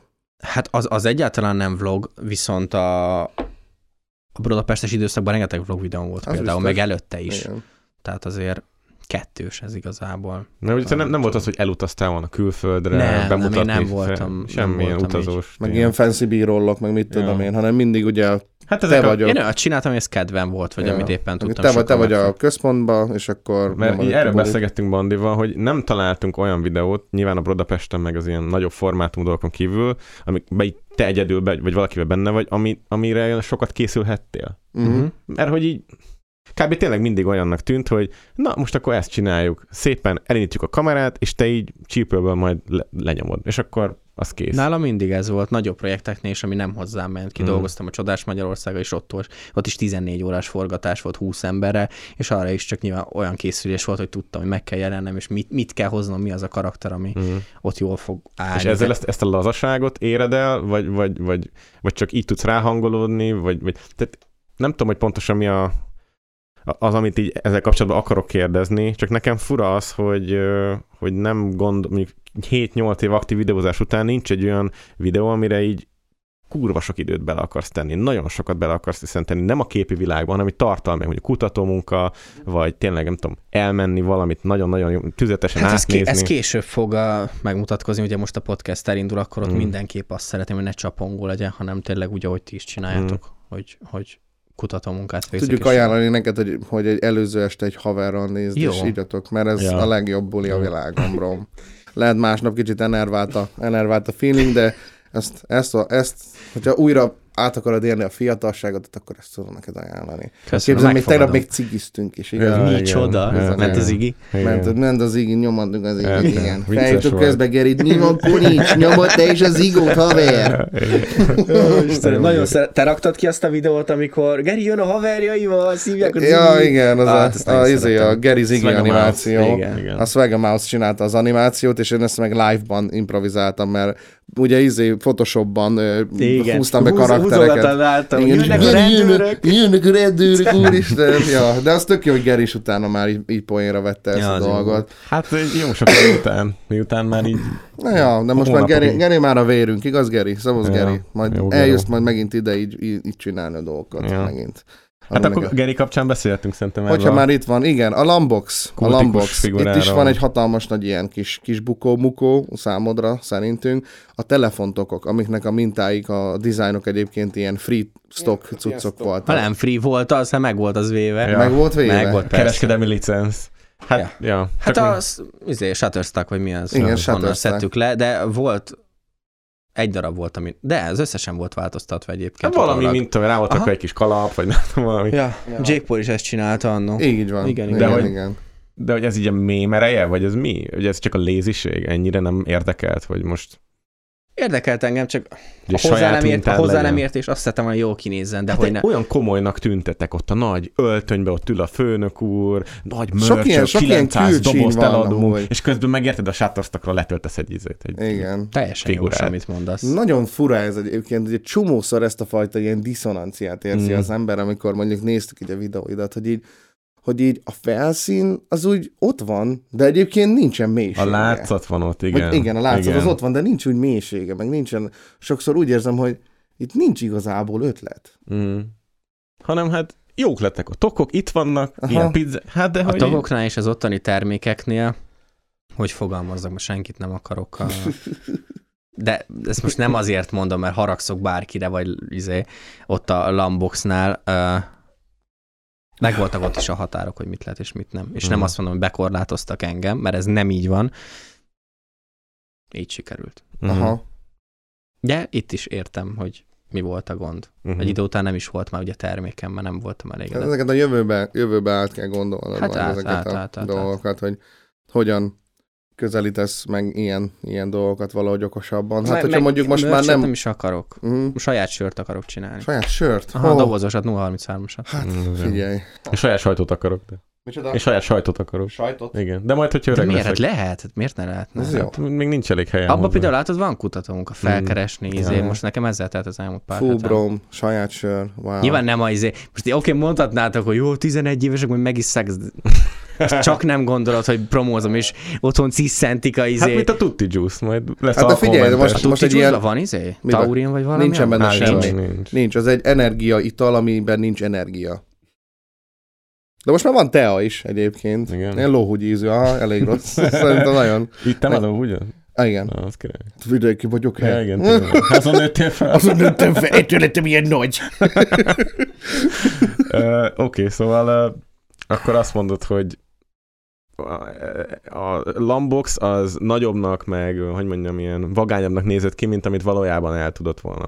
E: Hát az, az egyáltalán nem vlog, viszont a, a Budapestes időszakban rengeteg vlog videóm volt
D: Az
E: például,
D: biztos.
E: meg előtte is.
D: Igen.
E: Tehát azért kettős ez igazából.
B: Na, ugye nem, nem volt az, hogy elutaztál volna külföldre,
E: Nem, nem,
B: bemutatni,
E: én nem voltam- nem
B: semmilyen
E: voltam így.
B: utazós.
D: Meg
B: tér.
D: ilyen fancy bírollok, meg mit tudom
B: Ja.
D: én, hanem mindig ugye
B: Hát
D: te
B: ezek a,
D: vagy
E: Én olyat csináltam, hogy ez kedvem volt, vagy
D: Ja.
E: amit éppen
D: Te
E: tudtam.
D: vagy, te vagy a központba, és akkor...
B: Mert így erről beszélgettünk Bandival, hogy nem találtunk olyan videót, nyilván a Budapesten meg az ilyen nagyobb formátum dolgokon kívül, amikben így te egyedül be, vagy valakivel benne vagy, ami, amire sokat készülhettél.
D: Mhm.
B: Mert hogy így kb. tényleg mindig olyannak tűnt, hogy na most akkor ezt csináljuk, szépen elindítjuk a kamerát, és te így csípőből majd le, lenyomod, és akkor az kész.
E: Nálam mindig ez volt, nagyobb projekteknél is, ami nem hozzám ment. Kidolgoztam a Csodás Magyarországa, és ott, ott is 14 órás forgatás volt 20 emberre, és arra is csak nyilván olyan készülés volt, hogy tudtam, hogy meg kell jelennem, és mit, mit kell hoznom, mi az a karakter, ami
B: Mm.
E: ott jól fog állni.
B: És ezzel ezt, ezt a lazaságot éred el, vagy, vagy, vagy, vagy csak így tudsz ráhangolódni, vagy, vagy tehát nem tudom, hogy pontosan mi a, az, amit így ezzel kapcsolatban akarok kérdezni, csak nekem fura az, hogy, hogy nem gond, mondjuk 7-8 év aktív videózás után nincs egy olyan videó, amire így kurva sok időt bele akarsz tenni, nagyon sokat bele akarsz tenni, nem a képi világban, hanem egy tartalmi, mondjuk kutatómunka, vagy tényleg nem tudom, elmenni valamit nagyon-nagyon tüzetesen
E: Hát ez, ké-
B: átnézni.
E: ez később fog uh, megmutatkozni, ugye most a podcast elindul, akkor ott
B: Mm.
E: mindenképp azt szeretném, hogy ne csapongó legyen, hanem tényleg úgy, ahogy ti is csináljátok, hogy, hogy kutatómunkát végzek.
D: Tudjuk ajánlani neked, hogy, hogy egy előző este egy haverral nézd,
E: Jó.
D: és írjatok, mert ez
B: Ja.
D: a legjobb buli a bro. Lehet másnap kicsit enervált a, enervált a feeling, de ezt, ezt, a, ezt, hogyha újra át akarod élni a fiatalságot, akkor ezt tudom neked ajánlani.
E: Köszönöm,
D: Képzeld, még tegnap még cigiztünk is, igaz?
B: Ja, igen.
E: Micsoda,
B: Ja,
E: ment az
D: igen.
E: Igi.
B: Igen.
D: Ment, ment az igén, nyomadunk az
B: Hát,
D: igén, igen. Feljutok
B: volt.
D: közbe, Gerit, mi van, Kunics, nyomod te is az igót, haver!
E: Istenem, nagyon szeret. Te raktad ki azt a videót, amikor Geri jön a haverjaival, szívják az
D: Ja, igen, az
E: Hát, ezt
D: a,
E: nagyon
D: a, izé, a
B: a Mouse.
D: animáció.
E: Igen.
B: Igen.
D: A Swag a Mouse csinálta az animációt, és én ezt meg live-ban improvizáltam, mert ugye izé Photoshopban
E: Igen.
D: húztam be
E: Húz-
D: karaktereket.
E: láttam,
D: Igen,
E: jönnek a rendőrök.
D: Jönnek a rendőrök, úristen. Ja, de az tök jó, hogy Geri is utána már így, így poénra vette ezt
E: Ja,
D: a
E: az jó
D: dolgot.
B: Hát jó sok után, miután már így
D: Na ja, de most már. Geri, Geri már a vérünk, igaz Geri? Szavaz
B: Ja,
D: Geri. Majd
B: jó,
D: eljössz
B: Geri.
D: majd megint ide így, így, így csinálni a dolgokat
B: Ja.
D: megint.
B: Hát akkor Geri kapcsán beszéltünk szerintem
D: Hogyha
B: erről.
D: már itt van, igen, a Lambox, a Lambox. Itt is van egy hatalmas nagy ilyen kis, kis bukó-mukó számodra szerintünk. A telefontokok, amiknek a mintáik, a dizájnok egyébként ilyen free stock cuccok
E: Ha
D: voltak.
E: nem free volt az, hát meg volt az véve.
B: Ja.
D: Meg volt véve?
E: Meg volt, persze.
B: Kereskedelmi licensz. Hát, ja. ja
E: Hát
B: csak
E: az, izé, Shutterstock, vagy mi az?
D: Igen, Shutterstock.
E: szedtük le, de volt egy darab volt, ami... De ez összesen volt változtatva egyébként.
B: Hát valami, mint tudom, rá volt akkor egy kis kalap, vagy nem tudom, valami.
E: Ja, Jake Paul is ezt csinálta annó.
D: Így van.
E: Igen,
D: igen,
B: igen.
D: igen.
B: De hogy-
D: igen.
B: De hogy ez így a mém ereje, vagy ez mi? Hogy ez csak a léziség? Ennyire nem érdekelt, hogy most
E: Érdekelt engem, csak a hozzá, nem ért, a hozzá nem értés, azt szeretem, hogy jól kinézzen, de
B: Hát
E: hogy ne...
B: olyan komolynak tüntetek ott a nagy öltönybe, ott ül a főnök úr, nagy mörcsök,
D: sok ilyen
B: 900
D: külcsín
B: dobozt eladunk,
D: amúgy.
B: és közben megérted a Shutterstockra letöltesz egy izét. Egy
D: Igen.
E: Teljesen jó,
B: figurát.
E: amit mondasz.
D: Nagyon fura ez egyébként, hogy egy csomószor ezt a fajta ilyen diszonanciát érzi
B: Mm.
D: az ember, amikor mondjuk néztük így a videóidat, hogy így, hogy így a felszín az úgy ott van, de egyébként nincsen mélysége.
B: A látszat van ott, igen.
D: Vagy igen, a látszat
B: igen.
D: az ott van, de nincs úgy mélysége, meg nincsen, sokszor úgy érzem, hogy itt nincs igazából ötlet.
B: Mm. Hanem hát jók lettek a tokok, itt vannak,
D: Aha.
B: ilyen pizza, hát de
E: A
B: hogy...
E: tagoknál és az ottani termékeknél, hogy fogalmazzak, most senkit nem akarok a... De ezt most nem azért mondom, mert haragszok bárkire, vagy izé, ott a Lamboxnál megvoltak ott is a határok, hogy mit lehet és mit nem. És nem
B: Mhm.
E: azt mondom, hogy bekorlátoztak engem, mert ez nem így van. Így sikerült.
B: Mhm.
D: Aha.
E: De itt is értem, hogy mi volt a gond.
B: Mhm.
E: Egy idő után nem is volt már ugye termékem, mert nem voltam elégedett.
D: Ezeket a jövőbe, jövőbe át kell gondolnod
E: Hát át,
D: ezeket
E: át,
D: a
E: át, át,
D: dolgokat, hogy hogyan közelítesz meg ilyen, ilyen dolgokat valahogy okosabban. Hát,
E: Me-
D: hogyha
E: meg
D: mondjuk most már nem...
E: nem is akarok.
D: Mm,
E: Saját sört akarok csinálni.
D: saját sört?
E: Aha,
D: Ó,
E: dobozosat, 033-asat.
D: Hát,
B: Mm,
D: figyelj.
B: Én saját sajtot akarok. De.
D: Micsoda?
B: Én saját sajtot akarok.
D: Sajtot?
B: Igen, de majd, hogyha
E: De
B: öreg
E: miért? Hát
B: leszek.
E: lehet, hát miért ne lehetne?
D: Ez jó.
B: Hát, még nincs elég helyem
E: Abba
B: hozzá.
E: például látod, van kutatónk a felkeresni,
B: Mm.
E: izé,
D: Ja.
E: most nekem ezzel telt az elmúlt pár
D: Full
E: hetem.
D: brom, saját sör. Wow.
E: Nyilván nem a izé, most oké, mondhatnátok, hogy jó, 11 évesek, hogy megisszák, Most csak nem gondolod, hogy promózom, és otthon ciszentik a izé.
B: Hát mint a Tutti Juice, majd lesz
D: Hát de figyelj, de
B: alkoholmentes.
E: a
D: most
E: tuti
D: egy ilyen-
E: van izé?
D: Miben?
E: Taurin vagy valami?
D: Nincsen benne semmi.
B: nincs, nincs.
D: Nincs, az egy energiaital, amiben nincs energia. De most már van tea is egyébként.
B: Igen.
D: Ilyen lóhúgy ízű, aha, elég rossz. Szerintem nagyon.
B: Ittem
D: Ne-
B: adó, ugye?
D: Ah, igen.
B: Na, az király.
D: Vidéki vagyok,
B: Ja, igen. Azon nőttél fel.
D: Azon nőttem fel, ettől lettem ilyen nagy.
B: Ö, Oké, szóval ö, akkor azt mondod, hogy a, Lambox az nagyobbnak, meg hogy mondjam, ilyen vagányabbnak nézett ki, mint amit valójában el tudott volna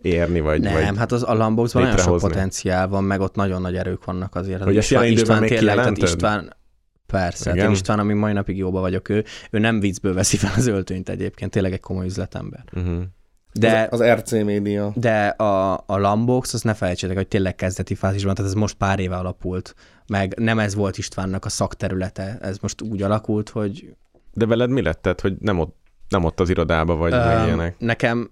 B: érni, vagy,
E: Nem,
B: vagy
E: hát az a Lambokban nagyon sok potenciál van, meg ott nagyon nagy erők vannak azért.
B: Hogy
E: István, István
B: még
E: tényleg, tehát? István, persze, hát
B: Igen?
E: én István, ami mai napig jóba vagyok, ő, ő nem viccből veszi fel az öltönyt egyébként, tényleg egy komoly üzletember.
B: uh-huh.
E: De,
D: Az, az RC média.
E: de a, a Lambox, azt ne felejtsétek, hogy tényleg kezdeti fázisban, tehát ez most pár éve alapult, meg nem ez volt Istvánnak a szakterülete, ez most úgy alakult, hogy
B: De veled mi lett? Tehát, hogy nem ott, nem ott az irodába vagy,
E: Öm,
B: ilyenek.
E: Nekem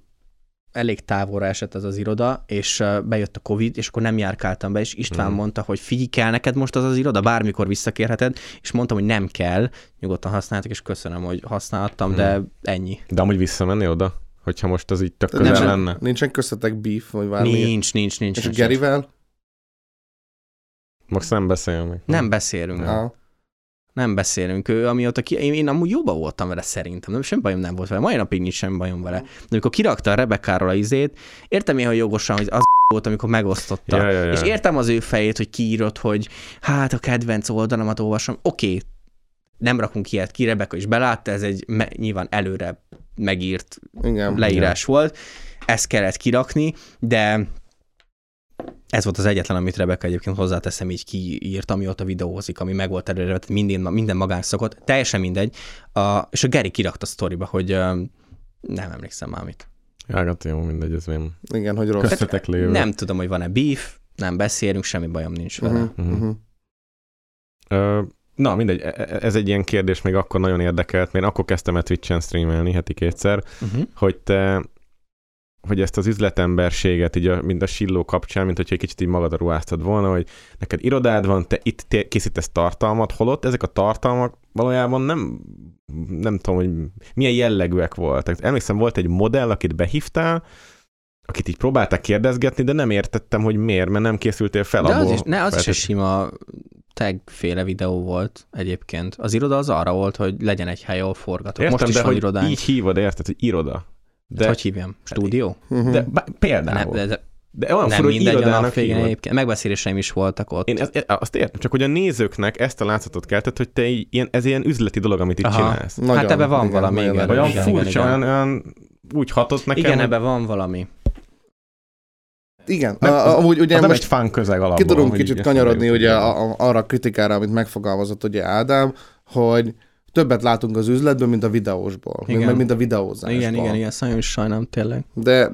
E: elég távolra esett az az iroda, és bejött a Covid, és akkor nem járkáltam be, és István
B: Mhm.
E: mondta, hogy figyelj, kell neked most az az iroda, bármikor visszakérheted, és mondtam, hogy nem kell, nyugodtan használtak, és köszönöm, hogy használtam, de ennyi.
B: De amúgy visszamenni oda? Hogyha most az így tök
D: Tehát
B: közel
D: nincsen,
B: lenne?
D: nincsen köztetek beef, vagy bármi.
E: Nincs, nincs, nincs.
D: És
E: nincs.
D: Gerivel?
B: Most nem beszélnek.
E: Nem beszélünk.
D: Ja.
E: Nem beszélünk. Ő, amióta ki, én, én amúgy jobban voltam vele szerintem, nem semmi bajom nem volt vele. Mai napig nincs semmi bajom vele. De amikor kirakta a Rebekáról a izét, értem én, hogy jogosan, hogy az volt, amikor megosztotta.
B: Ja, ja, ja.
E: És értem az ő fejét, hogy kiírott, hogy hát a kedvenc oldalamat olvasom. Oké, nem rakunk ilyet ki, Rebeka is belátta, ez egy me- nyilván előre megírt
D: Igen.
E: leírás volt, ezt kellett kirakni, de ez volt az egyetlen, amit Rebeka egyébként hozzáteszem, így kiírt, amióta videózik, ami meg volt előre, minden, minden magán szokott, teljesen mindegy. A, és a Geri kirakta a sztoriba, hogy nem emlékszem már mit.
B: Jágat, jó, mindegy, ez én
D: Igen, hogy rossz.
B: lévő.
E: Nem tudom, hogy van-e beef, nem beszélünk, semmi bajom nincs vele.
D: Uh-huh, uh-huh.
B: Ö, na, mindegy, e- e- ez egy ilyen kérdés, még akkor nagyon érdekelt, mert akkor kezdtem el Twitch-en streamelni heti kétszer,
E: Uh-huh.
B: hogy te hogy ezt az üzletemberséget, így a, mint a silló kapcsán, mint hogyha egy kicsit így magadra ruháztad volna, hogy neked irodád van, te itt te készítesz tartalmat, holott ezek a tartalmak valójában nem, nem tudom, hogy milyen jellegűek voltak. Emlékszem, volt egy modell, akit behívtál, akit így próbálták kérdezgetni, de nem értettem, hogy miért, mert nem készültél fel
E: De az
B: abból.
E: is, ne, az is
B: feltét-
E: sima tagféle videó volt egyébként. Az iroda az arra volt, hogy legyen egy hely, ahol forgatok.
B: Értem,
E: Most is
B: de
E: van
B: hogy
E: irodánk.
B: így hívod, érted, hogy iroda.
E: De,
B: De,
E: hogy hívjam? Stúdió?
D: Uh-huh.
B: de bá- például.
E: Nem, de, de
B: de olyan
E: nem
B: hogy
E: mindegy, a
B: irodának
E: nap végén egyébként. Megbeszéléseim is voltak ott.
B: Én ezt, e- azt értem, csak hogy a nézőknek ezt a látszatot keltett, hogy te ilyen, ez ilyen üzleti dolog, amit itt
E: Aha.
B: csinálsz.
D: Nagyon,
E: hát ebben van
D: igen,
E: valami, igen.
B: Olyan
E: igen,
B: furcsa,
E: igen,
B: olyan,
E: igen.
B: olyan úgy hatott nekem,
E: Igen,
B: hogy
E: ebben van valami.
D: Igen,
B: Nem,
D: a, amúgy ugye
B: az nem
D: most
B: egy fán közeg alapból.
D: ki tudunk kicsit kanyarodni ugye a, a, arra a kritikára, amit megfogalmazott ugye Ádám, hogy többet látunk az üzletből, mint a videósból,
E: Igen.
D: mint, mint a videózásból.
E: Igen, igen, igen, is sajnálom tényleg.
D: De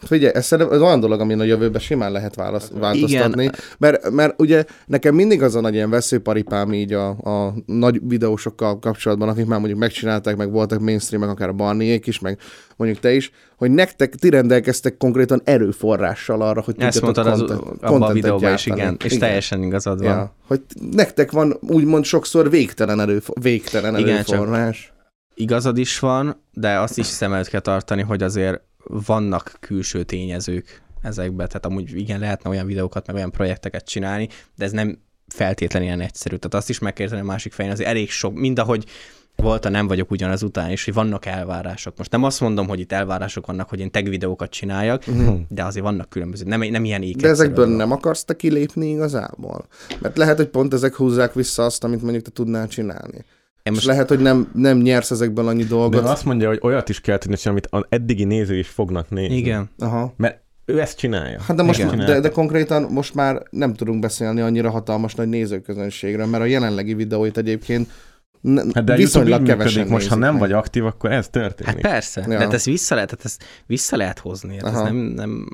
D: figyelj, ez szerintem ez olyan dolog, amin a jövőben simán lehet válasz, változtatni. Mert, mert ugye nekem mindig az a nagy ilyen veszőparipám így a, a nagy videósokkal kapcsolatban, akik már mondjuk megcsinálták, meg voltak mainstreamek, akár a Barniék is, meg mondjuk te is, hogy nektek ti rendelkeztek konkrétan erőforrással arra, hogy
E: Ezt
D: tudjatok
E: mondtad az,
D: content-
E: abban a videóban is,
D: gyártani.
E: igen. És teljesen igazad van.
D: Ja, hogy nektek van úgymond sokszor végtelen, erő, végtelen
E: Igen,
D: erőforrás.
E: Igazad is van, de azt is szem előtt kell tartani, hogy azért vannak külső tényezők. ezekbe. Tehát amúgy igen, lehetne olyan videókat, meg olyan projekteket csinálni, de ez nem feltétlenül ilyen egyszerű. Tehát azt is meg kell érteni a másik fején, azért elég sok, mindahogy volt a nem vagyok ugyanaz után is, hogy vannak elvárások. Most nem azt mondom, hogy itt elvárások vannak, hogy én tag videókat csináljak, uh-huh. de azért vannak különböző, nem, nem ilyen ékegyszerű
D: De ezekből nem akarsz te kilépni igazából? Mert lehet, hogy pont ezek húzzák vissza azt, amit mondjuk te tudnál csinálni.
E: Én
D: És
E: most
D: lehet, hogy nem, nem nyersz ezekből annyi
B: De
D: dolgot.
B: azt mondja, hogy olyat is kell tudni csinálni, amit az eddigi néző is fognak nézni.
E: igen.
D: Aha.
B: Mert ő ezt csinálja.
D: Hát de, most,
E: Igen.
D: de, de konkrétan most már nem tudunk beszélni annyira hatalmas nagy nézőközönségről, mert a jelenlegi videóit egyébként ne,
B: Hát de
D: viszonylag kevesen
B: működik, most ha nem
D: meg.
B: vagy aktív, akkor ez történik.
E: Hát persze,
D: Ja.
E: de hát ezt vissza lehet, tehát ezt vissza lehet hozni. Hát ez nem, nem,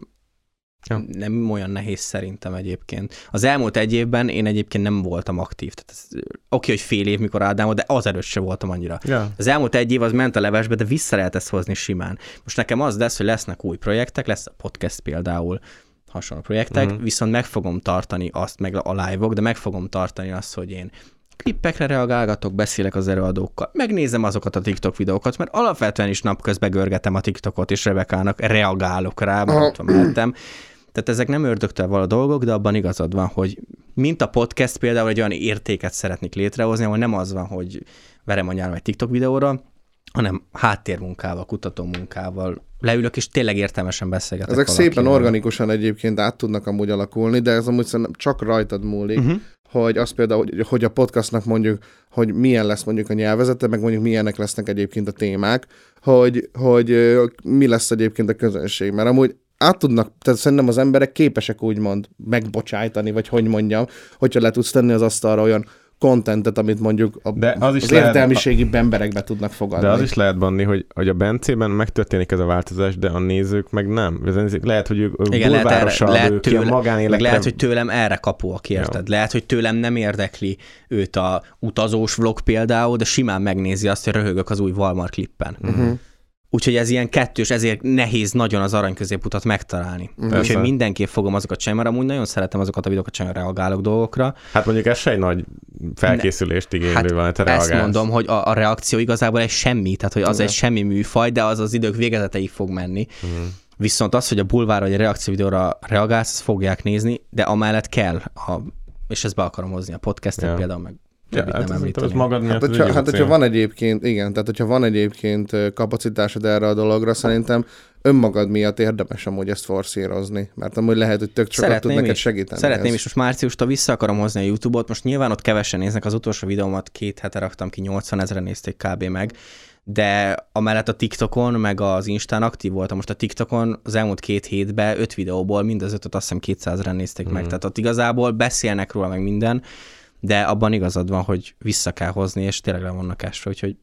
B: Ja.
E: nem olyan nehéz szerintem egyébként. Az elmúlt egy évben én egyébként nem voltam aktív. Tehát ez, oké, hogy fél év, mikor Ádám de az előtt sem voltam annyira.
B: Ja.
E: Az elmúlt egy év az ment a levesbe, de vissza lehet ezt hozni simán. Most nekem az lesz, hogy lesznek új projektek, lesz a podcast például, hasonló projektek, uh-huh. viszont meg fogom tartani azt, meg a live-ok, de meg fogom tartani azt, hogy én klippekre reagálgatok, beszélek az előadókkal, megnézem azokat a TikTok videókat, mert alapvetően is napközben görgetem a TikTokot, és Rebekának reagálok rá, mert ott van mellettem. Tehát ezek nem ördögtől való dolgok, de abban igazad van, hogy mint a podcast például egy olyan értéket szeretnék létrehozni, ahol nem az van, hogy verem a nyáron egy TikTok videóra, hanem háttérmunkával, kutatómunkával leülök, és tényleg értelmesen beszélgetek
D: Ezek
E: valakivel.
D: szépen organikusan egyébként át tudnak amúgy alakulni, de ez amúgy szerintem csak rajtad múlik, uh-huh. Hogy az például, hogy, hogy a podcastnak mondjuk, hogy milyen lesz mondjuk a nyelvezete, meg mondjuk milyenek lesznek egyébként a témák, hogy, hogy mi lesz egyébként a közönség. Mert amúgy át tudnak, tehát szerintem az emberek képesek úgymond megbocsájtani, vagy hogy mondjam, hogyha le tudsz tenni az asztalra olyan kontentet, amit mondjuk a,
B: De az is
D: az
B: lehet-
D: értelmiségi emberekbe tudnak fogadni.
B: De az is lehet banni, hogy, hogy a Bencében megtörténik ez a változás, de a nézők meg nem. Lehet, hogy ők
E: Igen, lehet, erre, lehet, tőle,
B: magánéletre...
E: meg lehet, hogy tőlem erre kapóak, érted?
B: Ja.
E: Lehet, hogy tőlem nem érdekli őt a utazós vlog például, de simán megnézi azt, hogy röhögök az új Walmart klippen.
D: Uh-huh.
E: Úgyhogy ez ilyen kettős, ezért nehéz nagyon az arany középutat megtalálni.
B: Persze.
E: Úgyhogy mindenképp fogom azokat csinálni, mert amúgy nagyon szeretem azokat a videókat csinálni, reagálok dolgokra.
B: Hát mondjuk ez se egy nagy felkészülést igénylő
E: Hát
B: van, te
E: ezt
B: reagálsz.
E: mondom, hogy a, a reakció igazából egy semmi, tehát hogy az
D: Igen.
E: egy semmi műfaj, de az az idők végezeteig fog menni.
B: Mhm.
E: Viszont az, hogy a bulvár vagy a reakció videóra reagálsz, azt fogják nézni, de amellett kell, a, és ezt be akarom hozni a podcastet
B: Ja.
E: például, meg
B: Ja,
E: többit
B: hát
E: nem említeni.
B: ez magad miatt
D: Hát,
B: az
D: hogyha, hát hogyha van egyébként, igen, tehát hogyha van egyébként kapacitásod erre a dologra, szerintem önmagad miatt érdemes amúgy ezt forszírozni, mert amúgy lehet, hogy tök sokat tud neked
E: is.
D: segíteni.
E: Szeretném
D: ez.
E: is, most márciustól vissza akarom hozni a YouTube-ot, most nyilván ott kevesen néznek, az utolsó videómat két hete raktam ki, 80 ezeren nézték kb. meg, de amellett a TikTokon, meg az Instán aktív voltam. Most a TikTokon az elmúlt két hétben öt videóból mind az ötöt azt hiszem 200 ezeren nézték meg, tehát ott igazából beszélnek róla meg minden, de abban igazad van, hogy vissza kell hozni, és tényleg le vannak esve, úgyhogy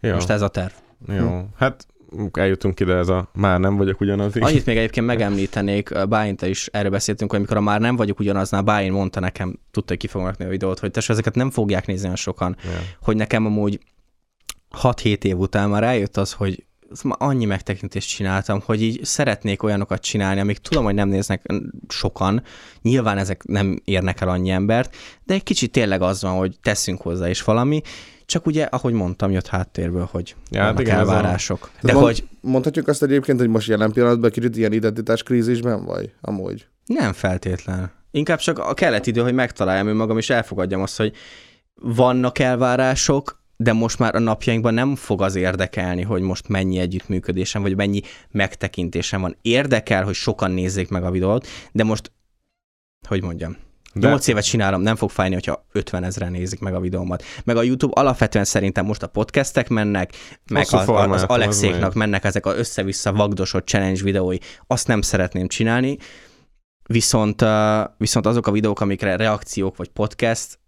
B: Jó,
E: most ez a terv.
B: jó. Hát eljutunk ide, ez a már nem vagyok ugyanaz is.
E: Annyit még egyébként megemlítenék, Báint is erről beszéltünk, hogy amikor már nem vagyok ugyanaznál, Báin mondta nekem, tudta, hogy ki fogom rakni a videót, hogy tesó, ezeket nem fogják nézni olyan sokan,
B: Ja.
E: hogy nekem amúgy 6-7 év után már eljött az, hogy annyi megtekintést csináltam, hogy így szeretnék olyanokat csinálni, amik tudom, hogy nem néznek sokan, nyilván ezek nem érnek el annyi embert, de egy kicsit tényleg az van, hogy teszünk hozzá is valami, csak ugye, ahogy mondtam, jött háttérből, hogy
B: Ja,
E: vannak
B: igen, ez a-
E: elvárások. De
D: mond,
E: hogy
D: Mondhatjuk azt egyébként, hogy most jelen pillanatban kicsit ilyen identitáskrízisben vagy? Amúgy.
E: Nem feltétlen. Inkább csak a kellett idő, hogy megtaláljam önmagam, és elfogadjam azt, hogy vannak elvárások, de most már a napjainkban nem fog az érdekelni, hogy most mennyi együttműködésem, vagy mennyi megtekintésem van. Érdekel, hogy sokan nézzék meg a videót, de most, hogy mondjam,
B: De-
E: 8 évet csinálom, nem fog fájni, hogyha 50 ezeren nézik meg a videómat. Meg a YouTube alapvetően szerintem most a podcastek mennek, meg a, a, az
B: az
E: Alexéknak mennek ezek a össze-vissza vagdosott challenge videói. Azt nem szeretném csinálni, viszont, viszont azok a videók, amikre reakciók vagy podcast,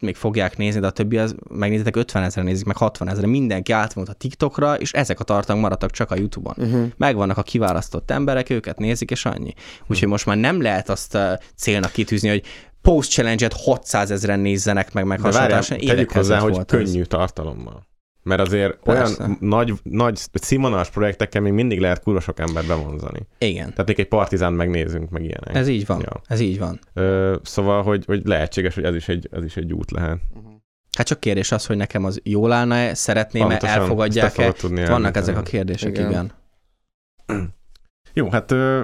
E: még fogják nézni, de a többi az, megnézitek, 50 ezer nézik, meg 60 ezer, mindenki átmond a TikTokra, és ezek a tartalmak maradtak csak a YouTube-on.
D: Uh-huh.
E: Megvannak a kiválasztott emberek, őket nézik, és annyi. Úgyhogy most már nem lehet azt célnak kitűzni, hogy post challenge-et 600 ezeren nézzenek meg, meg
B: De várjál, tegyük hozzá, hogy
E: volt ez.
B: könnyű tartalommal. Mert azért
E: Persze.
B: olyan nagy, nagy színvonalas projektekkel még mindig lehet kurva sok embert bevonzani.
E: Igen.
B: Tehát még egy partizán megnézünk, meg ilyenek.
E: Ez így van.
B: Ja.
E: Ez így van.
B: Ö, szóval, hogy, hogy lehetséges, hogy ez is, egy, ez is egy út lehet.
E: Hát csak kérdés az, hogy nekem az jól állna-e, szeretném-e, elfogadják-e. Vannak
B: elmondani.
E: ezek a kérdések,
D: Igen.
E: igen.
B: Jó, hát ö,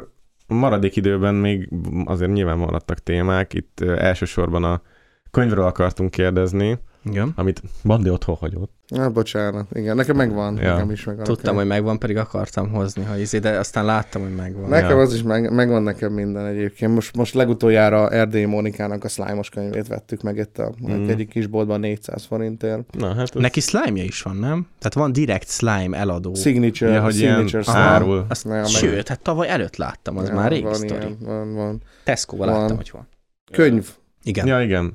B: maradék időben még azért nyilván maradtak témák. Itt ö, elsősorban a könyvről akartunk kérdezni,
E: Igen.
B: amit Bandi otthon hagyott.
D: Na, bocsánat. Igen, nekem megvan.
B: Ja.
D: Nekem is megvan.
E: Tudtam, hogy megvan, pedig akartam hozni, ha izé, de aztán láttam, hogy megvan.
D: Nekem
B: Ja.
D: az is meg, megvan nekem minden egyébként. Most, most legutoljára Erdély Mónikának a slime könyvét vettük meg itt a
B: Mm.
D: egyik kisboltban 400 forintért.
B: Na, hát ez
E: Neki slime is van, nem? Tehát van direkt slime eladó.
D: Signature,
B: ja, hogy ilyen
D: signature slime.
B: árul.
E: Azt,
D: meg-
E: Sőt, hát tavaly előtt láttam, az
D: Ja,
E: már régi
D: van ilyen, Van, van.
E: Tesco-ba
D: Van.
E: láttam, hogy van.
D: Könyv.
E: Igen.
B: Ja, igen.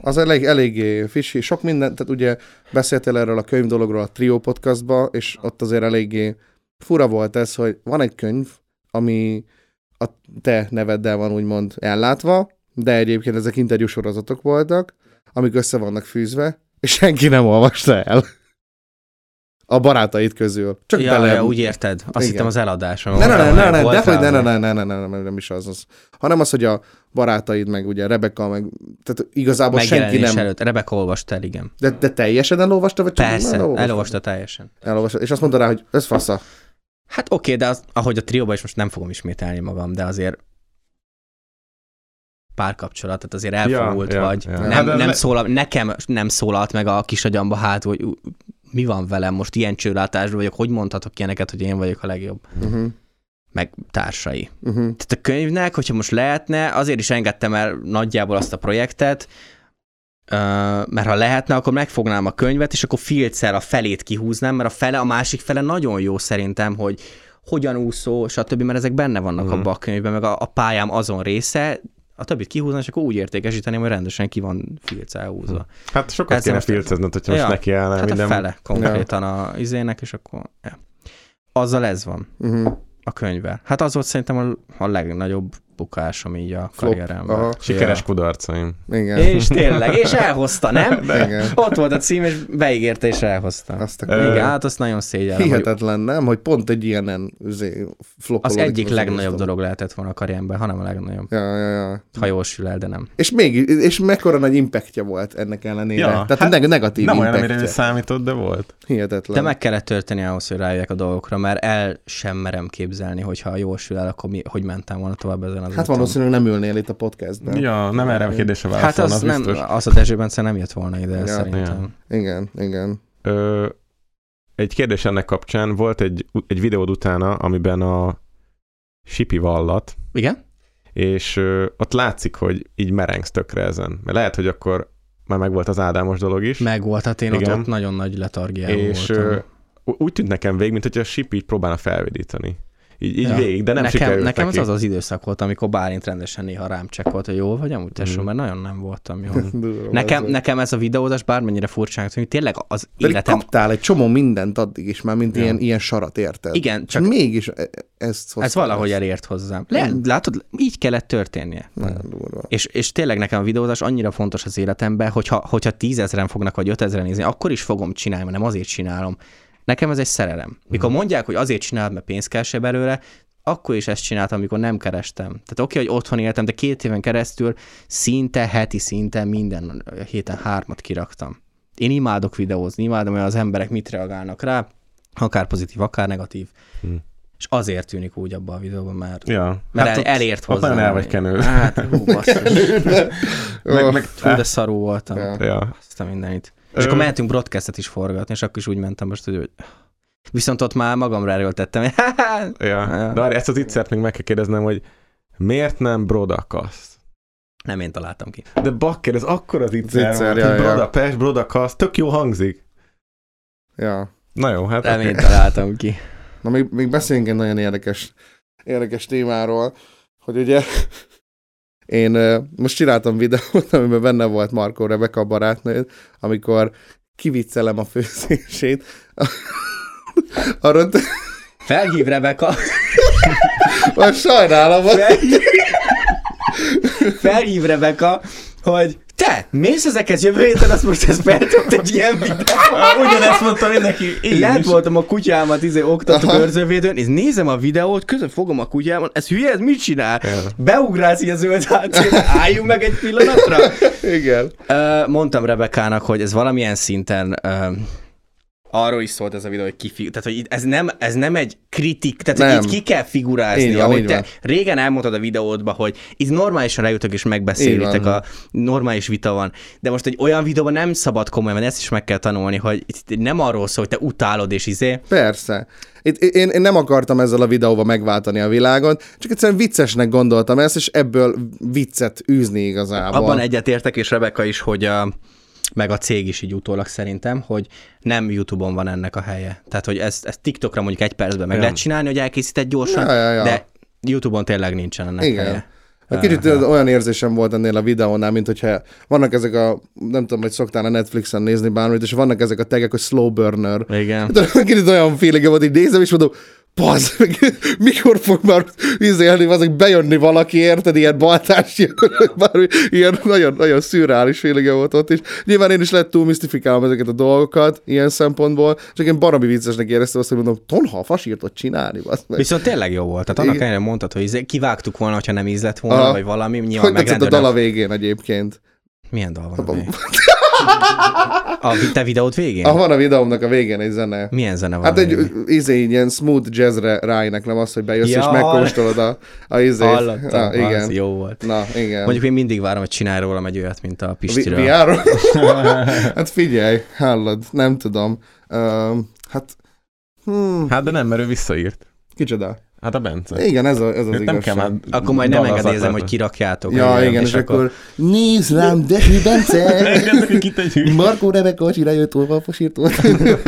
D: Az elég, eléggé fishy. Sok minden, tehát ugye beszéltél erről a könyv dologról a Trio podcastba, és ott azért eléggé fura volt ez, hogy van egy könyv, ami a te neveddel van úgymond ellátva, de egyébként ezek interjú sorozatok voltak, amik össze vannak fűzve, és senki nem olvasta el. A barátaid közül. Csak
E: Ja,
D: bele...
E: ja, úgy érted. Azt
D: Igen.
E: hittem az eladás.
D: Ne, ne, ne, ne, ne, de hogy ne, ne, ne, ne, ne, ne, ne, nem is az az. Hanem az, hogy a barátaid, meg ugye Rebecca, meg tehát igazából senki nem.
E: előtt. Rebecca olvasta el, igen.
D: De, de teljesen elolvasta, vagy csak
E: Persze,
D: elolvasta?
E: elolvasta teljesen.
D: Elolvasta. És azt mondta rá, hogy ez fasza.
E: Hát oké, de az, ahogy a trióban is most nem fogom ismételni magam, de azért párkapcsolat, tehát azért elfogult
B: Ja, ja,
E: vagy.
B: ja.
E: Nem,
B: Hát
E: nem szólal, nekem nem szólalt meg a kis agyamba hát, hogy mi van velem, most ilyen csőlátásban vagyok, hogy mondhatok ilyeneket, hogy én vagyok a legjobb,
D: Uh-huh.
E: Meg társai.
D: Uh-huh.
E: Tehát a könyvnek, hogyha most lehetne, azért is engedtem el nagyjából azt a projektet, mert ha lehetne, akkor megfognám a könyvet, és akkor filccel a felét kihúznám, mert a fele, a másik fele nagyon jó szerintem, hogy hogyan úszó, stb., mert ezek benne vannak
B: Mhm.
E: mm. abban a könyvben, meg a, a pályám azon része, a többit kihúznám, és akkor úgy értékesíteném, hogy rendesen ki van filccel húzva.
B: hát sokat
E: Ezzel
B: kéne
E: most-
B: filcezned, hogyha most
E: Ja,
B: neki állnál
E: Hát
B: minden.
E: a fele konkrétan a izének, és akkor... Ja. Azzal ez van
D: Uh-huh.
E: A könyvvel. Hát az volt szerintem a, a legnagyobb bukásom így a
D: Flop.
E: karrieremben.
D: Aha.
B: Sikeres kudarcaim.
D: Igen.
E: És tényleg, és elhozta, nem?
D: Igen.
E: Ott volt a cím, és beígérte, és elhozta.
D: Azt a...
E: Igen, hát azt nagyon szégyellem. hogy
D: Hihetetlen, nem? Hogy pont egy ilyenen üzé,
E: Az
D: flopolódik
E: egyik
D: az
E: legnagyobb
D: egész
E: dolog lehetett volna a karrieremben, hanem a legnagyobb.
D: Ja, ja, ja.
E: Ha jól sül el, de nem.
D: És még, és mekkora nagy impactja volt ennek ellenére.
B: Ja,
D: Tehát
B: hát
D: neg- negatív
B: Nem olyan,
D: impactja.
B: amire számított, de volt.
D: Hihetetlen.
E: De meg kellett történni ahhoz, hogy rájöjjek a dolgokra, mert el sem merem képzelni, hogyha jól sül el, akkor mi, hogy mentem volna tovább ezen az
D: Hát
E: úton.
D: valószínűleg nem ülnél itt a podcastben.
B: Ja, nem erre a kérdésre
E: Hát
B: válaszolna,
E: az,
B: az
E: nem,
B: biztos.
E: az a Dezső Bence nem jött volna ide,
D: Ja.
E: ja, szerintem.
D: Igen, igen.
B: Ö, egy kérdés ennek kapcsán, volt egy, egy videód utána, amiben a Sipi vallat,
E: Igen?
B: és ö, ott látszik, hogy így merengsz tökre ezen. Mert lehet, hogy akkor már megvolt az Ádámos dolog is.
E: Meg volt, hát én ott,
B: Igen.
E: ott nagyon nagy letargiában
B: és
E: voltam.
B: ö, úgy tűnt nekem végig, mint hogy a Sipi így próbálna felvidítani. Így, így
E: Ja.
B: végig, de nem
E: nekem,
B: sikerült
E: nekem
B: neki.
E: az az az időszak volt, amikor Bálint rendesen néha rám csekkolt, hogy jól vagy, amúgy tesó,
B: Mhm.
E: mert nagyon nem voltam jó.
D: Durva,
E: Nekem, nekem ez a videózás bármennyire furcsának tűnik, tényleg az
D: Pedig
E: életem...
D: kaptál egy csomó mindent addig is, már mint
B: Ja.
D: ilyen, ilyen sarat, érted?
E: Igen,
D: Csak mégis e- ezt
E: ez valahogy
D: el.
E: elért hozzám. Le, látod, így kellett történnie. És, és tényleg nekem a videózás annyira fontos az életemben, hogyha, hogyha tízezren fognak, vagy ötezren nézni, akkor is fogom csinálni, mert nem azért csinálom. Nekem ez egy szerelem. Mikor mondják, hogy azért csinálod, mert pénzt keresel belőle, akkor is ezt csináltam, amikor nem kerestem. Tehát oké, hogy otthon éltem, de két éven keresztül szinte, heti szinten minden héten hármat kiraktam. Én imádok videózni, imádom, hogy az emberek mit reagálnak rá, akár pozitív, akár negatív.
B: Hm.
E: És azért tűnik úgy abban a videóban, mert,
B: Ja.
E: mert hát el, elért hozzá.
B: nagyon el vagy kenő.
E: Hát, hú, basszus.
B: meg, meg,
E: Fú, de szarú voltam.
D: Ja.
B: ja.
E: Azt a mindenit. És akkor mentünk broadcastet is forgatni, és akkor is úgy mentem most, hogy viszont ott már magamra erőltettem.
B: Ja.
E: Ja.
B: De várj, ezt az ittszert még meg kell kérdeznem, hogy miért nem Brodakaszt?
E: nem én találtam ki.
B: De bakker, ez akkor az ittszer
D: Ittszer,
B: volt,
D: ja,
B: hogy
D: ja.
B: Brodapest, Brodakaszt, tök jó hangzik.
D: Ja.
B: Na jó, hát
E: Nem
B: oké.
E: én találtam ki.
D: Na még, még beszéljünk egy nagyon érdekes, érdekes témáról, hogy ugye én most csináltam videót, amiben benne volt Markó Rebeka a barátnőd, amikor kiviccelem a főzését. Arra te,
E: Felhív Rebeka,
D: most sajnálom, hogy
E: felhív Rebeka, hogy te, mész ezekhez jövő héten, azt most ez feltölt egy ilyen videó.
B: Ugyanezt mondtam én neki, én is.
E: voltam a kutyámat, izé, oktató
D: Aha.
E: őrzővédőn, és nézem a videót, közben fogom a kutyámat, ez hülye, ez mit csinál?
B: Ja.
E: Beugrálsz a zöld hátszét, álljunk meg egy pillanatra.
D: igen.
E: Mondtam Rebekának, hogy ez valamilyen szinten arról is szólt ez a videó, hogy kifi... Tehát, hogy ez nem, ez nem egy kritik, tehát
D: Nem.
E: itt ki kell figurázni,
D: Így van,
E: ahogy te
D: van.
E: régen elmondtad a videódban, hogy itt normálisan leültök és megbeszélitek, a normális vita van, de most egy olyan videóban nem szabad komolyan, venni, ezt is meg kell tanulni, hogy itt nem arról szól, hogy te utálod és izé,
D: Persze. Itt, én, én nem akartam ezzel a videóval megváltani a világot, csak egyszerűen viccesnek gondoltam ezt, és ebből viccet űzni igazából.
E: Abban egyetértek, és Rebecca is, hogy a, meg a cég is így utólag szerintem, hogy nem YouTube-on van ennek a helye. Tehát, hogy ezt, ezt TikTokra mondjuk egy percben meg
B: Ja.
E: lehet csinálni, hogy elkészített gyorsan,
D: Ja, ja, ja.
E: de YouTube-on tényleg nincsen ennek
D: Igen.
E: helye.
D: Egy kicsit tudod, olyan érzésem volt ennél a videónál, mint hogyha vannak ezek a, nem tudom, hogy szoktál a Netflixen nézni bármit, és vannak ezek a tegek, hogy slow burner.
E: Igen.
D: Kicsit olyan feeling volt, így nézem, és mondom, Meg, mikor fog már izélni, azok bejönni valaki, érted, ilyen baltás, ilyen, bármi, ilyen nagyon, nagyon szürreális feeling volt ott is. Nyilván én is lett túl misztifikálom ezeket a dolgokat, ilyen szempontból, csak én baromi viccesnek éreztem azt, hogy mondom, tonha fasírtot csinálni, azt meg.
E: Viszont tényleg jó volt. Tehát annak ellenére mondtad, hogy izé kivágtuk volna, hogyha nem íz lett volna,
D: Aha.
E: vagy valami, nyilván
D: Hogy a
E: megrendülne.
D: dal a végén egyébként?
E: Milyen dal van? a vi- te videód végén?
D: Ah, van a videómnak a végén egy zene.
E: Milyen zene van?
D: Hát egy izé, ilyen smooth jazzre ráéneklem azt, hogy bejössz és
E: Ja.
D: megkóstolod a, a izét.
E: Hallottam,
D: Ah, igen.
E: az jó volt.
D: Na, igen.
E: Mondjuk én mindig várom, hogy csinálj rólam egy olyat, mint a
D: Vi-
E: Pistiről.
D: VR-ról? hát figyelj, hallod, nem tudom. Uh, hát, hmm,
B: Hát de nem, mert ő visszaírt.
D: kicsoda.
B: Hát a Bence.
D: Igen, ez, a, ez az
B: nem kell
D: igazság.
B: már
E: Akkor majd nem engedélyezem, hogy kirakjátok.
D: Ja,
E: engem,
D: igen, és akkor nézd rám, Defi Bence! Markó Rebeka irányult olva a fasírtól.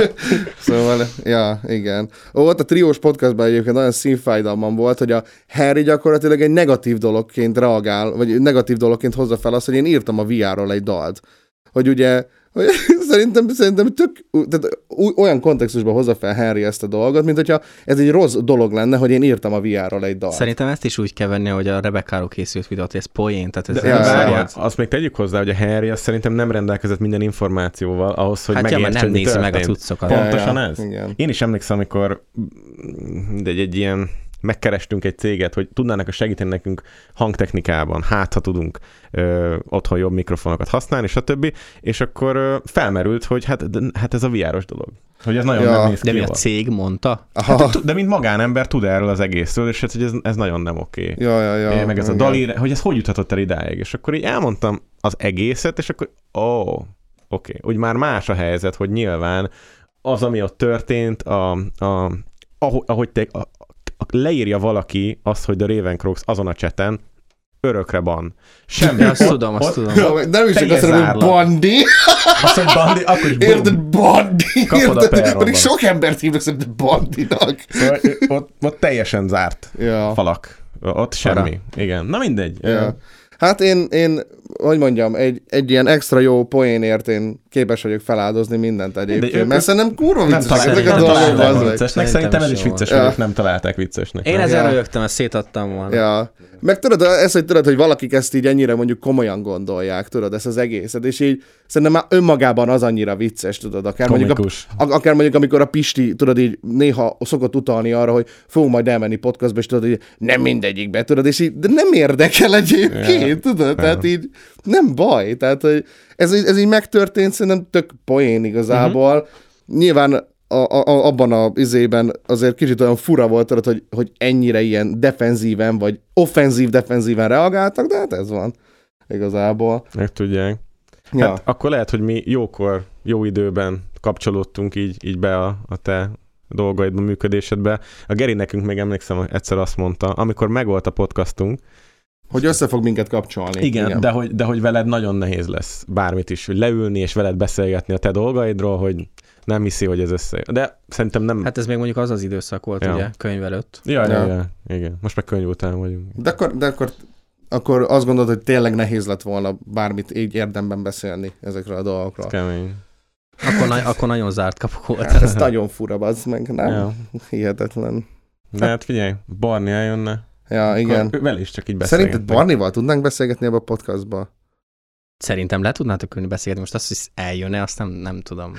D: szóval, ja, igen. Ó, ott a triós podcastban egyébként olyan színfájdalmam volt, hogy a Harry gyakorlatilag egy negatív dologként reagál, vagy negatív dologként hozza fel azt, hogy én írtam a VR-ról egy dalt. Hogy ugye, hogy szerintem, szerintem tök, tehát olyan kontextusban hozza fel Harry ezt a dolgot, mint hogyha ez egy rossz dolog lenne, hogy én írtam a VR-ról egy dalt.
E: Szerintem ezt is úgy kell venni, hogy a Rebecca-ról készült videót, hogy ez poén, tehát ez
B: De
D: Ja,
B: várjál, azt még tegyük hozzá, hogy a Harry azt szerintem nem rendelkezett minden információval ahhoz, hogy
E: Hát ja, mert
B: megértse,
E: nem nézi meg a cuccokat.
B: Pontosan
D: ja,
B: ez.
D: igen.
B: Én is emlékszem, amikor mm, egy, egy ilyen megkerestünk egy céget, hogy tudnának segíteni nekünk hangtechnikában, hát ha tudunk ö, otthon jobb mikrofonokat használni, stb. És akkor ö, felmerült, hogy hát, de, hát ez a VR-os dolog. Hogy ez nagyon
D: Ja.
B: nem néz ki
E: De mi a cég mondta?
D: Aha.
B: Hát, de mint magánember tud erről az egészről, és hát, hogy ez, ez nagyon nem oké.
D: Ja, ja, ja.
B: Ja, meg ez a
D: igen.
B: dali, hogy ez hogy juthatott el idáig. És akkor így elmondtam az egészet, és akkor ó, oh, oké, úgy már más a helyzet, hogy nyilván az, ami ott történt, a, a, ahogy, ahogy te, a, a, leírja valaki azt, hogy a Ravencrox azon a cseten, örökre van. Semmi.
E: Ja, azt tudom, azt tudom.
D: Nem is azt mondom, hogy. Bandi.
B: Azt, hogy Bandi, akkor is
D: Érted. Bandi.
B: Kapod a.
D: Pedig sok embert hívnak szerintem Bandinak.
B: Szóval, ott, ott teljesen zárt
D: Ja.
B: falak. Ott semmi. Igen. Na mindegy.
D: ja. Hát én, én, hogy mondjam, egy, egy ilyen extra jó poénért én képes vagyok feláldozni mindent egyébként.
B: ők-
D: mert szerintem kurva
B: Nem
D: viccesek ezek a dolgok.
B: találták
D: bazd meg.
B: vicces. Meg
E: Szerintem
B: szerintem ez
E: is
B: vicces, hogy
D: Ja.
B: ők nem találták viccesnek.
E: Én ezzel
D: Ja.
E: rögtem, ezt szétadtam volna.
D: Ja. Meg tudod, ez, hogy tudod, hogy valakik ezt így ennyire mondjuk komolyan gondolják, tudod, ezt az egészet, és így szerintem már önmagában az annyira vicces, tudod, akár mondjuk, a,
B: Komikus.
D: akár mondjuk, amikor a Pisti, tudod, így néha szokott utalni arra, hogy fogunk majd elmenni podcastba, és tudod, hogy nem mindegyikbe, tudod, és így, de nem érdekel egyébként,
B: Ja.
D: tudod, tehát így nem baj, tehát hogy ez, ez így megtörtént, szerintem tök poén igazából. Uh-huh. Nyilván a, a, abban a izében azért kicsit olyan fura volt, tudod, hogy, hogy ennyire ilyen defenzíven, vagy offenzív-defenzíven reagáltak, de hát ez van igazából.
B: Meg tudják.
D: Ja.
B: Hát akkor lehet, hogy mi jókor, jó időben kapcsolódtunk így, így be a, a te dolgaidba, működésedbe. A Geri nekünk még emlékszem, egyszer azt mondta, amikor megvolt a podcastunk,
D: Hogy össze fog minket kapcsolni.
B: igen, igen. De, hogy, de hogy veled nagyon nehéz lesz bármit is, hogy leülni és veled beszélgetni a te dolgaidról, hogy nem hiszi, hogy ez összejön. De szerintem nem... Hát,
E: ez még mondjuk az az időszak volt,
B: Ja.
E: ugye, könyv előtt.
B: ja, ja,
D: Ja.
B: ja, igen. Most meg könyv után vagyunk.
D: De akkor, de akkor, akkor azt gondolod, hogy tényleg nehéz lett volna bármit így érdemben beszélni ezekről a dolgokról.
B: Kemény.
E: Akkor, na- akkor nagyon zárt kapuk volt.
D: Hát ez nagyon fura, az meg, nem?
B: Ja.
D: Hihetetlen.
B: De hát figyelj, Barni eljönne,
D: Ja, igen.
B: vele is csak így
D: Szerinted
B: beszélgetnek.
D: Barnival tudnánk beszélgetni ebbe a podcastba?
E: Szerintem le tudnátok ülni beszélgetni, most azt, hogy eljön-e, azt nem, nem tudom.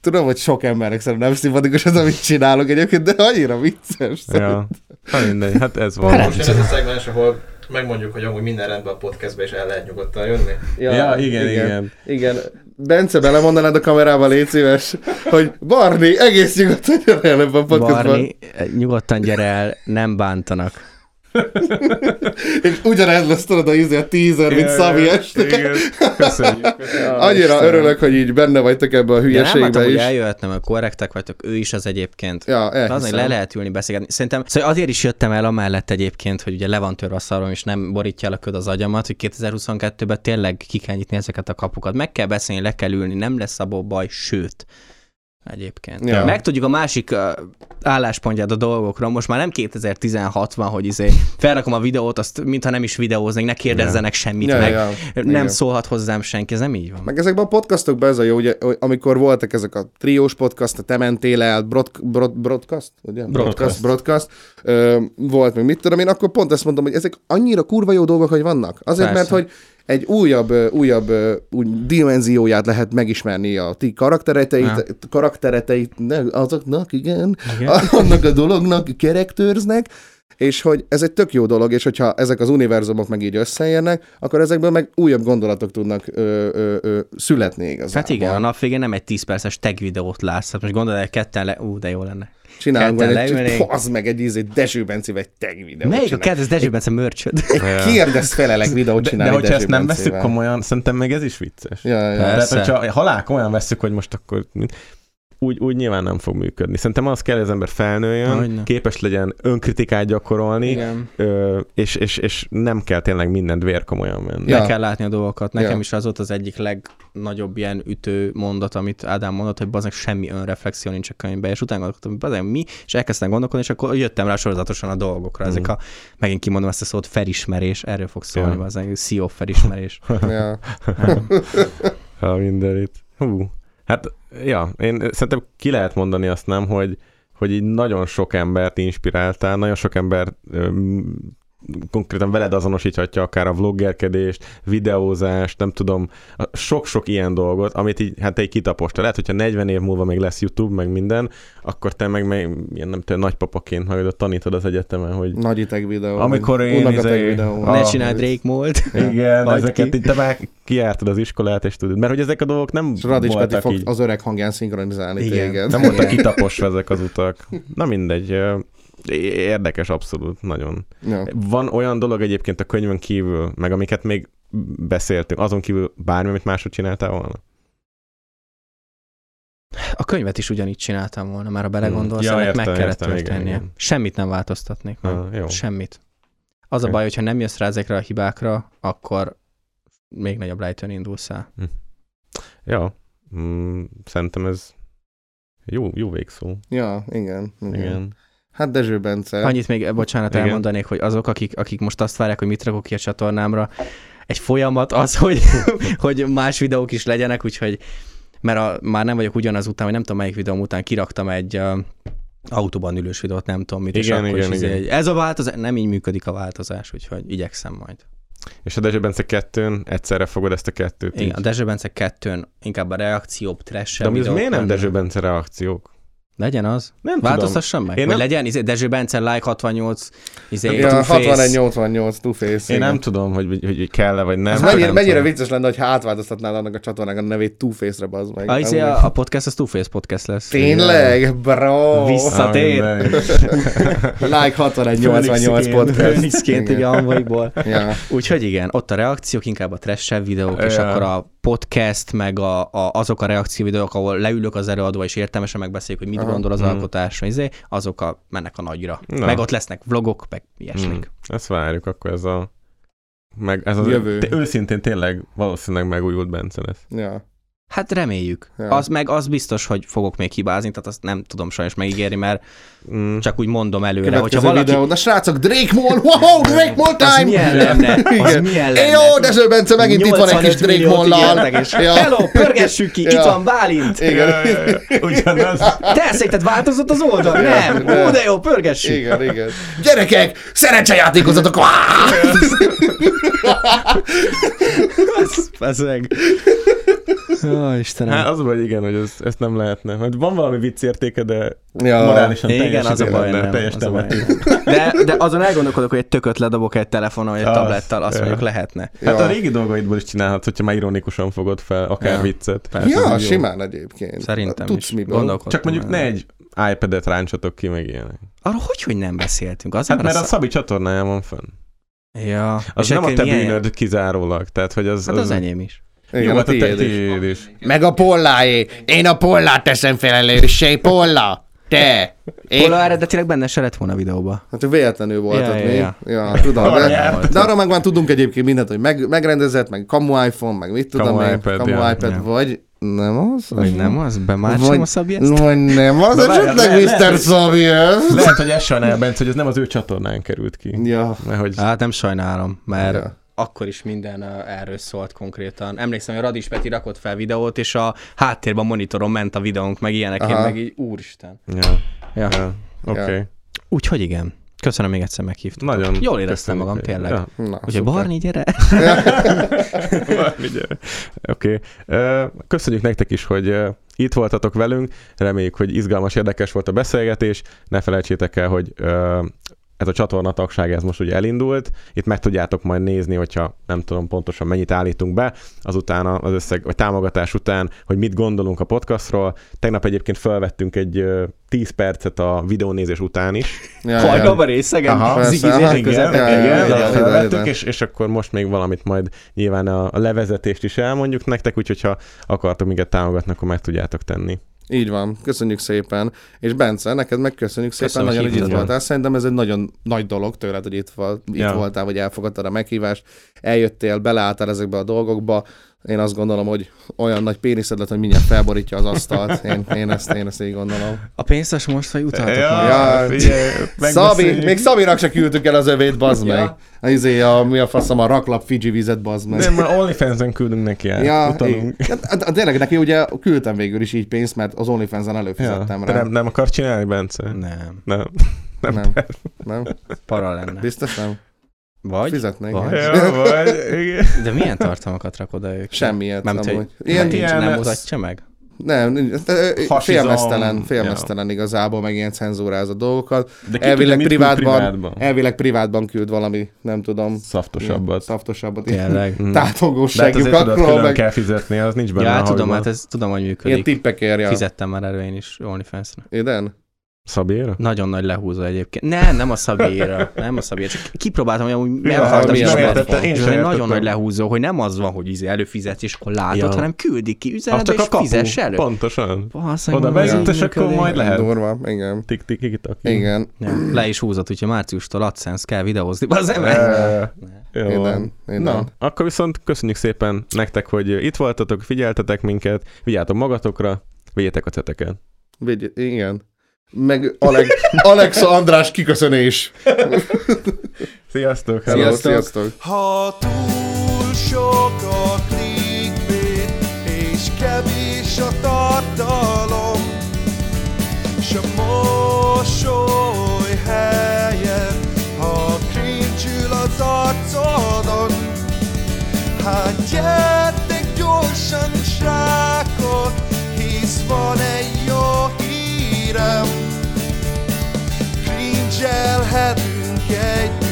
D: Tudom, hogy sok embernek szerintem nem szimpatikus az, amit csinálok egyébként, de annyira vicces.
B: Ja, hát mindegy, hát ez van.
A: Most ez a szegmens, ahol megmondjuk, hogy amúgy minden rendben a podcastbe, és el lehet nyugodtan jönni.
B: Ja, igen, igen.
D: igen. Bence, belemondanád a kamerába, légy szíves, hogy Barni, egész nyugodtan jön el ebben a podcastban.
E: Barni, nyugodtan gyere el, nem bántanak.
D: És ugyanez lesz tudod a, izé, a teaser, mint Szavi este.
B: Igen, köszönjük.
D: Annyira örülök, hogy így benne vagytok ebbe a
E: nem
D: hülyeségbe
E: mondtam, hogy
D: is.
E: eljöhettem, hogy korrektek vagytok, ő is az egyébként.
D: Ja,
E: De az, hogy
D: elhiszem.
E: le lehet ülni, beszélgetni. Szerintem, szóval azért is jöttem el amellett egyébként, hogy ugye le van törve a szarom, és nem borítja el a köd az agyamat, hogy 2022-ben tényleg ki kell nyitni ezeket a kapukat. Meg kell beszélni, le kell ülni, nem lesz abból baj, sőt. Egyébként.
D: Ja.
E: Ja. Megtudjuk a másik uh, álláspontját a dolgokról. Most már nem 2016 van, hogy izé felrakom a videót, azt mintha nem is videóznék, ne kérdezzenek semmit
D: Ja,
E: meg.
D: ja,
E: Nem
D: igen.
E: szólhat hozzám senki, ez nem így van.
D: Meg ezekben a podcastokban ez a jó, ugye, hogy amikor voltak ezek a triós podcast, a te mentél el, broad, broad, broadcast, ugye? Broadcast, broadcast ö, volt, meg mit tudom én, akkor pont ezt mondom, hogy ezek annyira kurva jó dolgok, hogy vannak. Azért,
E: Persze.
D: mert hogy egy újabb, újabb úgy dimenzióját lehet megismerni a ti karaktereteit,
E: Ja.
D: karaktereteit, azoknak, igen,
E: Igen.
D: annak a dolognak, charactersnek, és hogy ez egy tök jó dolog, és hogyha ezek az univerzumok meg így összeérnek, akkor ezekből meg újabb gondolatok tudnak ö, ö, ö, születni igazából.
E: Hát igen, a nap végén nem egy 10 perces tag videót látsz, hát most gondolod, hogy ketten le... Ú, de jó lenne.
D: Csinálunk majd egy, az meg egy íz, egy Dezső Bencével egy tag videót
E: Melyik a kedves Dezső Bence mörcsöd?
D: Egy kérdez felelek videót
B: De,
D: csinálni
B: de hogyha
D: Dezső
B: ezt nem veszük komolyan, szerintem még ez is vicces.
D: Ja, ja.
E: Persze.
B: Tehát, hogyha halál komolyan veszük, hogy most akkor úgy, úgy nyilván nem fog működni. Szerintem az kell, hogy az ember felnőjön,
E: Hogyne.
B: képes legyen önkritikát gyakorolni,
E: Igen.
B: ö, és, és, és nem kell tényleg mindent vérkomolyan menni.
D: Ja.
E: Be kell látni a dolgokat. Nekem
D: Ja.
E: is az volt az egyik legnagyobb ilyen ütő mondat, amit Ádám mondott, hogy bazeg semmi önreflexió nincs a könyvben, és utána gondolkodtam, hogy bazeg mi, és elkezdtem gondolkodni, és akkor jöttem rá sorozatosan a dolgokra.
B: Mhm.
E: Ezek a, megint kimondom ezt a szót, felismerés, erről fog szólni,
B: Ja.
E: bazeg, CEO felismerés.
D: ja.
B: Ha mindenit. Hú. Hát, ja, én szerintem ki lehet mondani azt nem, hogy, hogy így nagyon sok embert inspiráltál, nagyon sok ember konkrétan veled azonosíthatja akár a vloggerkedést, videózást, nem tudom, sok-sok ilyen dolgot, amit így, hát te így kitapostál. Lehet, hogyha 40 év múlva még lesz YouTube, meg minden, akkor te meg, meg ilyen nem tudom, nagypapaként majd tanítod az egyetemen, hogy
D: Nagy tag videó.
B: Amikor én izé-
D: videó.
B: Ah.
E: Ne csinálj Drake Mold.
B: igen, ezeket
E: ki.
B: így, te már kiártad az iskolát, és tudod, mert hogy ezek a dolgok nem
D: És Radics Peti
B: voltak
D: fog
B: így.
D: az öreg hangján szinkronizálni
E: Igen.
D: téged.
B: Nem voltak kitaposva ezek az utak. Na mindegy. Érdekes abszolút, nagyon.
D: Ja.
B: Van olyan dolog egyébként a könyvön kívül, meg amiket még beszéltünk, azon kívül bármi, amit máshogy csináltál volna?
E: A könyvet is ugyanígy csináltam volna, már ha belegondolsz,
B: Ja,
E: ja, ennek
B: értem,
E: meg kellett
B: értem, igen,
E: történnie.
B: igen.
E: Semmit nem változtatnék meg.
B: Ah, jó.
E: Semmit. Az a baj, hogyha nem jössz rá ezekre a hibákra, akkor még nagyobb lejtőn indulsz el.
B: Ja, mm, szerintem ez jó, jó végszó.
D: ja, igen, igen.
B: Igen.
D: Hát Dezső Bence.
E: Annyit még, eh, bocsánat,
B: Igen.
E: elmondanék, hogy azok, akik, akik most azt várják, hogy mit rakok ki a csatornámra, egy folyamat az, hogy, hogy más videók is legyenek, úgyhogy mert a, már nem vagyok ugyanaz után, vagy nem tudom melyik videóm után kiraktam egy uh, autóban ülős videót, nem tudom mit, és
B: Igen,
E: akkor
B: igen,
E: is izé
B: igen.
E: egy- ez a változás, nem így működik a változás, úgyhogy igyekszem majd.
B: És a Dezső Bence kettőn egyszerre fogod ezt a kettőt.
E: Igen,
B: így.
E: a Dezső Bence kettőn inkább a reakcióbb, trash
B: De ez miért nem Dezső Bence reakciók?
E: Legyen az.
B: Nem
E: Változtassam meg.
B: Én
E: Én vagy
B: nem-
E: legyen izé, Dezső Bence, like 68, izé,
D: Ja,
E: Two-Face.
D: 61-88 Two-Face.
B: Én
D: igen.
B: nem tudom, hogy, hogy, hogy kell-e vagy nem.
D: Ez mennyire,
B: nem
D: mennyire
B: tudom.
D: vicces lenne, ha átváltoztatnád annak a csatornának a nevét Two-Face-re, bazd meg.
E: A, izé,
D: Amúgy.
E: a, a podcast az Two-Face podcast lesz.
D: Tényleg? Bro!
E: Vissza-
B: Ah,
E: Visszatér.
D: Like 61-88 podcast.
E: Főnixként, igen, Ambolyból.
D: Ja.
E: Úgyhogy igen, ott a reakciók, inkább a trash videók, és
B: Ja.
E: akkor a podcast, meg a, a, azok a reakció videók, ahol leülök az előadóval, és értelmesen megbeszéljük, hogy mit
D: Aha.
E: gondol az alkotásra, izé, azok a, mennek a nagyra.
B: Na.
E: Meg ott lesznek vlogok, meg ilyesmik.
B: Hmm. Ezt várjuk, akkor ez a... Meg ez az
D: Jövő.
B: Te, őszintén tényleg valószínűleg megújult Bence lesz.
D: Ja.
E: Hát reméljük.
D: Ja.
E: Az meg az biztos, hogy fogok még hibázni, tehát azt nem tudom sajnos megígérni, mert
B: Mm.
E: csak úgy mondom előre,
D: Következő
E: hogyha valaki...
D: videó. Na srácok, Drake Mall! Wow, Drake Mall
E: Az
D: time!
E: milyen lenne? Az milyen lenne?
D: jó, Dezső Bence megint itt van egy kis
E: 85
D: Drake Mall-lal. Ja.
E: Hello, pörgessük ki,
D: Ja.
E: itt van Bálint.
D: Igen.
B: Ja, ja, ja. Ugyanaz.
E: Te szerinted változott az oldal? Nem. Ó, de jó, pörgessük.
D: Igen, igen. Gyerekek, szerencsejátékozatok!
E: Meg. Ó, Istenem.
B: Hát az vagy igen, hogy ez, ezt nem lehetne. Mert van valami vicc értéke, de
D: Ja.
B: morálisan
E: Igen,
B: teljes
E: az a baj, nem.
B: teljes
E: Az a baj. De, de azon elgondolkodok, hogy egy tököt ledobok egy telefonon, vagy egy
B: Az,
E: tablettal, azt
B: ja.
E: mondjuk lehetne.
B: Hát
D: Ja.
B: a régi dolgaidból is csinálhatsz, hogyha már ironikusan fogod fel, akár
E: Ja.
B: viccet.
E: Persze.
D: Ja,
B: Ez jó.
D: simán egyébként.
E: Szerintem
D: Tudsz
E: is.
D: miből.
B: Csak mondjuk ne egy iPad-et ráncsatok ki, meg ilyenek.
E: Arról hogy, hogy nem beszéltünk? Az
B: Hát mert a Szabi csatornáján van fönn.
E: Ja.
B: Az nem a te
E: milyen-
B: bűnöd kizárólag. Tehát, hogy az...
E: Hát az enyém is.
D: Igen,
B: Jó,
D: a
B: hát a
D: tiéd is.
B: is.
F: Meg a polláé. Én a pollát teszem felelőssé, polla. Te. Én...
E: Pola eredetileg benne se lett volna a videóba.
D: Hát véletlenül volt
E: Ja,
D: ott
E: ja,
D: mi.
E: ja.
D: Ja, tudom. De, de arra meg már tudunk egyébként mindent, hogy meg, megrendezett, meg kamu iPhone, meg mit tudom
B: Kamu
D: én,
B: iPad,
D: kamu
B: ja.
D: iPad,
E: Ja.
D: vagy nem az?
E: Vagy nem az? Bemárcsom
D: Vagy-
E: a Szabi ezt?
D: Vagy nem az, esetleg
B: lehet-
D: Mr.
B: lehet-
D: Szabi ez?
B: Lehet, hogy ez sajnál, Bence, hogy ez nem az ő csatornán került ki.
D: Ja.
B: Mert hogy
E: Hát nem sajnálom, mert
D: Ja.
E: Akkor is minden erről szólt konkrétan. Emlékszem, hogy Radis Peti rakott fel videót, és a háttérben a monitoron ment a videónk, meg ilyenek, én
D: Aha.
E: meg így, úristen.
B: Ja,
E: Ja.
B: ja. Oké. Okay.
E: Úgyhogy igen. Köszönöm még egyszer meghívtam.
B: Nagyon
E: Jól éreztem magam, tényleg.
B: Ja.
D: Na, szuper.
E: Barni, gyere!
B: Valami gyere. Oké. Ö, Köszönjük nektek is, hogy itt voltatok velünk. Reméljük, hogy izgalmas, érdekes volt a beszélgetés. Ne felejtsétek el, hogy ez a csatorna tagság ez most ugye elindult. Itt meg tudjátok majd nézni, hogyha nem tudom pontosan mennyit állítunk be, azután az összeg, vagy támogatás után, hogy mit gondolunk a podcastról. Tegnap egyébként felvettünk egy ö, 10 percet a videónézés után is.
D: Ja,
E: Hallgam a részegen,
D: aha.
E: közepén.
B: És, és akkor most még valamit majd nyilván a, a levezetést is elmondjuk nektek, úgyhogy ha akartok minket támogatni, akkor meg tudjátok tenni.
D: Így van, köszönjük szépen. És Bence, neked megköszönjük szépen,
E: Köszönöm,
D: nagyon,
E: hogy
D: itt voltál. Szerintem ez egy nagyon nagy dolog tőled, hogy itt, volt, itt
B: Ja.
D: voltál, vagy elfogadtad a meghívást. Eljöttél, beleálltál ezekbe a dolgokba. Én azt gondolom, hogy olyan nagy péniszed lett, hogy mindjárt felborítja az asztalt. Én, én, ezt, én ezt így gondolom.
E: A pénzes most, hogy utaltok
B: Ja,
E: már.
D: Ja, Szabi, még Szabinak se küldtük el az övét, bazd meg.
E: Ja.
D: Ja. Izé, a, mi a faszom, a raklap Fiji vizet, bazd meg.
B: Nem, már OnlyFans-en küldünk neki el.
D: Ja,
B: utalunk.
D: igen. Hát, hát, tényleg neki ugye küldtem végül is így pénzt, mert az OnlyFans-en
B: Ja.
D: előfizettem
B: Te
D: rá.
B: nem, nem akar csinálni, Bence?
E: Nem,
B: Nem.
D: nem, nem,
E: para lenne.
D: biztos nem.
E: Vagy?
D: Fizetnék.
E: Vagy?
D: igen.
B: Ja, vagy, igen.
E: De milyen tartalmakat rakod a ők?
D: Semmiet.
E: Nem
D: amúgy.
E: hogy
D: Ilyen,
E: ilyen,
B: ilyen-
E: nem mutatja meg?
D: nem, félmeztelen, félmeztelen igazából, meg ilyen cenzúrázott dolgokat.
B: De ki
D: Elvileg
B: tudja,
D: privátban,
B: privátban?
D: elvileg privátban küld valami, nem tudom.
B: Szaftosabbbat.
D: ilyen Szaftosabbat.
E: Tényleg.
D: Tátongóságjukat,
B: külön
D: meg
B: kell fizetni, az nincs benne
E: Ja, tudom, hát ez tudom, hogy
D: ilyen
E: működik.
D: tippekért, ja.
E: Fizettem már elő én is OnlyFans-re.
D: Iden?
B: Szabéra?
E: Nagyon nagy lehúzó egyébként. Nem, nem a szabélyra. Nem a szabélyra. Csak kipróbáltam, hogy amúgy
B: Ja,
E: akartam is
B: én
E: És nagyon
B: értettem.
E: nagy lehúzó, hogy nem az van, hogy izé előfizetsz és akkor látod,
B: Ja.
E: hanem küldik ki üzenetbe
B: a
E: és
B: kapu.
E: fizess elő.
B: Pontosan.
E: Basszony,
B: Oda vezet, és akkor majd lehet.
D: Durva, igen.
B: Tik tik tik tak.
D: Igen,
E: Ja, le is húzott, úgyhogy márciustól AdSense kell videózni. Az ember.
B: Jó.
D: igen, igen.
B: Na, akkor viszont köszönjük szépen nektek, hogy itt voltatok, figyeltetek minket, vigyázzatok magatokra, vigyétek a ceteket.
D: Vigy, igen meg Alex, Alexa András kiköszönés.
B: Sziasztok,
D: hello.
E: Sziasztok.
C: Ha túl sok a clickbait, és kevés a tartalom, és a mosoly helyen, ha krincsül az arcodon, hát gyertek gyorsan srákok, hisz van egy jó hírem, Elviselhetünk egy